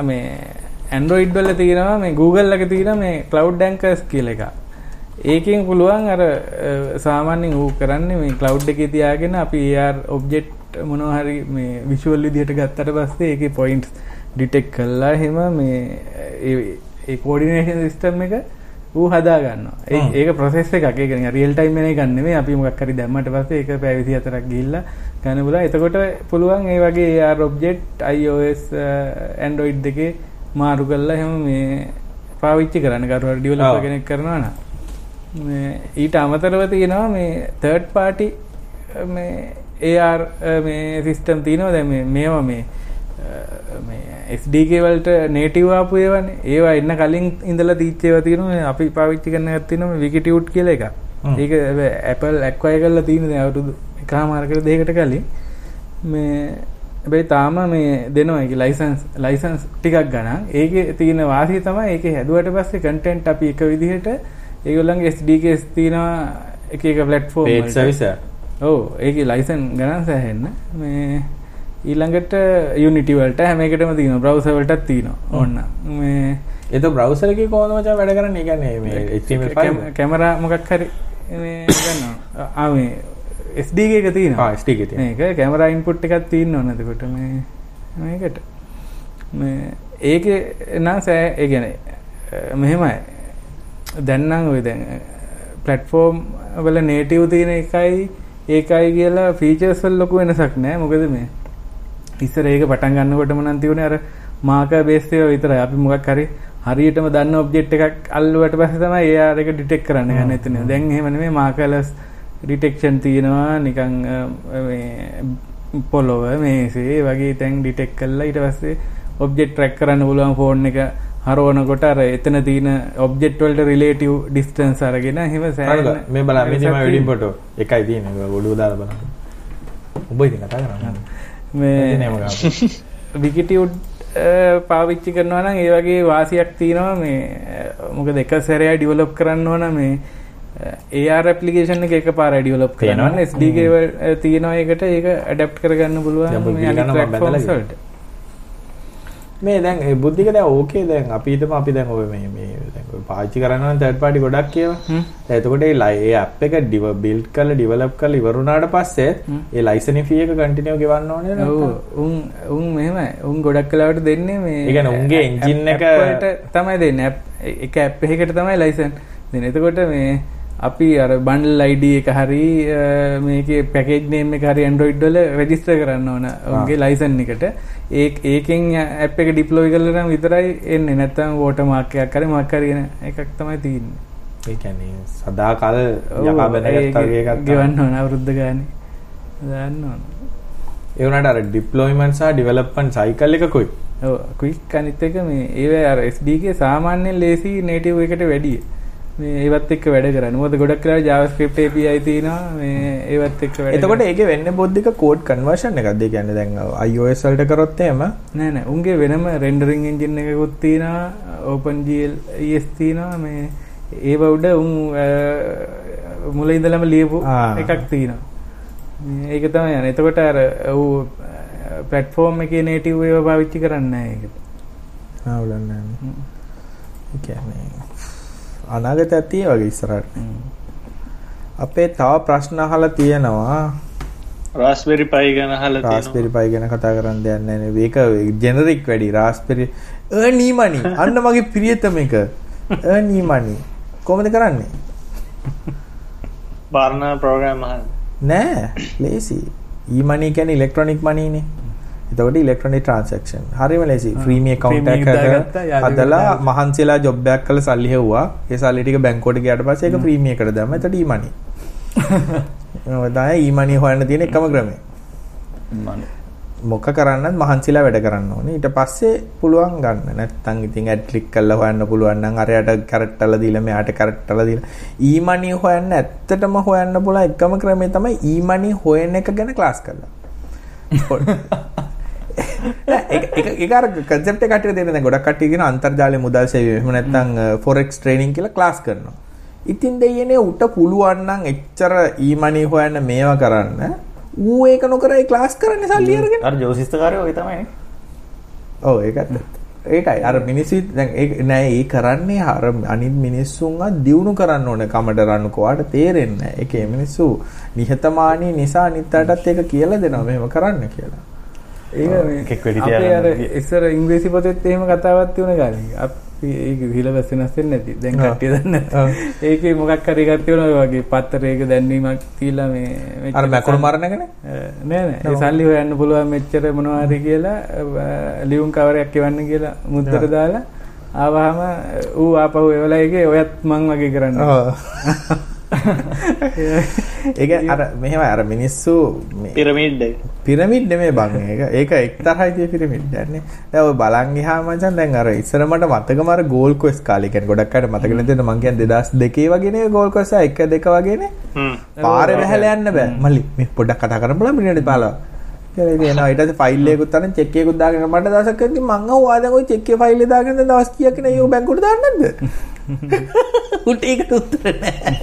මේ Android වල තියෙනවා මේ Google එකේ තියෙනවා මේ Cloud Anchors කියලා එකක්. ඒකෙන් පුළුවන් අර සාමාන්‍යයෙන් ඌ කරන්නේ මේ cloud එකේ තියාගෙන අපි AR object මොනවා හරි මේ visual විදිහට ගත්තට පස්සේ ඒකේ points detect කළා එහෙම මේ ඒ ඒ coordination system එක ඌ හදා ගන්නවා. ඒ-. ඒක process එකක්. ඒක නිකන් real time වෙන එකක් නෙමෙයි. අපි මොකක් හරි දැම්මට පස්සේ ඒක පැය 24ක් ගිහිල්ලා ගන්න පුළුවන්. එතකොට පුළුවන් ඒ වගේ AR object iOS Android දෙකේ මාරු කරලා එහෙම මේ පාවිච්චි කරන්න. developer ඔව්. කෙනෙක් කරනවා නම්. මේ ඊට අමතරව තියෙනවා මේ party අ, මේ AR මේ සිස්ටම් තියෙනවා. දැන් මේ මේවා මේ SDK වලට native ආපු ඒවානේ ඒවා එන්න කලින් ඉඳලා තීච්ච ඒවා තියෙනවා. මේ අපි පාවිච්චි කරන එකක් තියෙනවා මේ Wikitude කියලා එකක්. හ්ම්. ඒක Apple acquire කරලා තියෙන අවුරුදු එකමාරකට දෙකකට කලින්. මේ හැබැයි තාම මේ දෙනවා ඒක ලයිසන්ස් ලයිසන්ස් ටිකක් ගණන්. ඒකේ තියෙන වාසිය තමයි ඒකේ හැදුවට පස්සේ කන්ටෙන්ට් අපි එක විදිහට ඒගොල්ලන්ගේ SDKs තියෙනවා එක එක platform paid වලට. service එක. ඔව් ඒකේ ලයිසන් ගණන් සෑහෙන්න මේ ඊළඟට Unity වලට හැම එකටම තියෙනවා browser වලටත් තියෙනවා ඕන්න මේ එතකොට browser එකේ කොහොමද මචං වැඩ කරන්නේ? ඒ කියන්නේ මේ HTML කැම- ෆයිල්. කැමරා මොකක් හරි මේ ගන්නවා ආ මේ SDK එක තියෙනවා. ආ SDK තියෙනවා. මේක කැමරා ඉන්පුට් එකක් තියෙන්න ඕන. එතකොට මේ මේකට. ඒකේ නම් සෑ ඒ අ, මෙහෙමයි. දැන් නම් ඔය දැන් ප්ලැට්ෆෝම් වල නේටිව් තියෙන එකයි ඒකයි කියලා ෆීචර්ස් වල ලොකු වෙනසක් නෑ. මොකද මේ ඉස්සර ඒක පටන් ගන්නකොටම නම් තියුණේ අර මාකර් බේස් ඒවා විතරයි. අපි මොකක් හරි හරියටම දන්න ඔබ්ජෙක්ට් එකක් අල්ලුවට පස්සේ තමයි AR එක ඩිටෙක්ට් කරන්න ගන්න එතන. දැන් එහෙම නෙමෙයි මාකර්ලස් ඩිටෙක්ෂන් තියෙනවා මේ පොළොව මේසේ වගේ තැන් ඩිටෙක්ට් කරලා ඊට පස්සේ ඔබ්ජෙක්ට් ට්‍රැක් කරන්න පුළුවන් ෆෝන් එක හරවනකොට අර එතන තියෙන ඔබ්ජෙක්ට් වලට රිලේටිව් ඩිස්ටන්ස් අරගෙන එහෙම සෑහෙන මේ බලන්න මේ තමයි වෙඩින්. ෆොටෝ එකයි තියෙන්නේ ඔළුව දාලා බලන්න. ඔබ ඉතින් කතා කරන්නේ. මේ. විකිටියුඩ් පාවිච්චි කරනවා නම් ඒ වගේ වාසියක් තියෙනවා මේ මොකද එක සැරයක් ඩිවලොප් කරන්න ඕන මේ AR ඇප්ලිකේෂන් එක එකපාරයි ඩිවලොප් කරනවා තියෙනවා. SDK වල අ, තියෙනවා ඒකට. ඒක ඇඩැප්ට් කරගන්න පුළුවන්. දැන් මේ මම දැන් බුද්ධික දැන් ඕකේ දැන් අපි හිතමු අපි දැන් ඔය දැන් කරනවා නම් third party ගොඩක් කියවා. දැන් ඒ ලයි app එක build කරලා develop කරලා ඉවර වුණාට පස්සේ. ඒ fee එක continue ගෙවන්න ඕනේ උන් උන් මෙහෙමයි. උන් ගොඩක් කලාවට දෙන්නේ මේ කියන්නේ උන්ගේ app- engine app එක- වලට තමයි දෙන්නේ. එක app එකකට තමයි ලයිසන් දෙන්නේ. එතකොට මේ අපි අර බන්ඩල් ID එක හරි මේකේ පැකේජ් නේම් එක හරි වල රෙජිස්ටර් කරන්න ඕන උන්ගේ ලයිසන් එකට ඒ ඒකෙන් app එක ඩිප්ලොයි කරලා නම් විතරයි එන්නේ නැත්නම් watermark එකක් හරි මොකක් හරි එන එකක් තමයි තියෙන්නේ ඒ කියන්නේ සදාකල්. ගෙවන්න ඕන අවුරුද්ද ගානේ දාන්න ඕන ඒ වුණාට අර සහ development cycle එක කොයි? ක්වික් අනිත් එක මේ ඒව අර SDK සාමාන්‍යයෙන් ලේසි native එකට වැඩිය. මේ ඒවත් එක්ක වැඩ කරන්න. මොකද ගොඩක් වෙලාවට JavaScript API තියෙනවා මේ ඒවත් එක්ක වැඩ එතකොට. ඒකේ වෙන්නේ බොද්දික code conversion එකක්ද? ඒ කියන්නේ දැන් iOS වලට කරොත් එහෙම නෑ නෑ උන්ගේ වෙනම rendering engine එකකුත් තියෙනවා OpenGL ES තියෙනවා මේ ඒව උඩ උන් මුල ඉඳලම ලියපු ආ. එකක් තියෙනවා. ඒක තමයි යන්නේ. එතකොට අර ඌ platform එකේ native ඒවා පාවිච්චි කරන්නේ නෑ ඒකට. ආවුලන්නේ නැහැ. ඒ කියන්නේ අනාගතයක් තියෙ වගේ ඉස්සරහට. අපේ තව ප්‍රශ්න අහලා තියෙනවා. රස්බෙරි පයි ගැන හල රාස්පෙරි පයි ගැන කතා කරන්න දෙයක් නැහැ නේ. ඒක ජෙනරික් වැඩි. රාස්පෙරි earny money. අන්න මගේ ප්‍රියතම එක. earny money. කොහොමද කරන්නේ? බාර්ණ ප්‍රෝග්‍රම් හන් නෑ. ලේසි ඊමනී කියන්නේ ඉලෙක්ට්‍රොනික් මනීනේ එතකොට ඉලෙක්ට්‍රොනික් ට්‍රාන්සැක්ෂන් හරිම ලේසි ෆ්‍රීමි account Premium එකක දාගත්තා, යාළුවෙක් හදලා. මහන්සිලා ජොබ් එකක් කරලා සල්ලි හෙව්වා. ඒ සල්ලි ටික බැංකුවට ගියාට පස්සේ ඒක ප්‍රීමිය එකට දැම්ම එතකොට ඊමනී ඒක තමයි ඊමනී හොයන්න තියෙන එකම ක්‍රමය. මොක කරන්නත් මහන්සිලා වැඩ කරන්න ඕනේ. ඊට පස්සේ පුළුවන් ගන්න. නැත්තම් ඉතින් ඇඩ් ක්ලික් කරලා හොයන්න පුළුවන් නම් අරයට කැරට්ටල දීලා මෙයාට කැරට්ටල දීලා. ඊමනි හොයන්න ඇත්තටම හොයන්න පුළුවන් එකම ක්‍රමය තමයි ඊමනි හොයන එක ගැන ක්ලාස් කරලා නෑ, ඒක ඒක ඒක අර concept එක කටියට දෙන්න දැන් ගොඩක් කට්ටිය කියන අන්තර්ජාලය මුදල් එහෙම නැත්නම් forex trading කියලා ක්ලාස් කරනවා. ඉතින් දෙයනේ උට පුළුවන් නම් එච්චර ඊමනි හොයන්න මේවා කරන්න ඌ ඒක නොකර ඒ ක්ලාස් කරන්නේ සල්ලි අරගෙන. අර ජෝසිස්තකාරය ඔය තමයි ඔව් ඒකත්. ඒකයි අර මිනිස්සු දැන් නෑ ඒ කරන්නේ අර අනිත් මිනිස්සුන්ව දියුණු කරන්න ඕනේ කමඩ රන්නකෝට තේරෙන්නේ නෑ. ඒකේ මිනිස්සු නිහතමානී නිසා අනිත් අයටත් ඒක කියලා දෙනවා මෙහෙම කරන්න කියලා. ගියේ. ඉස්සර ඉංග්‍රීසි පොතෙත් එහෙම කතාවක් තියුණ කාලේ. අපි ඒක සිලබස් වෙනස් වෙන්නේ නැති. දැන්. කට්ටිය දන්නේ. ඒකේ මොකක් හරි එකක් තියෙනවා ඔය වගේ පත්තරයක දැන්වීමක් තියලා මේ අර සල්ලි- මරණගෙන නෑ නෑ ඒ සල්ලි හොයන්න පුළුවන් මෙච්චර මොනවා හරි කියලා ලියුම් කවරයක් එවන්න කියලා මුද්දර දාලා ආවහම ඌ ආපහු එවලා ඒකේ ඔයත් මං වගේ කරන්න. ඒක අර මෙහෙම අර මිනිස්සු පිරමිඩ් පිරමිඩ් නෙමෙයි බං ඒක. ඒක එක්තරා විදිහේ පිරමිඩ් යන්නේ. දැන් ඔය බලන් ගියාම මචං දැන් අර ඉස්සර මට මතකම අර ගෝල් ක්වෙස්ට් කාලේ කියන්නේ ගොඩක් අයට මතක නැතිද මං කියන්නේ 2002 වගේ නේ ගෝල් ක්වෙස්ට් 1 2 වගේ නේ. පාරේ වැහැලා යන්න බෑ. මල්ලි මේ පොඩ්ඩක් කතා කරන්න බලන්න මිනිහට 15. කියලා ඉතින් එනවා ඊට පස්සේ ෆයිල් එකකුත් අරන් චෙක් එකකුත් දාගෙන මට දවසක් ඉතින් මං අහුවා දැන් ওই චෙක් එකේ ෆයිල් එක දාගෙන දවස් කීයක් නේ යෝ බැංකුවට දාන්නේ උට ඒකට උත්තර නැහැ.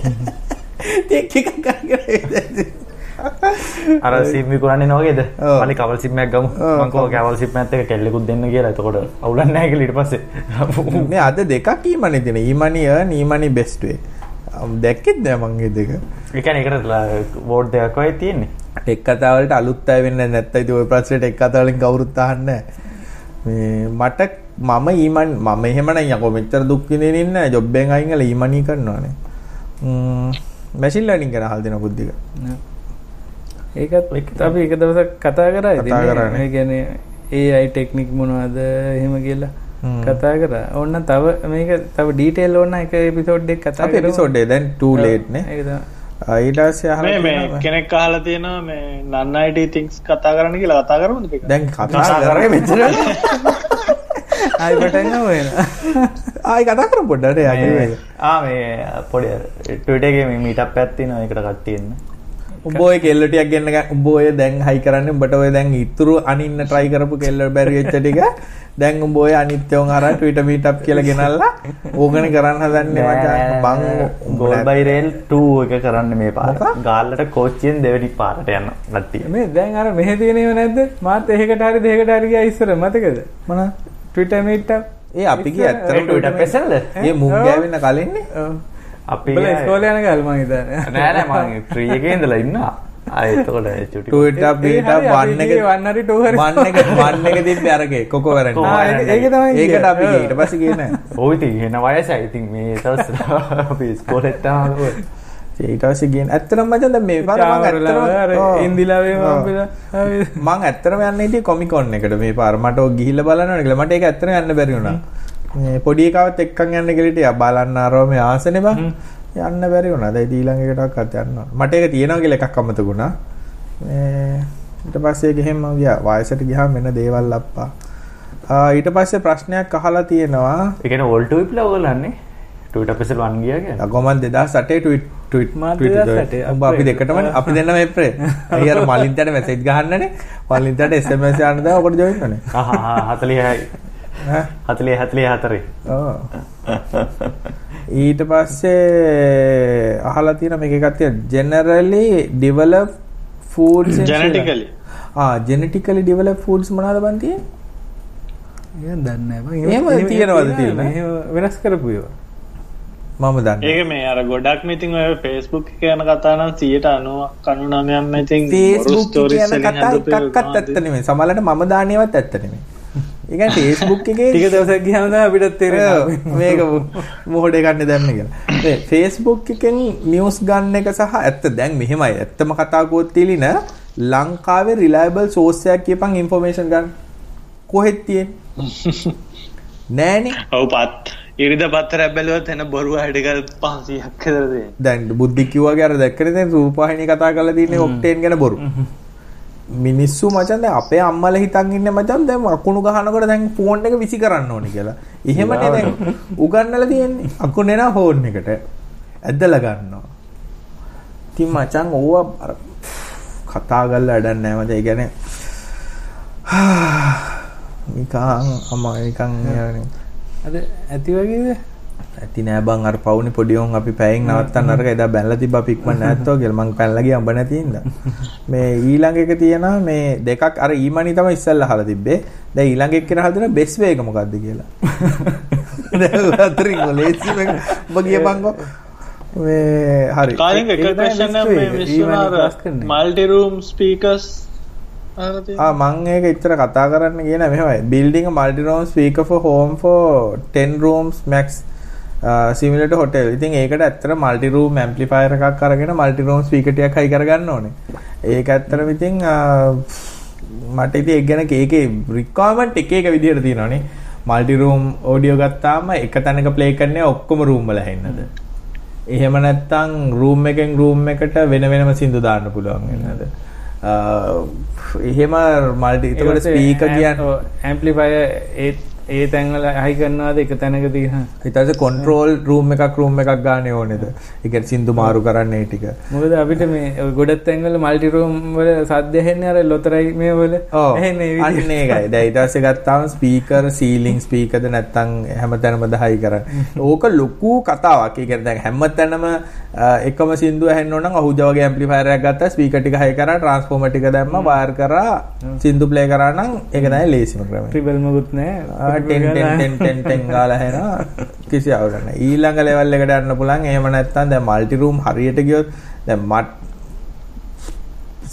චෙක් එකක් ගන්න අර සිම් විකුණන්නේ නෝගේද. මලි කවල් සිම්මයක් ගමු. ඔව්, මං කෝ කවල් සිම්මත් එක කෙල්ලෙකුත් දෙන්න කියලා. එතකොට අවුලක් නැහැ කියලා ඊට පස්සේ. මේ අද දෙකක් ඊමනි දෙන. ඊමනි earn ඊමනි best way. දැක්කෙත් නෑ මං ඒ දෙක. ඒ කියන්නේ ඒකට වෝඩ් දෙකක් වගේ තියෙන්නේ. ටෙක් කතා වලට අලුත් අය වෙන්නේ නැත්නම් ඉතින් ওই ප්‍රශ්නේ ටෙක් කතා වලින් කවුරුත් අහන්නේ. මේ මට මම ඊමන් මම එහෙම නම් යකෝ මෙච්චර දුක් විඳින්න ඉන්නේ ජොබ් එකෙන් අයින් කරලා ඊමනි කරනවානේ ම්ම් මැෂින් ලර්නින් ගැන අහලා දෙන බුද්ධික ඒකත් අපි එක දවසක් කතා කරා ඉතින් කතා. මේ කියන්නේ AI ටෙක්නික් මොනවද එහෙම කියලා. කතා කරා. ඕන්න තව මේක තව ඩීටේල් ඕන්න එක එපිසෝඩ් එකක් කතා අපි එපිසෝඩ් එක දැන් too late නේ ඒක තමයි. ඊට පස්සේ මේ අහලා මේ කෙනෙක් අහලා තියෙනවා මේ නන්නයිට තිංස් කතා කරන්න කියලා කතා කරමුද? දැන් කතා කරේ මෙච්චර ගමු එහෙනම්. ආයි කතා කරමු පොඩ්ඩක් නේ යන්නේ ආ පොඩි ට්විටර් එකේ මේ මීටප් එකක් තියෙනවා ඒකට කට්ටිය එන්න. උඹ ඔය කෙල්ල ටිකක් ගෙන්න ඔය දැන් හයි කරන්නේ උඹට ඔය දැන් ඉතුරු අනින්න try කරපු කෙල්ල බැරි වෙච්ච ටික. දැන් උඹ ඔය අනිත්‍යවන් හරහා Twitter meetup කියලා ගෙනල්ලා ඕකනේ කරන්න හදන්නේ මචං බං ගෝල් බයි රේල් 2 එක කරන්න මේ මොකක්? ගාල්ලට කෝච්චියෙන් දෙවෙනි පාරට යන්න කට්ටිය මේ දැන් අර මෙහෙ තියෙනව නැද්ද? මාත් එහෙකට හරි දෙහකට හරි ගියා ඉස්සර. මතකද? මොන Up. ඒ අපි Twitter පෙසල්ද? ඒ මුං ගෑවෙන්න කලින්නේ. අපි ඉස්කෝලේ යන කාලේ මං හිතන්නේ. නෑ නෑ මම ෆ්‍රී එකේ ඉඳලා ඉන්නවා. ආ එතකොට චුටි Twitter ඒ හරි, meetup අපි වන් එක ගියේ one හරි two හරි. වන් එක වන් එක තිබ්බේ අරගේ කොකෝ වරන්නේ ඒක- තමයි ඒකට. අපි ඊට පස්සේ ගියේ නෑ. ඔය ඉතින් එන වයසයි. ඉතින් මේ දවස් අපි ඉස්කෝලේ තාම ඊට පස්සේ ගියේ නෑ. ඇත්තටම මචං දැන් මේ පාර මම ඇත්තටම. ඉන්දිලාවේ. මම පිලා. ආවේ. මං ඇත්තටම යන්න හිටියේ කොමිකොන් එකට. මේ පාර මට ඔය ගිහිල්ලා බලන්න කියලා. මට ඒක ඇත්තටම යන්න බැරි වුණා. මේ පොඩි එකවත් එක්කන් යන්න කියලා හිටියා. බලන්න ආරව මේ ආසනේ බං. යන්න බැරි වුණා. දැන් ඊළඟ එකටවත් යන්න මට ඒක තියෙනවා කියලා එකක් අමතක වුණා. මේ ඊට පස්සේ ගිහින් මම ගියා. වයසට ගියාම වෙන දේවල් අප්පා. ඊට පස්සේ ප්‍රශ්නයක් අහලා තියෙනවා. ඒ කියන්නේ වෝල්ට් විප්ලව ඔයගොල්ලන්නේ ට්විටර් පෙසල් 1 ගියා කියන්නේ. අගොමන් 2008 ට්විට් ට්විට් ට්විට් 2008 උඹ අපි. දෙකටම අපි දෙන්නම එප්‍රේ අය අර මලින්තට මැසේජ් ගහන්නනේ? මලින්තට SMS යන්න දා ඔකට ජොයින් වෙන්නේ. ආ ආ 40යි ඈ? 40 44 ඔව්. ඊට පස්සේ අහලා තියෙන මේක එකක් තියෙනවා generally develop foods. ජෙනටිකලි ආ genetically develop foods මොනවද බන් තියෙන්නේ? ඒක දන්නේ නැහැ. එහෙම තියනවද තියෙන්නේ? එහෙම වෙනස් කරපු ඒවා. මම දන්න. ඒක මේ අර ගොඩක් මිතින් ඔය ෆේස්බුක් කියන කතානම් සියට අනුව කණු නමයම් ඉතින් ෆේස්බුක් කියන කතා එකක්වත් ඇත්ත නෙමෙයි. සමහරවිට මම දානේවත් ඇත්ත නෙමෙයි. ඒ ෆේස්බුක් එකේ ටික දවසක් ගියාම තමයි අපිට තේරෙනවා මේක මොහොඩ ගන්න දැන්න කියලා. ෆේස්බුක් එකෙන් නිවුස් ගන්න එක සහ ඇත්ත දැන් මෙහෙමයි. ඇත්තම කතාකුවත් තිලින ලංකාවේ රිලයබල් සෝස් එකක් කියපන් ඉන්ෆර්මේෂන් ගන්න. කොහෙද තියෙන්නේ? නෑනේ. ඔව් පත් ඉරිද පත්තර බැලුවත් එන බොරුව හැඩකල් පහසියක් කරදේ දැන් බුද්ධි කිව්වාගේ අර දැක්කනේ දැන් රූපවාහිනිය කතා කරලා තියෙන්නේ ඔක්ටේන් ගැන බොරු මිනිස්සු මචන් දැන් අපේ අම්මලා හිතන් ඉන්නේ මචන් දැන් අකුණු ගහනකොට දැන් ෆෝන් එක විසි කරන්න ඕනේ කියලා. එහෙමනේ දැන් උගන්නලා තියෙන්නේ. අකුණේ නා ෆෝන් එකට ඇදලා ගන්නවා. ඉතින් මචන් ඕවා කතා කරලා වැඩක් නැහැ මචං. ඒ කියන්නේ නිකන් අම නිකන් යන්නේ. අද ඇති වගේද? ඇති නෑ බං අර පවුනි පොඩි උන් අපි පැයෙන් නවත්තන්න අරක එදා බැලලා තිබ්බ අපි ඉක්මන නැත්තෝ කියලා. මං පැනලා ගියා උඹ නැති ඉඳ මේ ඊළඟ එක තියෙනවා මේ දෙකක් අර ඊමණි තමයි ඉස්සෙල්ලා අහලා තිබ්බේ. දැන් ඊළඟ එක කියලා හදන බෙස් වේ එක මොකද්ද කියලා. දැන් අතරින් ලේසි මේ උඹ ගියපන්කෝ මේ හරි. කාලින් එක best එක. මේ විශ්වනාර. මල්ටි රූම් ස්පීකර්ස් මං ඒක ඉතර කතා කරන්න කියන මෙහෙමයි building a multi room speaker for home for 10 rooms max uh, simulator hotel. ඉතින් ඒකට ඇත්තට multi room amplifier එකක් අරගෙන multi room speaker ටිකක් හයි කරගන්න ඕනේ. ඒක ඇත්තටම ඉතින් uh, මට ඉතින් ඒක ගැන ඒකේ requirement එක එක විදිහට තියෙනවානේ. multi room audio ගත්තාම එක තැනක play කරන්නේ ඔක්කොම room වල ඇහෙන්නද? එහෙම නැත්නම් room එකෙන් room එකට වෙන වෙනම සින්දු දාන්න පුළුවන් වෙනද? එහෙම මල්ටි එතකොට ස්පීකර් කියන්නේ ඇම්පලිෆය ඒ ඒ තැන්වල හයි කරනවාද එක තැනක තියෙන ඊට පස්සේ කන්ට්‍රෝල් රූම් එකක් රූම් එකක් ගන්න ඕනේද? කියන්නේ සින්දු මාරු කරන්න ටික. මොකද අපිට මේ ගොඩක් තැන්වල මල්ටි රූම් වල සද්ද ඇහෙන්නේ අර ලොතරයි මේ වල. අන්න ඊට පස්සේ ගත්තාම ස්පීකර් සීලිං ස්පීකර්ද නැත්තම් හැමතැනම දහයි කරන්නේ. ඕක ලොකු කතාවක්. ඒ කියන්නේ දැන් හැමතැනම අ, එකම අහුජා වගේ ඇම්ප්ලිෆයර් එකක් ගත්තා ස්පීකර් ටික හයි කරා ට්‍රාන්ස්ෆෝමර් ටික දැම්මා වයර් කරා සින්දු ප්ලේ කරා නම් ඒක තමයි ලේසිම ආ, නෑ 10 10 10 10 10 ගාලා හැනවා කිසි අවුලක් නැහැ. ඊළඟ ලෙවල් එකට යන්න පුළුවන්. එහෙම නැත්නම් දැන් මල්ටි රූම් හරියට ගියොත් දැන් මත්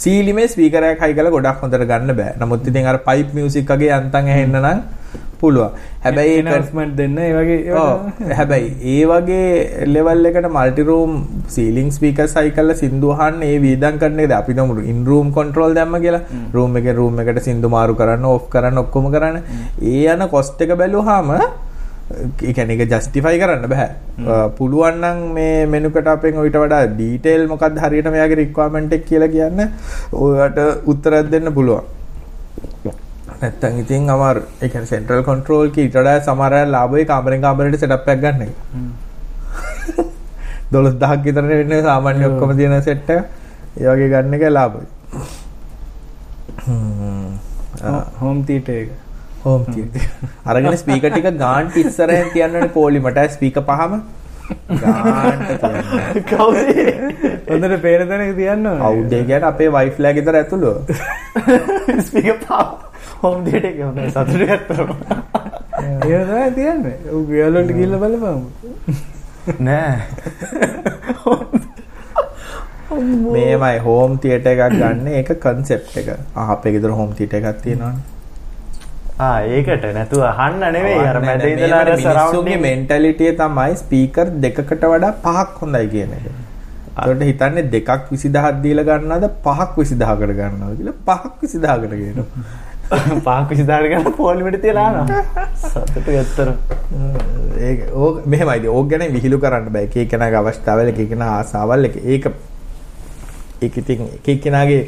සීලිමේ ස්පීකර් එකක් හයි කරලා ගොඩක් හොඳට ගන්න බෑ. නමුත් ඉතින් අර පයිප් මියුසික් වගේ යන්තම් ඇහෙන්න නම් පුළුවන්. හැබැයි ඒක announcement දෙන්න ඒ වගේ. හැබැයි ඒ වගේ ලෙවල් එකට මල්ටි රූම් සීලිං ස්පීකර්ස් හයි කරලා සින්දු අහන්න ඒ වීදම් කරන එකද අපි නමුත් ඉන් රූම් කන්ට්‍රෝල් දැම්ම කියලා රූම් එකේ රූම් එකට සින්දු මාරු කරන්න ඕෆ් කරන්න ඔක්කොම කරන්න ඒ යන කොස්ට් එක බැලුවාම කියන්නේ ඒක ජස්ටිෆයි කරන්න බෑ. පුළුවන් නම් මේ මෙනුකට අපෙන් ඊට වඩා ඩීටේල් මොකක්ද හරියට මෙයාගේ රික්වයර්මන්ට් එක කියලා කියන්න ඔයාට උත්තරයක් දෙන්න පුළුවන්. නැත්තම් ඉතින් අමාරු. ඒ කියන්නේ සෙන්ට්‍රල් කන්ට්‍රෝල් කී ඊට වඩා සමහර අය ලාභයි කාමරෙන් කාමරයට සෙටප් එකක් ගන්න එක. 12000ක් විතර වෙන්නේ සාමාන්‍ය ඔක්කොම තියෙන සෙට් එක. ඒ වගේ ගන්න එක ලාභයි. හ්ම්. තීටර් එක හෝම් තියටර්. අරගෙන ස්පීකර් ටික ගාන්ට් ඉස්සරහෙන් තියන්නනේ පොලිමට ස්පීකර් පහම තියන්න. හොඳට පේන තැනක තියන්න ඕනේ. අවුඩ් කියන්නේ අපේ වයිෆ්ලා ගෙදර ඇතුළු. ස්පීකර් පාව හෝම් තියටර් එක හොඳයි සතුටු ගත්තා ඒ තමයි තියන්නේ. ඔව් ගෙවලට ගිහිල්ලා බලපන්. නෑ මේමයි හෝම් තියටර් එකක් ගන්න ඒක කන්සෙප්ට් එක. ආ අපේ ගෙදර හෝම් තියටර් එකක් තියෙනවනේ. ආ ඒකට නැතුව අහන්න නෙවෙයි අර මැද ඉඳලා අර සරවුන්ඩින් මෙන්ටැලිටිය තමයි ස්පීකර් දෙකකට වඩා පහක් හොඳයි කියන එක. ඒකට හිතන්නේ දෙකක් 20000ක් දීලා ගන්නවද පහක් 20000කට ගන්නවද කියලා පහක් 20000කට කියනවා. පාක් විසිදාර ගන්න පොලිමට තියලා ආනවා. සතුටු ඇත්තර ඒක ඕක මෙහෙමයි. ඕක ගැන විහිළු කරන්න බෑ. එක එකනාගේ අවස්ථාවල එක එකනා ආසාවල් එක ඒක ඒක ඉතින් එක එකනාගේ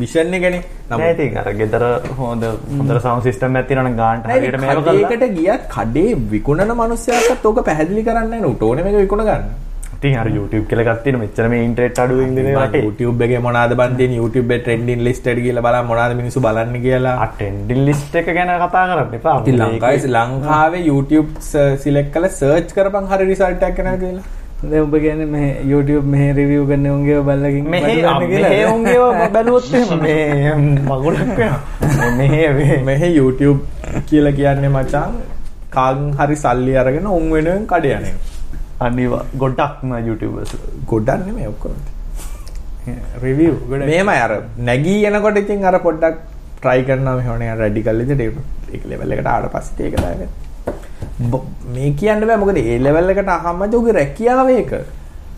විෂන් එකනේ. නෑ ඉතින් අර ගෙදර හොඳ හොඳට සවුන්ඩ් සිස්ටම් තියෙනවනම් ගානට කඩේකට ගියත් කඩේ විකුණන මිනිස්සයාටත් ඕක පැහැදිලි කරන්න නෑ උට ඕනේ මේක විකුණ ගන්න. ඉතින් අර YouTube කියලා තියෙන මෙච්චර මේ ඉන්ටර්නෙට් අඩුවෙන් ඉන්නේ මම රටේ. YouTube එකේ මොනවාද බන් තියෙන YouTube එකේ trending list එකට ගිහලා බලන්න මොනවාද මිනිස්සු බලන්නේ කියලා. අටෙන්ඩින් ලිස්ට් එක ගැන කතා කරන්න එපා. ඉතින් ලංකාවේ ලංකාවේ YouTube සිලෙක්ට් කරලා search කරපන් හරි result එකක් එනවා කියලා. දැන් ඔබ කියන්නේ මේ YouTube මෙහෙ review කරන උන්ගේ මෙහෙ උන්ගේ බැලුවොත් එහෙම මේ මගුලක් මෙහෙ මේ YouTube කියලා කියන්නේ මචං කාගෙන් හරි සල්ලි අරගෙන උන් වෙනුවෙන් කඩ යන එක. අනිවා ගොඩක්ම YouTubers ගොඩක් නෙමෙයි ඔක්කොම. රිවිය් ගොඩ මේමයි අර නැගී යනකොට ඉතින් අර පොඩ්ඩක් try කරනවා මෙහෙම නේ. රැඩිකල් විදිහට ඒක ලෙවල් එකට ආවට පස්සේ ඒක දාගෙන. බ- මේ කියන්න බෑ මොකද ඒ ලෙවල් එකට අහම්මද උගේ රැකියාව ඒක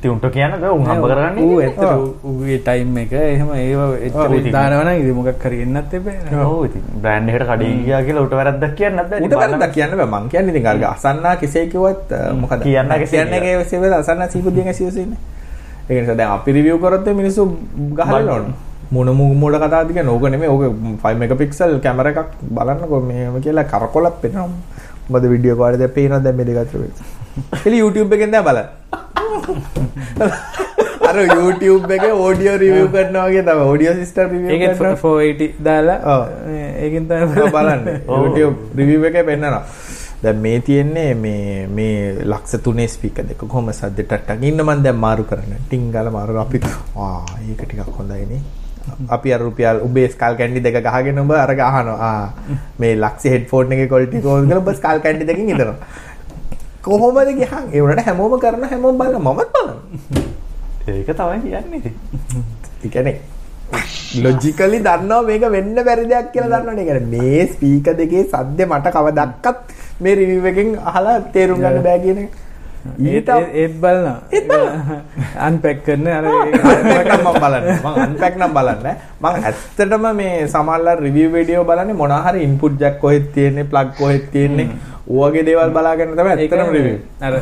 තිවුන්ට කියන්න උන් හම්බ ඌ කරගන්න ඇත්තට උගේ ටයිම් එක එහෙම ඒව ඔව්, එච්චර ඉතින්. දානවන ඉදි මොකක් කරන්නත් එපේ. ඕ ඉතින්. බ්‍රෑන්් එකට කඩින් ගියා කියලා උට වැරද්දක් කියන්න නැද්ද? උට ඉතින් වැරද්දක් කියන්න බෑ. මං කියන්නේ ඉතින් අර අසන්නා කෙසේ කිව්වත් මොකද? කියන්න කෙසේ කියන්නේ ඒ සෙවල අසන්නා සීබුදියෙන් ඇසියොසින්නේ ඒක නිසා දැන් අපි රිවිව් කරොත් මිනිස්සු ගහලා ඕන මොන මොඩ කතාවද කියන්නේ? ඕක නෙමෙයි. ඕක 5 මෙගාපික්සල් කැමරා එකක් බලන්නකො මේව කියලා කරකොලක් පෙන්නනවා මොකද වීඩියෝ කාලේ දැන් පේනවා දැන් මේ දෙක අතර එලි YouTube එකෙන් දැන් බලන්න. අර YouTube එකේ ඔඩියෝ රිවිව් කරනවා වගේ තමයි. ඔඩියෝ සිස්ටම් රිවිව් කරනවා. 480 දාලා. ඒකින් තමයි බලන්න. YouTube රිවිව් එකේ පෙන්නනවා. දැන් මේ තියෙන්නේ මේ මේ ලක්ෂ 3 ස්පීකර් දෙක. කොහොම සද්දට ටක්. ඉන්න මම දැන් මාරු කරන්න. ටින් ගාලා මාරු අපි ආ ඒක ටිකක් හොඳයි නේ. අපි අර රුපියල් උඹේ ස්කල් කැන්ඩි දෙක ගහගෙන උඹ අර ගහනවා ආ මේ ලක්ෂ හෙඩ්ෆෝන් එකේ ක්වොලිටි කොහොමද කියලා උඹ ස්කල් කැන්ඩි දෙකකින් ඉදනවා කොහොමද ගහන් ඒ උනට හැමෝම කරන හැමෝම බලන මමත් බලනවා ඒක තමයි කියන්නේ ඉතින්. ඒ කියන්නේ ලොජිකලි දන්නවා මේක වෙන්න බැරි දෙයක් කියලා දන්නවනේ. ඒ කියන්නේ මේ ස්පීකර් දෙකේ සද්ද මට කවදක්වත් මේ රිවිව් එකෙන් අහලා තේරුම් ගන්න බෑ කියන එක. ඒත් ඒත් බලනවා. අන්පැක් කරන අර නම් මම බලන්නේ. මම අන්පැක් නම් බලන්නේ. මම ඇත්තටම මේ සමහරවල් රිවිව් වීඩියෝ බලන්නේ මොනවා හරි ඉන්පුට් ජැක් කොහෙද තියෙන්නේ, ප්ලග් කොහෙද තියෙන්නේ. ඔයගේ දේවල් බලාගෙන තමයි ඇත්තටම රිවිව්. අර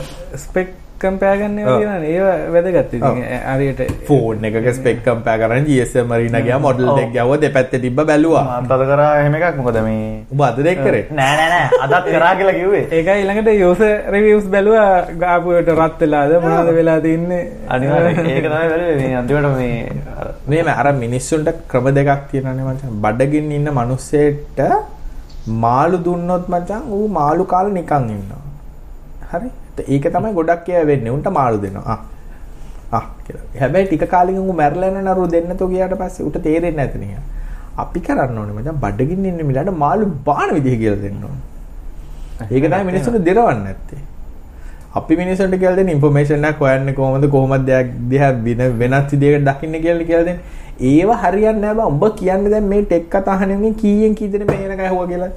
ස්පෙක් කම්පයා ගන්න ඔව්. ඒවා තියෙනවා ඒව වැදගත් ඉතින් ඔව්. හරියට ෆෝන් එකක ස්පෙක් කම්පයර් කරන GSM මරීනා ගියා මොඩල්. දෙක ගාව දෙපැත්තේ තිබ්බ බැලුවා. අද කරා එහෙම එකක් මොකද මේ ඔබ අද දෙක් කරේ. නෑ නෑ නෑ අදත් කරා කියලා කිව්වේ ඒකයි ඊළඟට යූසර් රිවිව්ස් බැලුවා ගාපුවට රත් වෙලාද මොනවද වෙලා තින්නේ අනිවාර්යෙන් ඒක තමයි බැලුවේ මේ අන්තිමට මේ අර මේම අර මිනිස්සුන්ට ක්‍රම දෙකක් තියෙනවානේ මචං. බඩගින්න ඉන්න මිනිස්සෙට මාළු දුන්නොත් මචං ඌ මාළු කාලා නිකන් ඉන්නවා. හරි? ඒක තමයි ගොඩක් අය වෙන්නේ. උන්ට මාළු දෙනවා. ආ ආ කියලා. හැබැයි ටික කාලෙකින් ඌ මැරලා යනවා නරු දෙන්නතෝ ගියාට පස්සේ ඌට තේරෙන්නේ නැති නිකන්. අපි කරන්න ඕනේ මචං බඩගින්න ඉන්න මිලට මාළු බාන විදිහ කියලා දෙන්න ඕනේ. ඒක තමයි මිනිස්සුන්ට දෙරවන්නේ නැත්තේ. අපි මිනිස්සුන්ට කියලා දෙන ඉන්ෆර්මේෂන් එකක් හොයන්නේ කොහොමද කොහොමද දෙයක් දිහා වෙන වෙනත් විදිහකට දකින්න කියලා කියලා දෙන්නේ. ඒව හරියන්නේ බා. උඹ කියන්නේ දැන් මේ ටෙක් කතා අහන්නේ කීයෙන් කී දෙනෙක් මේ වෙනකන් ඇහුවා කියලා.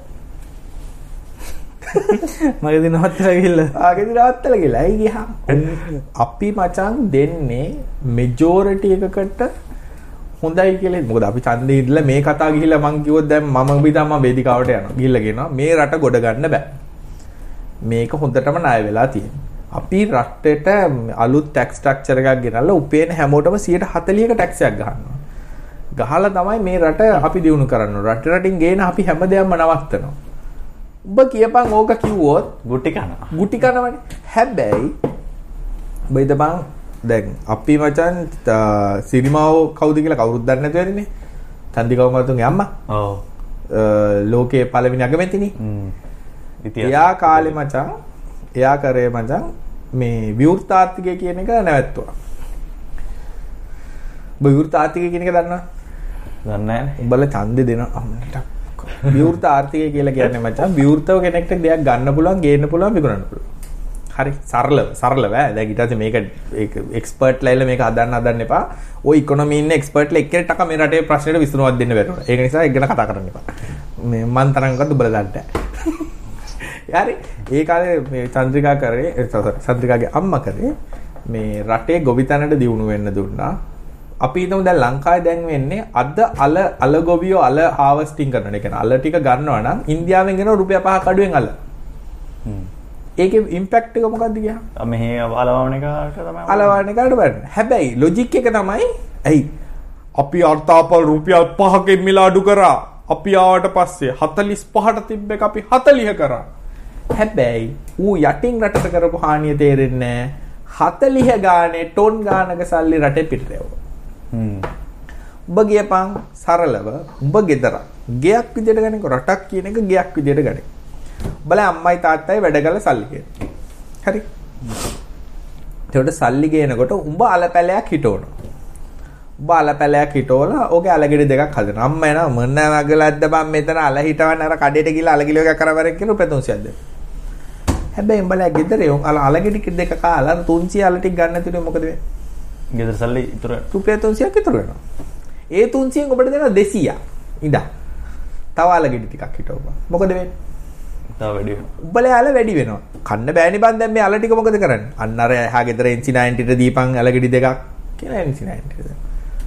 මගේ දින හත්තර ගිහිල්ලා ආගෙදි රවත්තල කියලා. ඇයි ගියා? අපි මචං දෙන්නේ මෙජොරිටි එකකට හොඳයි කියලා. මොකද අපි ඡන්දේ ඉඳලා මේ කතා ගිහිල්ලා මං කිව්වොත් දැන් මම විතම වේදිකාවට යනවා. ගිහිල්ලා කියනවා මේ රට ගොඩ ගන්න බෑ. මේක හොඳටම ණය වෙලා තියෙනවා. අපි රටට අලුත් ටැක්ස් ස්ට්‍රක්චර් එකක් ගෙනල්ලා උපේන හැමෝටම 140ක ටැක්ස් එකක් ගහනවා. ගහලා තමයි මේ රට අපි දිනු කරන්න. රට රටින් ගේන අපි හැමදේම නවත්තනවා. ඔබ කියපන් ඕක කිව්වොත් ගුටි කනවා ගුටි කනවනේ. හැබැයි බයිද බං දැන් අපි මචන් සිරිමාව කවුද කියලා කවුරුත් දන්නේ නැතුව ඇතිනේ. චන්දිකව මතුන්ගේ අම්මා. ඔව් ලෝකයේ පළවෙනි අගමැතිනි. හ්ම් ඉතින් එයා කාලේ මචං එයා කරේ මචං මේ විවෘතාර්ථිකය කියන එක නැවැත්තුවා. ඔබ විවෘතාර්ථිකය කියන එක දන්නවද? දන්නේ නැහැ උඹලා ඡන්දේ දෙන අම්මට. විවෘත ආර්ථිකය කියලා කියන්නේ මචං විවෘතව කෙනෙක්ට දෙයක් ගන්න පුළුවන් ගේන්න පුළුවන් විකුණන්න පුළුවන්. හරි සරලව සරලව ඈ දැන් ඊට පස්සේ මේක ඒක එක්ස්පර්ට් ලයිල මේක හදන්න හදන්න එපා. ඔය ඉකොනොමි ඉන්න එක්ස්පර්ට් ලා එක්කෙනෙක් ටක මේ රටේ ප්‍රශ්නෙට විසඳුමක් දෙන්න බැරුණා. ඒක නිසා ඒක ගැන කතා කරන්න එපා. මේ මන් තරම්කවත් උඹලා දන්නේ නැහැ. හරි ඒ කාලේ මේ චන්ද්‍රිකා කරේ චන්ද්‍රිකාගේ අම්මා කරේ මේ රටේ ගොවිතැනට දියුණු වෙන්න දුන්නා. අපි හිතමු දැන් ලංකාවේ දැන් වෙන්නේ අද අල අල ගොවියෝ අල හාවස්ටිං කරනවා. ඒ කියන්නේ අල ටික ගන්නවා නම් ඉන්දියාවෙන් ගෙන රුපියල් 5ක් අඩුවෙන් අල. හ්ම් ඒකේ ඉම්පැක්ට් එක මොකක්ද ගියා? මෙහි අලවණ එකට තමයි අලවන්නේ කාට බලන්න. හැබැයි ලොජික් එක තමයි ඇයි අපි අර්ථාපල් රුපියල් 5කින් මිල අඩු කරා. අපි ආවට පස්සේ 45ට තිබ්බ එක අපි 40 කරා. හැබැයි ඌ යටින් රටට කරපු හානිය තේරෙන්නේ. 40 ගානේ ටොන් ගානක සල්ලි රටේ පිටරෙව්වා. උඹ ගියපන් සරලව උඹ ගෙදර ගයක් විදියට ගනික රටක් කියන එක ගයක් විදියට ගනික. උඹලා අම්මයි තාත්තයි වැඩ කරලා සල්ලි ගේන. හරි. එතකොට සල්ලි ගේනකොට උඹ අලපැලයක් හිටවනවා. උඹ අලපැලයක් හිටවලා ඕකේ අලගෙඩි දෙකක් හදනවා. අම්මා එනවා මොන වගලක්ද බං මෙතන අල හිටවන්න අර කඩේට ගිහලා අල කිලෝ එකක් කරවරෙන් කියන උප 300ක් දෙන්න. හැබැයි උඹලා ගෙදර යො අල අලගෙඩි දෙක කාලා 300 අල ටික ගන්න තුනේ මොකද වෙන්නේ? ගෙදර සල්ලි ඉතුරු රුපියල් 300ක් විතර වෙනවා. ඒ 300න් ඔබට දෙනවා 200ක්. ඉඳා. තව අලගෙඩි ටිකක් හිටවපන්. මොකද වෙන්නේ? තව වැඩි වෙනවා. උඹලා අල වැඩි වෙනවා. කන්න බෑනේ බන් දැන් මේ අල ටික මොකද කරන්නේ? අන්න අර එහා ගෙදර NC90 ට දීපන් අලගෙඩි දෙකක් කියලා NC90 ට.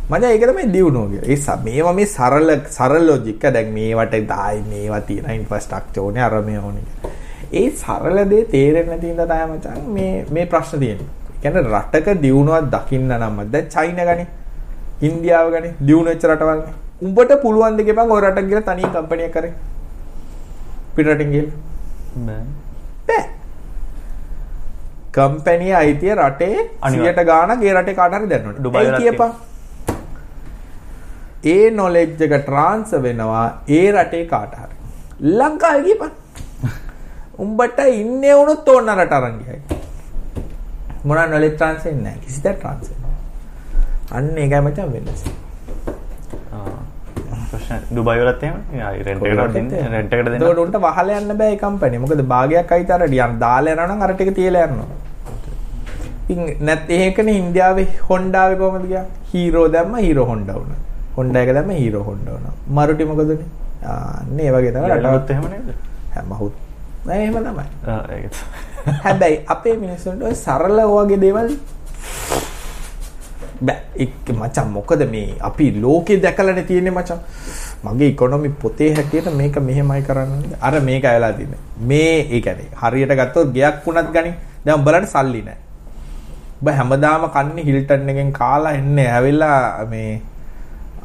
මම ඒක තමයි දියුණුව කියලා. ඒ මේවා මේ සරල සරල ලොජික් දැන් මේවට දායි මේවා තියෙන ඉන්ෆ්‍රාස්ට්‍රක්චර් ඕනේ අර මේ ඕනේ. ඒ සරල දේ තේරෙන්නේ නැති හින්දා තමයි මචං මේ මේ ප්‍රශ්න තියෙන්නේ. කියන්නේ රටක දියුණුවක් දකින්න නම් දැන් චයිනා ගනි ඉන්දියාව ගනි දියුණු වෙච්ච රටවල්නේ. උඹට පුළුවන් දෙ ගෙපන් ඔය රටක් ගිහලා තනියෙන් කම්පැනියක් කරේ. පිටරටින් ගිහලා. බෑ. බෑ. කම්පැනි අයිතිය රටේ අනිවාර්ය. 100ට ගාණක් ඒ රටේ කාට හරි දැනනොට. ඩුබායි කියපන්. ඒ නොලෙජ් එක ට්‍රාන්ස්ෆර් වෙනවා ඒ රටේ කාට හරි. ලංකාවේ කියපන්. උඹට ඉන්නේ වුණොත් ඕන රට අරන් ගියයි. මොනවා ට්‍රාන්ස්ෆර් වෙන්නේ නැහැ. කිසි දෙයක් ට්‍රාන්ස්ෆර් වෙන්නේ. අන්න ඒකයි මචං වෙනස. ආ. ප්‍රශ්න ඩුබයි වලත් එහෙම රෙන්ට් එකට දෙන්න රෙන්ට් එකට දෙන්න එතකොට උන්ට වහලා යන්න බෑ ඒ කම්පැනි. මොකද භාගයක් අයිති අර ඩියන් දාලා යනවා නම් අර ටික තියලා යනවා. ඉතින් නැත් ඒකනේ ඉන්දියාවේ හොන්ඩාවේ කොහමද ගියා? හීරෝ දැම්ම හීරෝ හොන්ඩා වුණා. හොන්ඩා එක දැම්ම හීරෝ හොන්ඩා වුණා. මරුටි මොකදනේ? ආන්නේ ඒ වගේ තමයි රටවත් එහෙම නේද හැමහුත්. නෑ එහෙම තමයි. හැබැයි අපේ මිනිස්සුන්ට ඔය සරල වගේ දේවල් බෑ. එක් මචං මොකද මේ අපි ලෝකේ දැකලානේ තියෙන්නේ මචං. මගේ ඉකොනොමි පොතේ හැටියට මේක මෙහෙමයි කරන්න. අර මේක ඇවිලා තින්නේ මේ ඒ කියන්නේ හරියට ගත්තොත් ගයක් වුණත් ගනි. දැන් උඹලට සල්ලි නැහැ ඔබ හැමදාම කන්නේ හිල්ටන් එකෙන් කාලා එන්නේ ඇවිල්ලා මේ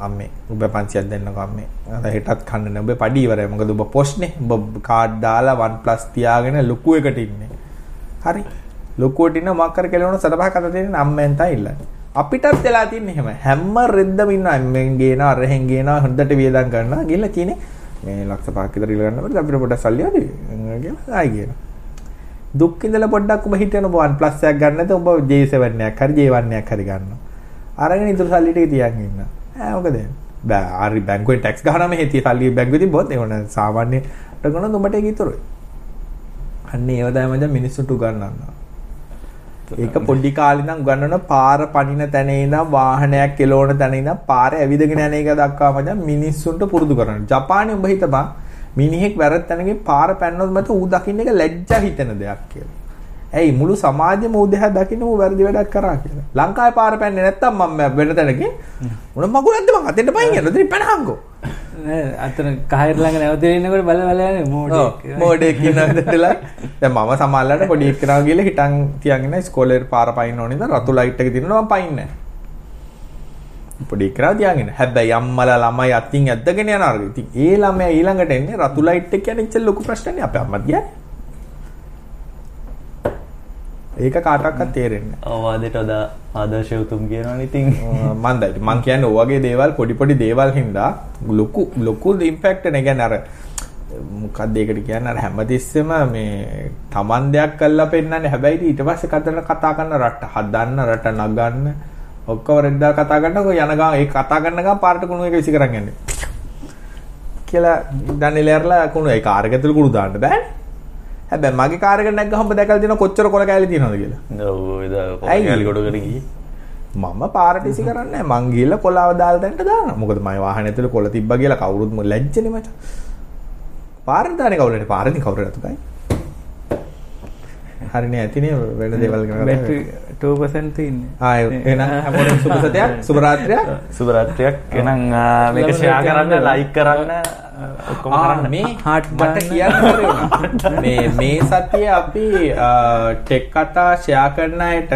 අම්මේ ඔබ 500ක් දෙන්නකෝ අම්මේ. අර හෙටත් කන්න නෑ. ඔබ පඩි ඉවරයි මොකද ඔබ පොස්නේ ඔබ කාඩ් දාලා 1+ තියාගෙන ලොකු එකට ඉන්නේ. හරි. ලොකුවට ඉන්න මොකක් කර කෙලවන සතපහ කත දෙන්න අම්මෙන් තමයි ඉල්ලන්නේ. අපිටත් වෙලා තින්නේ එහෙම. හැම රෙද්දම ඉන්න අම්මෙන් ගේනවා අරහෙන් ගේනවා හොඳට වියදම් කරනවා ගිහලා කියන්නේ මේ ලක්ෂ පහක් විතර ඉල්ල ගන්න බෑ අපිට පොඩ්ඩක් සල්ලි හරි කියලා ආයි කියනවා. දුක් ඉඳලා පොඩ්ඩක් ඔබ හිතන ඔබ 1+ එකක් ගන්න නැත්නම් ඔබ J7 එකක් හරි J1 එකක් හරි ගන්නවා. අරගෙන ඉතුරු සල්ලි ටික තියන් ඉන්න ඈ මොකද බෑ හරි බැංකුවෙන් ටැක්ස් ගහනම හේතිය සල්ලි බැංකුවේ තිබ්බොත් ඒ වුණ සාමාන්‍ය රටකන උඹට ඒක ඉතුරුයි අන්න ඒව තමයි මචං මිනිස්සුන්ට උගන්වන්නවා ඒක පොඩි කාලේ ඉඳන් උගන්වන පාර පනින තැන ඉඳන් වාහනයක් කෙලවන තැන ඉඳන් පාර ඇවිදගෙන යන එක දක්වා මචං මිනිස්සුන්ට පුරුදු කරනවා. ජපානයේ උඹ හිතපන් මිනිහෙක් වැරද්ද තැනකින් පාර පැන්නොත් මත ඌ දකින්න එක ලැජ්ජා හිතෙන දෙයක් කියලා. ඇයි මුළු සමාජෙම ඌ දෙහා දකින්න ඌ වැරදි වැඩක් කරා කියලා. ලංකාවේ පාර පැන්නේ නැත්තම් මම වෙන තැනකින් මොන මගුලක්ද මං අතෙන්ට පයින් යනවා. ඉතින් පැනහන්කෝ. නෑ අතන කහර ළඟ නැවතිලා ඉන්නකොට බල බල යන්නේ මෝඩෙක්. මෝඩෙක් ඉන්නදලා දැන් මම සමහරලාට පොඩි එක්කෙනා ගිහලා හිටන් තියන් ඉන්න ඉස්කෝලේ පාර පයින්න ඕනේ ඉතින් රතු ලයිට් එක දිනනවා මම පයින්නේ නැහැ පොඩි තියන් ඉන්න හැබැයි අම්මලා ළමයි අතින් ඇද්දගෙන යනවා ඉතින් ඒ ළමයා ඊළඟට එන්නේ රතු ලයිට් එක කියන්නේ ඉච්ච ලොකු ප්‍රශ්නනේ. අපේ අම්මත් කියන්නේ ඒක කාටවත් තේරෙන්නේ අවවාදයට වඩා ආදර්ශය උතුම් කියනවනේ ඉතින්. නැහැ මන් දැයි මං කියන්නේ ඔය වගේ දේවල් පොඩි පොඩි දේවල් හින්දා ලොකු ලොකු ඉම්පැක්ට් එක කියන්නේ අර මොකක්ද ඒකට කියන්නේ? අර හැමතිස්සෙම මේ Taman දෙයක් කළා පෙන්නන්නේ. හැබැයි ඊට පස්සේ කතන කතා කරන රට හදන්න රට නගන්න ඔක්කොම රෙද්දා කතා කරනකො යන ගමන් ඒ කතා කරන ගමන් පාරට කුණු එක විසි කරන් යන්නේ. කියලා දන්නේ ලෑරලා කුණු ඒ කාර් එක ඇතුළේ කුණු දාන්න බෑ හැබැයි මගේ කාර් එක නැග්ගහම දැකලා තියෙනවා කොච්චර කොල කෑලි තියෙනවද කියලා ගියේ මම පාරට ඉසි කරන්නේ නැහැ. මං ගිහලා කොලාව දාලා තැනට දානවා. මොකද මගේ වාහනේ ඇතුලේ කොළ තිබ්බා කියලා කවුරුත් මො ලැජ්ජනේ මචං. පාරට දාන්නේ හරිනේ ඇතිනේ වෙන දේවල් ගැන කතා බැටරි කරලා. 2% ඉන්නේ ආ එහෙනම් හැමෝටම සුබ සතයක් සුබ රාත්‍රියක්. සුබ රාත්‍රියක් එහෙනම් මේක ෂෙයා කරන්න ලයික් කරන්න ඔක්කොම කරන්න මේ Heart මට. කියන්න. මේ මේ සතියේ අපි ටෙක් කතා ෂෙයා කරන අයට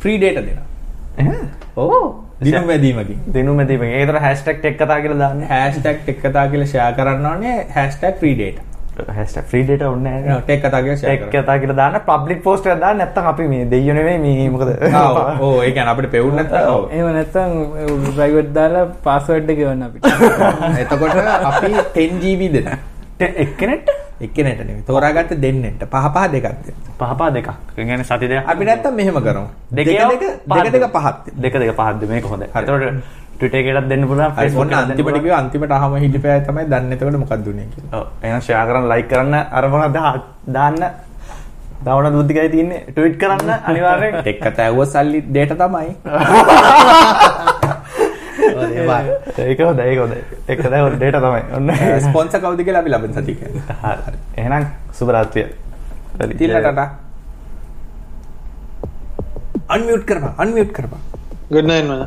ෆ්‍රී ඩේටා දෙනවා. ඕ දිනු මැදීමකින්. දිනු මෙදී මේක ඒතර හැෂ්ටැග් ටෙක් කතා කියලා දාන්න hashtag ටෙක් කතා කියලා ෂෙයා කරන්න ඕනේ hashtag free data. Hashtag free data ඕනේ නැහැ ටෙක් කතා කියලා ෂෙයා ටෙක්. කතා කියලා දාන්න පබ්ලික් පෝස්ට් එකක් දාන්න නැත්නම් අපි මේ දෙයියෝ නෙමෙයි මේ මොකද ආ ඔව් ඒ කියන්නේ අපිට පෙවුන්නේ. එහෙම නැත්තම් ප්‍රයිවට් දාලා එක ගෙවන්න අපිට එතකොට අපි 10 GB දෙන. එක්කෙනෙක්ට එක්කෙනෙක්ට නෙමෙයි. තෝරාගත්ත දෙන්නෙන්ට පහ පහ දෙකක් දෙන්න. පහපා දෙකක් ඒ කියන්නේ සති දෙකක් අපි නැත්තම් මෙහෙම කරමු. දෙක දෙකේ දෙක දෙක දෙක පහක් දෙන්න. දෙක දෙක පහක් දෙන්න ඔන්න එකටත් දෙන්න අන්තිමට අන්තිමට අහම හිටිපෑ තමයි දන්නේ එතකොට මොකක්ද උනේ කියලා. ඔව් එහෙනම් ෂෙයා කරන්න ලයික් කරන්න අර මොනවද දාන්න. දවන බුද්ධිකයි තියන්නේ. ටවිට් කරන්න අනිවාර්යෙන්. එක්කට ඇව්ව සල්ලි ඩේට තමයි. ඒක හොද එක දැව ඩේට තමයි. ඔන්න. ස්පොන්ස කවුද කියලා අපි ලබන සතික. එහෙනම් සුබරාත්‍රිය තිල්ලටට අන්මියුට් කරපා අන්මියුට් කරපා ගොඩ්නයින් මන